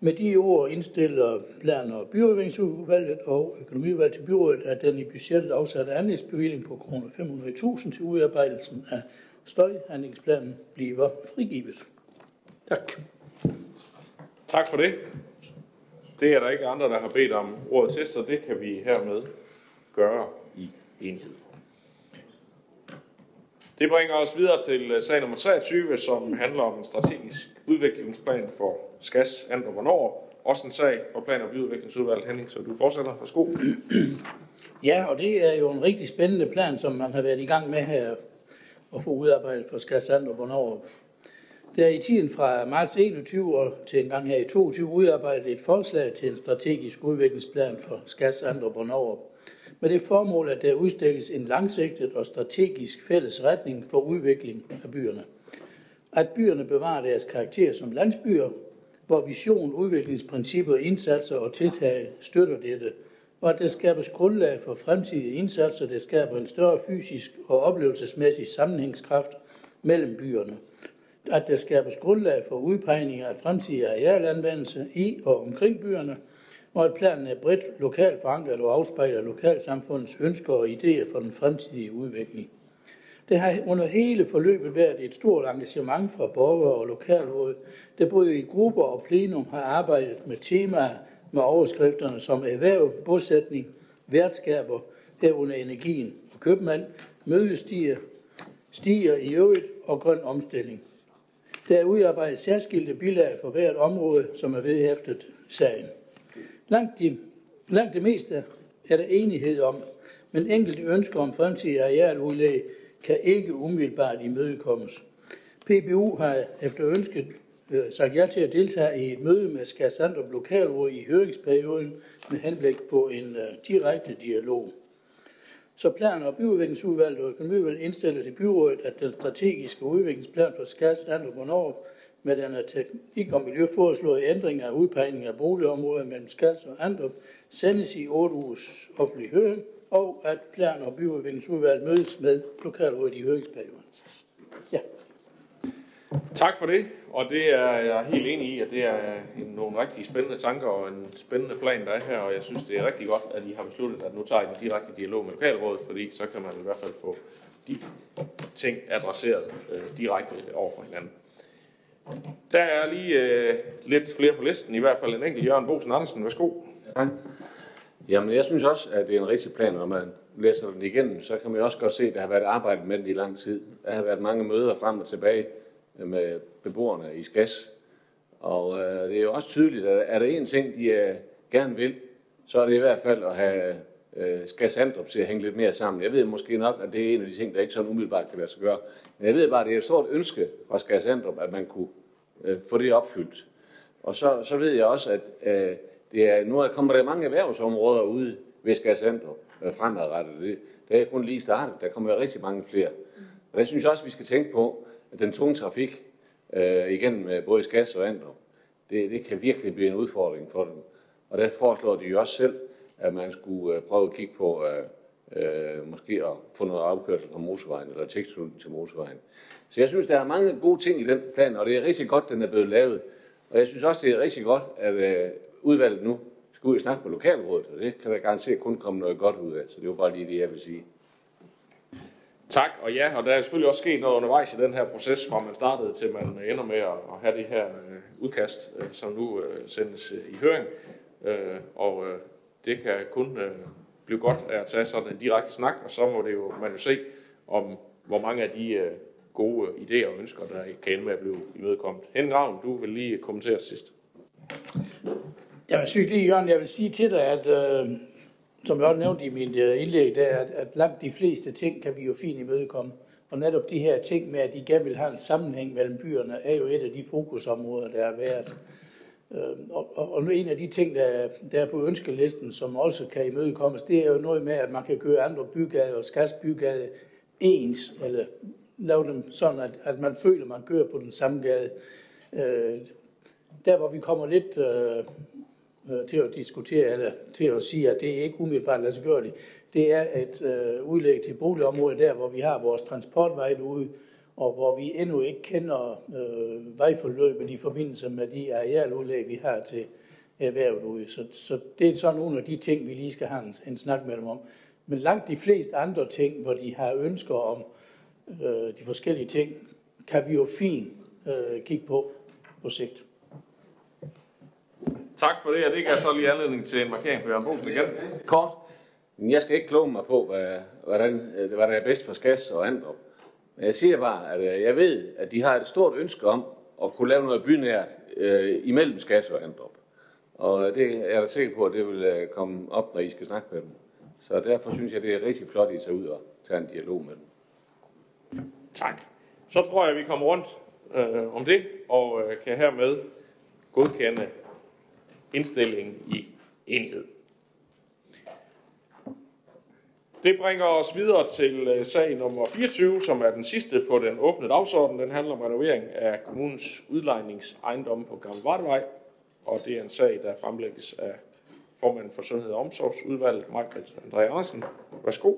Med de ord indstiller plan- og byudviklingsudvalget og økonomiudvalget til byrådet, at den i budgettet afsatte anlægsbevilling på kroner 500.000 til udarbejdelsen af støjhandlingsplanen bliver frigivet. Tak. Tak for det. Det er der ikke andre, der har bedt om ordet til, så det kan vi hermed gøre enhed. Det bringer os videre til øh, sag nummer 23, som handler om en strategisk udviklingsplan for SKAS and hvornår. Også en sag for Plan- og Byudviklingsudvalget, Henning, så du fortsætter. Værsgo. Ja, og det er jo en rigtig spændende plan, som man har været i gang med her at få udarbejdet for SKAS and hvornår. Der er i tiden fra marts 21 og til en gang her i 22 udarbejdet et forslag til en strategisk udviklingsplan for SKAS and hvornår med det formål, at der udstikkes en langsigtet og strategisk fælles retning for udvikling af byerne. At byerne bevarer deres karakter som landsbyer, hvor vision, udviklingsprincipper, indsatser og tiltag støtter dette, og at der skabes grundlag for fremtidige indsatser, der skaber en større fysisk og oplevelsesmæssig sammenhængskraft mellem byerne. At der skabes grundlag for udpegninger af fremtidige arealanvendelse i og omkring byerne – og at planen er bredt lokalt forankret og afspejler lokalsamfundets ønsker og idéer for den fremtidige udvikling. Det har under hele forløbet været et stort engagement fra borgere og lokalråd, der både i grupper og plenum har arbejdet med temaer med overskrifterne som erhverv, bosætning, værtskaber, herunder energien og købmand, mødestiger, stiger i øvrigt og grøn omstilling. Der er udarbejdet særskilte bilag for hvert område, som er vedhæftet sagen. Langt, de, langt det meste er der enighed om, men enkelte ønsker om fremtidig arealudlæg kan ikke umiddelbart imødekommes. PBU har efter ønsket øh, sagt ja til at deltage i et møde med Skarsandrup Lokalråd i høringsperioden med henblik på en øh, direkte dialog. Så plan- og byudviklingsudvalget og økonomiudvalget indstiller til byrådet, at den strategiske udviklingsplan for Skarsandrup og Norge med denne teknik og miljø foreslået ændring af udpegning af boligområder mellem Skals og Andrup sendes i 8 ugers offentlig høring, og at plan- og byudviklingsudvalget mødes med lokalrådet i høringsperioden. Ja. Tak for det, og det er jeg helt enig i, at det er en, nogle rigtig spændende tanker og en spændende plan, der er her, og jeg synes, det er rigtig godt, at I har besluttet, at nu tager I en direkte dialog med lokalrådet, fordi så kan man i hvert fald få de ting adresseret øh, direkte over for hinanden. Der er lige øh, lidt flere på listen, i hvert fald en enkelt Jørgen Bosen Andersen. Værsgo. Ja. Jamen, jeg synes også, at det er en rigtig plan, når man læser den igennem, så kan man også godt se, at der har været arbejdet med den i lang tid. Der har været mange møder frem og tilbage med beboerne i SKAS. Og øh, det er jo også tydeligt, at er der en ting, de øh, gerne vil, så er det i hvert fald at have øh, skal Sandrup til at hænge lidt mere sammen. Jeg ved måske nok, at det er en af de ting, der ikke sådan umiddelbart kan lade sig gøre. Men jeg ved bare, at det er et stort ønske fra Skær Sandrup, at man kunne øh, få det opfyldt. Og så, så ved jeg også, at øh, det er, nu kommer der mange erhvervsområder ude ved Skær Sandrup øh, fremadrettet. Det, det er kun lige startet. Der kommer rigtig mange flere. Og der synes jeg også, at vi skal tænke på, at den tunge trafik øh, igennem øh, både Skas og Andrup, det, det kan virkelig blive en udfordring for dem. Og der foreslår de jo også selv, at man skulle øh, prøve at kigge på øh, øh, måske at få noget afkørsel fra motorvejen eller tilknytning til motorvejen. Så jeg synes, der er mange gode ting i den plan, og det er rigtig godt, den er blevet lavet. Og jeg synes også, det er rigtig godt, at øh, udvalget nu skal ud og snakke med lokalrådet, og det kan der garanteret kun komme noget godt ud af. Så det var bare lige det, jeg vil sige. Tak, og ja, og der er selvfølgelig også sket noget undervejs i den her proces, fra man startede til man ender med at, have det her øh, udkast, øh, som nu sendes i høring. Og det kan kun øh, blive godt af at tage sådan en direkte snak, og så må det jo, man jo se, om hvor mange af de øh, gode idéer og ønsker, der kan ende med at blive imødekommet. Henning Ravn, du vil lige kommentere sidst. Jeg synes lige, Jørgen, jeg vil sige til dig, at øh, som jeg også nævnte i min øh, indlæg, der, at, at langt de fleste ting kan vi jo fint imødekomme. Og netop de her ting med, at de gerne vil have en sammenhæng mellem byerne, er jo et af de fokusområder, der er været. Øh, og, og, og en af de ting, der der er på ønskelisten, som også kan imødekommes, det er jo noget med, at man kan gøre andre bygade og Skas bygade ens, eller lave dem sådan, at, at man føler, at man kører på den samme gade. Øh, der, hvor vi kommer lidt øh, øh til at diskutere, eller til at sige, at det ikke umiddelbart lader sig gøre det, det er et øh, udlæg til boligområdet der, hvor vi har vores transportvej ude, og hvor vi endnu ikke kender øh, vejforløbet i forbindelse med de arealudlæg, vi har til erhvervet ude. Så, så det er sådan nogle af de ting, vi lige skal have en, en snak med dem om. Men langt de fleste andre ting, hvor de har ønsker om øh, de forskellige ting, kan vi jo fint øh, kigge på på sigt. Tak for det, og det gav så lige anledning til en markering for Jørgen Bosen igen. Kort. Men jeg skal ikke kloge mig på, hvad, hvordan, hvad der er bedst for Skas og Andrup. Men jeg siger bare, at øh, jeg ved, at de har et stort ønske om at kunne lave noget bynært øh, imellem Skasse og Andrup. Og det er jeg da sikker på, at det vil øh, komme op, når I skal snakke med dem. Så derfor synes jeg, det er rigtig flot, at I tager ud og tager en dialog med dem. Tak. Så tror jeg, vi kommer rundt øh, om det, og øh, kan hermed godkende indstillingen i enhed. Det bringer os videre til øh, sag nummer 24, som er den sidste på den åbne dagsorden. Den handler om renovering af kommunens udlejningsejendomme på Gamle Vardevej, og det er en sag, der fremlægges af formanden for Sundhed og Omsorgsudvalget, Majbrit André Andersen. Værsgo.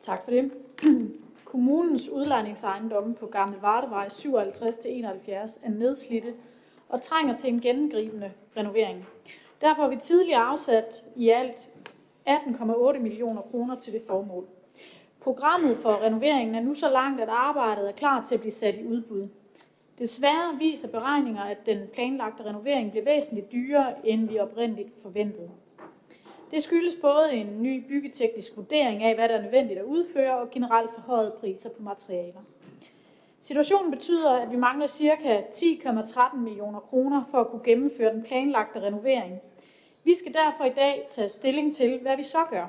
Tak for det. Kommunens udlejningsejendomme på Gamle Vardevej 57-71 er nedslidte og trænger til en gennemgribende renovering. Derfor har vi tidligere afsat i alt 18,8 millioner kroner til det formål. Programmet for renoveringen er nu så langt, at arbejdet er klar til at blive sat i udbud. Desværre viser beregninger, at den planlagte renovering bliver væsentligt dyrere, end vi oprindeligt forventede. Det skyldes både en ny byggeteknisk vurdering af, hvad der er nødvendigt at udføre, og generelt forhøjede priser på materialer. Situationen betyder, at vi mangler ca. 10,13 millioner kroner for at kunne gennemføre den planlagte renovering. Vi skal derfor i dag tage stilling til, hvad vi så gør.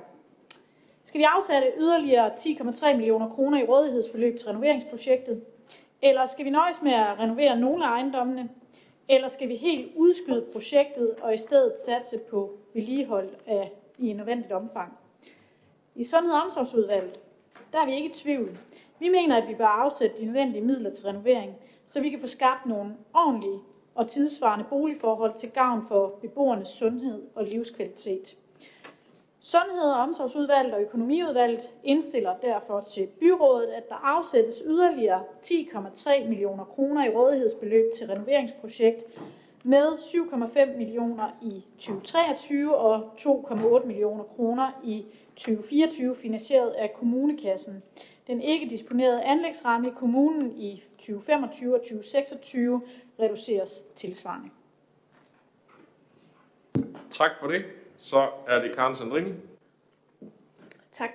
Skal vi afsætte yderligere 10,3 millioner kroner i rådighedsbeløb til renoveringsprojektet? Eller skal vi nøjes med at renovere nogle af ejendommene? Eller skal vi helt udskyde projektet og i stedet satse på vedligehold af, i en nødvendigt omfang? I Sundhed- og Omsorgsudvalget, der er vi ikke i tvivl. Vi mener, at vi bør afsætte de nødvendige midler til renovering, så vi kan få skabt nogle ordentlige og tidsvarende boligforhold til gavn for beboernes sundhed og livskvalitet. Sundhed- og Omsorgsudvalget og Økonomiudvalget indstiller derfor til byrådet, at der afsættes yderligere 10,3 millioner kroner i rådighedsbeløb til renoveringsprojekt med 7,5 millioner i 2023 og 2,8 millioner kroner i 2024 finansieret af kommunekassen. Den ikke disponerede anlægsramme i kommunen i 2025 og 2026 reduceres tilsvarende. Tak for det. Så er det Karen Sandrini. Tak.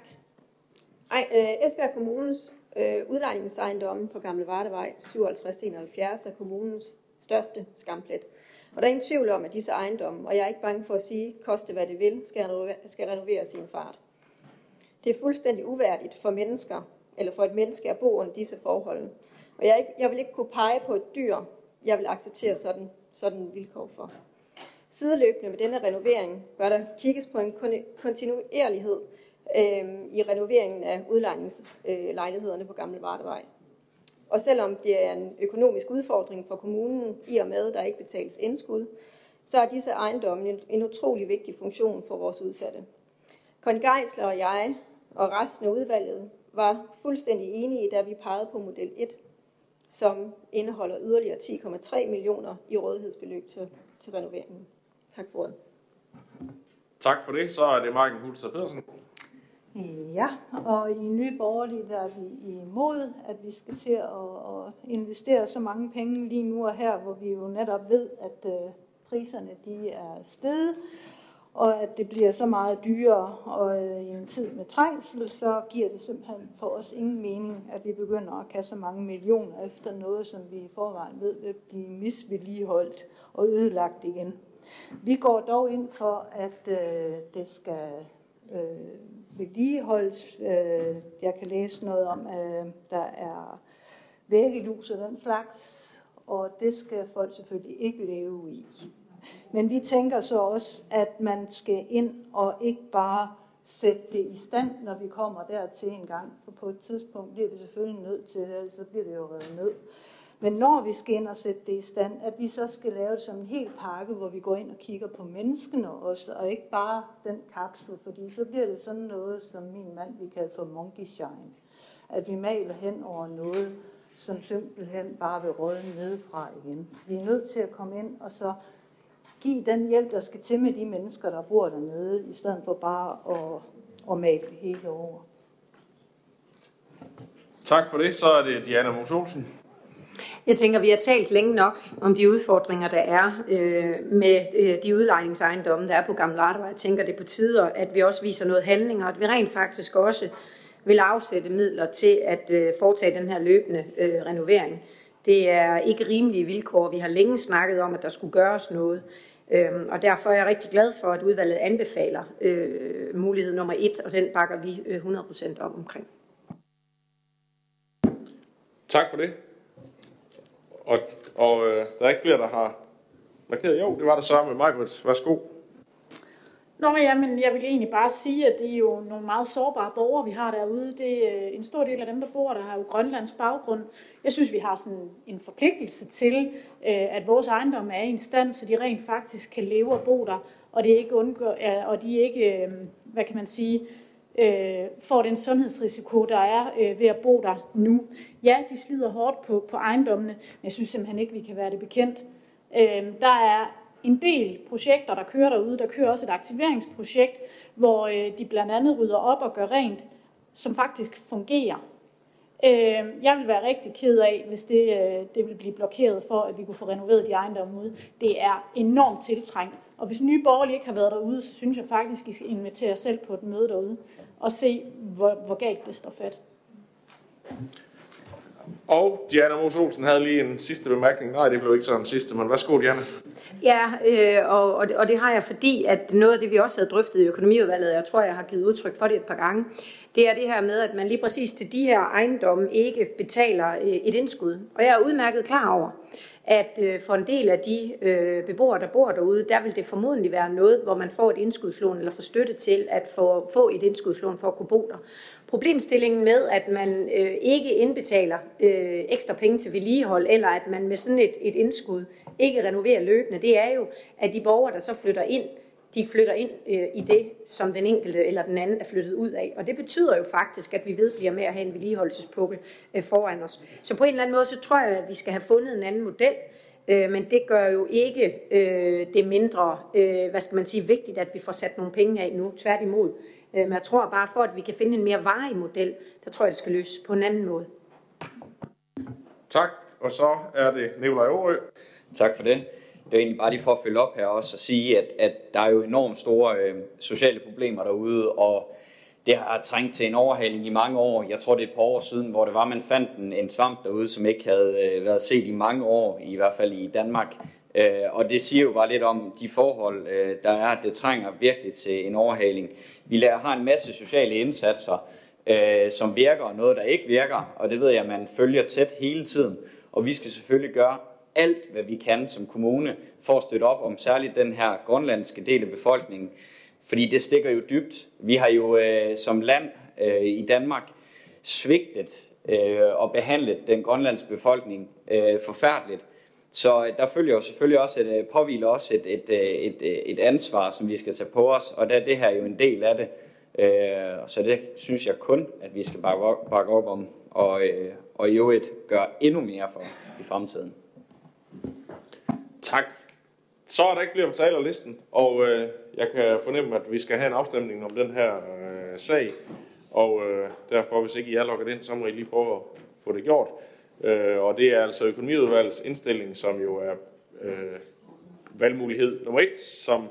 Ej, øh, Esbjerg Kommunes øh, udlejningsejendomme på Gamle Vardevej 5771 er kommunens største skamplet. Og der er ingen tvivl om, at disse ejendomme, og jeg er ikke bange for at sige, koste hvad det vil, skal renovere, skal renovere sin fart. Det er fuldstændig uværdigt for mennesker, eller for et menneske at bo under disse forhold. Og jeg, ikke, jeg vil ikke kunne pege på et dyr, jeg vil acceptere sådan, sådan vilkår for. Sideløbende med denne renovering bør der kigges på en kontinuerlighed øh, i renoveringen af udlejningslejlighederne på Gamle Vardevej. Og selvom det er en økonomisk udfordring for kommunen, i og med, at der ikke betales indskud, så er disse ejendomme en utrolig vigtig funktion for vores udsatte. Conny Geisler og jeg og resten af udvalget var fuldstændig enige, da vi pegede på model 1, som indeholder yderligere 10,3 millioner i rådighedsbeløb til, til renoveringen. Tak for ordet. Tak for det. Så er det Marken Hulster Pedersen. Ja, og i Nye Borgerlige der er vi imod, at vi skal til at, at investere så mange penge lige nu og her, hvor vi jo netop ved, at øh, priserne de er steget, og at det bliver så meget dyrere, og øh, i en tid med trængsel, så giver det simpelthen for os ingen mening, at vi begynder at kaste så mange millioner efter noget, som vi i forvejen ved vil blive misvedligeholdt og ødelagt igen. Vi går dog ind for, at øh, det skal øh, vedligeholdes. Øh, jeg kan læse noget om, at øh, der er væggelus og den slags, og det skal folk selvfølgelig ikke leve i. Men vi tænker så også, at man skal ind og ikke bare sætte det i stand, når vi kommer dertil en gang. For på et tidspunkt bliver vi selvfølgelig nødt til det, ellers så bliver det jo reddet ned. Men når vi skal ind og sætte det i stand, at vi så skal lave det som en hel pakke, hvor vi går ind og kigger på menneskene også, og ikke bare den kapsel, fordi så bliver det sådan noget, som min mand vi kalder for monkey shine. At vi maler hen over noget, som simpelthen bare vil råde nedefra igen. Vi er nødt til at komme ind og så give den hjælp, der skal til med de mennesker, der bor dernede, i stedet for bare at, at male det hele over. Tak for det. Så er det Diana Mos Olsen. Jeg tænker, vi har talt længe nok om de udfordringer, der er øh, med øh, de udlejningsejendomme, der er på Gamle Ardevej. Jeg tænker, det er på tider, at vi også viser noget handling, og at vi rent faktisk også vil afsætte midler til at øh, foretage den her løbende øh, renovering. Det er ikke rimelige vilkår. Vi har længe snakket om, at der skulle gøres noget. Øhm, og derfor er jeg rigtig glad for, at udvalget anbefaler øh, mulighed nummer et, og den bakker vi øh, 100% op omkring. Tak for det. Og, og øh, der er ikke flere, der har markeret. Jo, det var der så med Margaret. Værsgo. Nå, ja, men jeg vil egentlig bare sige, at det er jo nogle meget sårbare borgere, vi har derude. Det er øh, en stor del af dem, der bor der, har jo Grønlands baggrund. Jeg synes, vi har sådan en forpligtelse til, øh, at vores ejendom er i en stand, så de rent faktisk kan leve og bo der, og, det ikke undgår, og de ikke, øh, hvad kan man sige, øh, får den sundhedsrisiko, der er ved at bo der nu. Ja, de slider hårdt på, på ejendommene, men jeg synes simpelthen ikke, vi kan være det bekendt. Der er en del projekter, der kører derude. Der kører også et aktiveringsprojekt, hvor øh, de blandt andet rydder op og gør rent, som faktisk fungerer. Øh, jeg vil være rigtig ked af, hvis det, øh, det vil blive blokeret for, at vi kunne få renoveret de ejendomme ude. Det er enormt tiltrængt. Og hvis nye borgerlige ikke har været derude, så synes jeg faktisk, I skal invitere jer selv på et møde derude og se, hvor, hvor galt det står fat. Og Diana Mos Olsen havde lige en sidste bemærkning. Nej, det blev ikke sådan en sidste, men værsgo, Diana. Ja, øh, og, og, det, og det har jeg, fordi at noget af det, vi også havde drøftet i økonomiudvalget, jeg tror, jeg har givet udtryk for det et par gange, det er det her med, at man lige præcis til de her ejendomme ikke betaler øh, et indskud. Og jeg er udmærket klar over, at øh, for en del af de øh, beboere, der bor derude, der vil det formodentlig være noget, hvor man får et indskudslån eller får støtte til at få, få et indskudslån for at kunne bo der. Problemstillingen med, at man øh, ikke indbetaler øh, ekstra penge til vedligehold, eller at man med sådan et, et indskud ikke renoverer løbende, det er jo, at de borgere, der så flytter ind, de flytter ind øh, i det, som den enkelte eller den anden er flyttet ud af. Og det betyder jo faktisk, at vi ved bliver med at have en vedligeholdelsespukkel øh, foran os. Så på en eller anden måde, så tror jeg, at vi skal have fundet en anden model, øh, men det gør jo ikke øh, det mindre, øh, hvad skal man sige, vigtigt, at vi får sat nogle penge af nu. Tværtimod. Men jeg tror bare, for at vi kan finde en mere varig model, der tror jeg, det skal løses på en anden måde. Tak, og så er det Nikolaj Aarø. Tak for det. Det er egentlig bare lige for at følge op her også og sige, at, at der er jo enormt store øh, sociale problemer derude, og det har trængt til en overhaling i mange år. Jeg tror, det er et par år siden, hvor det var, man fandt en, en svamp derude, som ikke havde øh, været set i mange år, i hvert fald i Danmark. Øh, og det siger jo bare lidt om de forhold, øh, der er, at det trænger virkelig til en overhaling. Vi laver, har en masse sociale indsatser, øh, som virker, og noget, der ikke virker, og det ved jeg, man følger tæt hele tiden. Og vi skal selvfølgelig gøre alt, hvad vi kan som kommune, for at støtte op om særligt den her grønlandske del af befolkningen. Fordi det stikker jo dybt. Vi har jo øh, som land øh, i Danmark svigtet øh, og behandlet den grønlandske befolkning øh, forfærdeligt. Så øh, der følger jo selvfølgelig også et, øh, påviler også et, et, øh, et, et, ansvar, som vi skal tage på os, og der er det her jo en del af det. Så det synes jeg kun, at vi skal bakke op, bakke op om, og, og i øvrigt gøre endnu mere for i fremtiden. Tak. Så er der ikke flere på talerlisten, og øh, jeg kan fornemme, at vi skal have en afstemning om den her øh, sag. Og øh, derfor, hvis ikke I er logget ind, så må I lige prøve at få det gjort. Øh, og det er altså økonomiudvalgets indstilling, som jo er øh, valgmulighed nummer et, som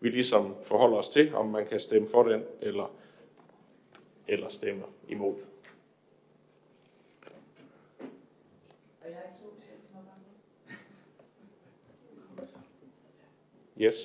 vi ligesom forholder os til, om man kan stemme for den eller, eller stemme imod. Yes.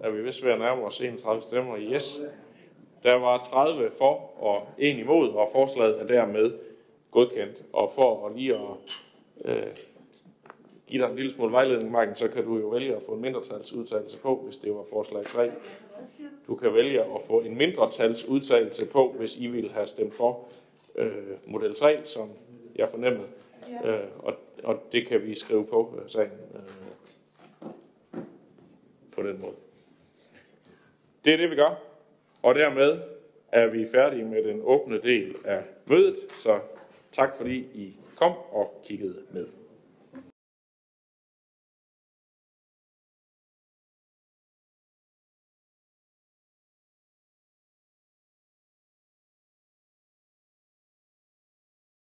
Er vi vist ved at nærme os 31 stemmer. Yes. Der var 30 for og en imod, og forslaget er dermed godkendt. Og for at lige at øh, give dig en lille smule vejledning, Marken, så kan du jo vælge at få en mindretalsudtalelse på, hvis det var forslag 3. Du kan vælge at få en mindretalsudtalelse på, hvis I vil have stemt for øh, model 3, som jeg fornemmede. Øh, og, og det kan vi skrive på øh, sagen øh, på den måde. Det er det, vi gør. Og dermed er vi færdige med den åbne del af mødet. Så tak fordi I kom og kiggede med.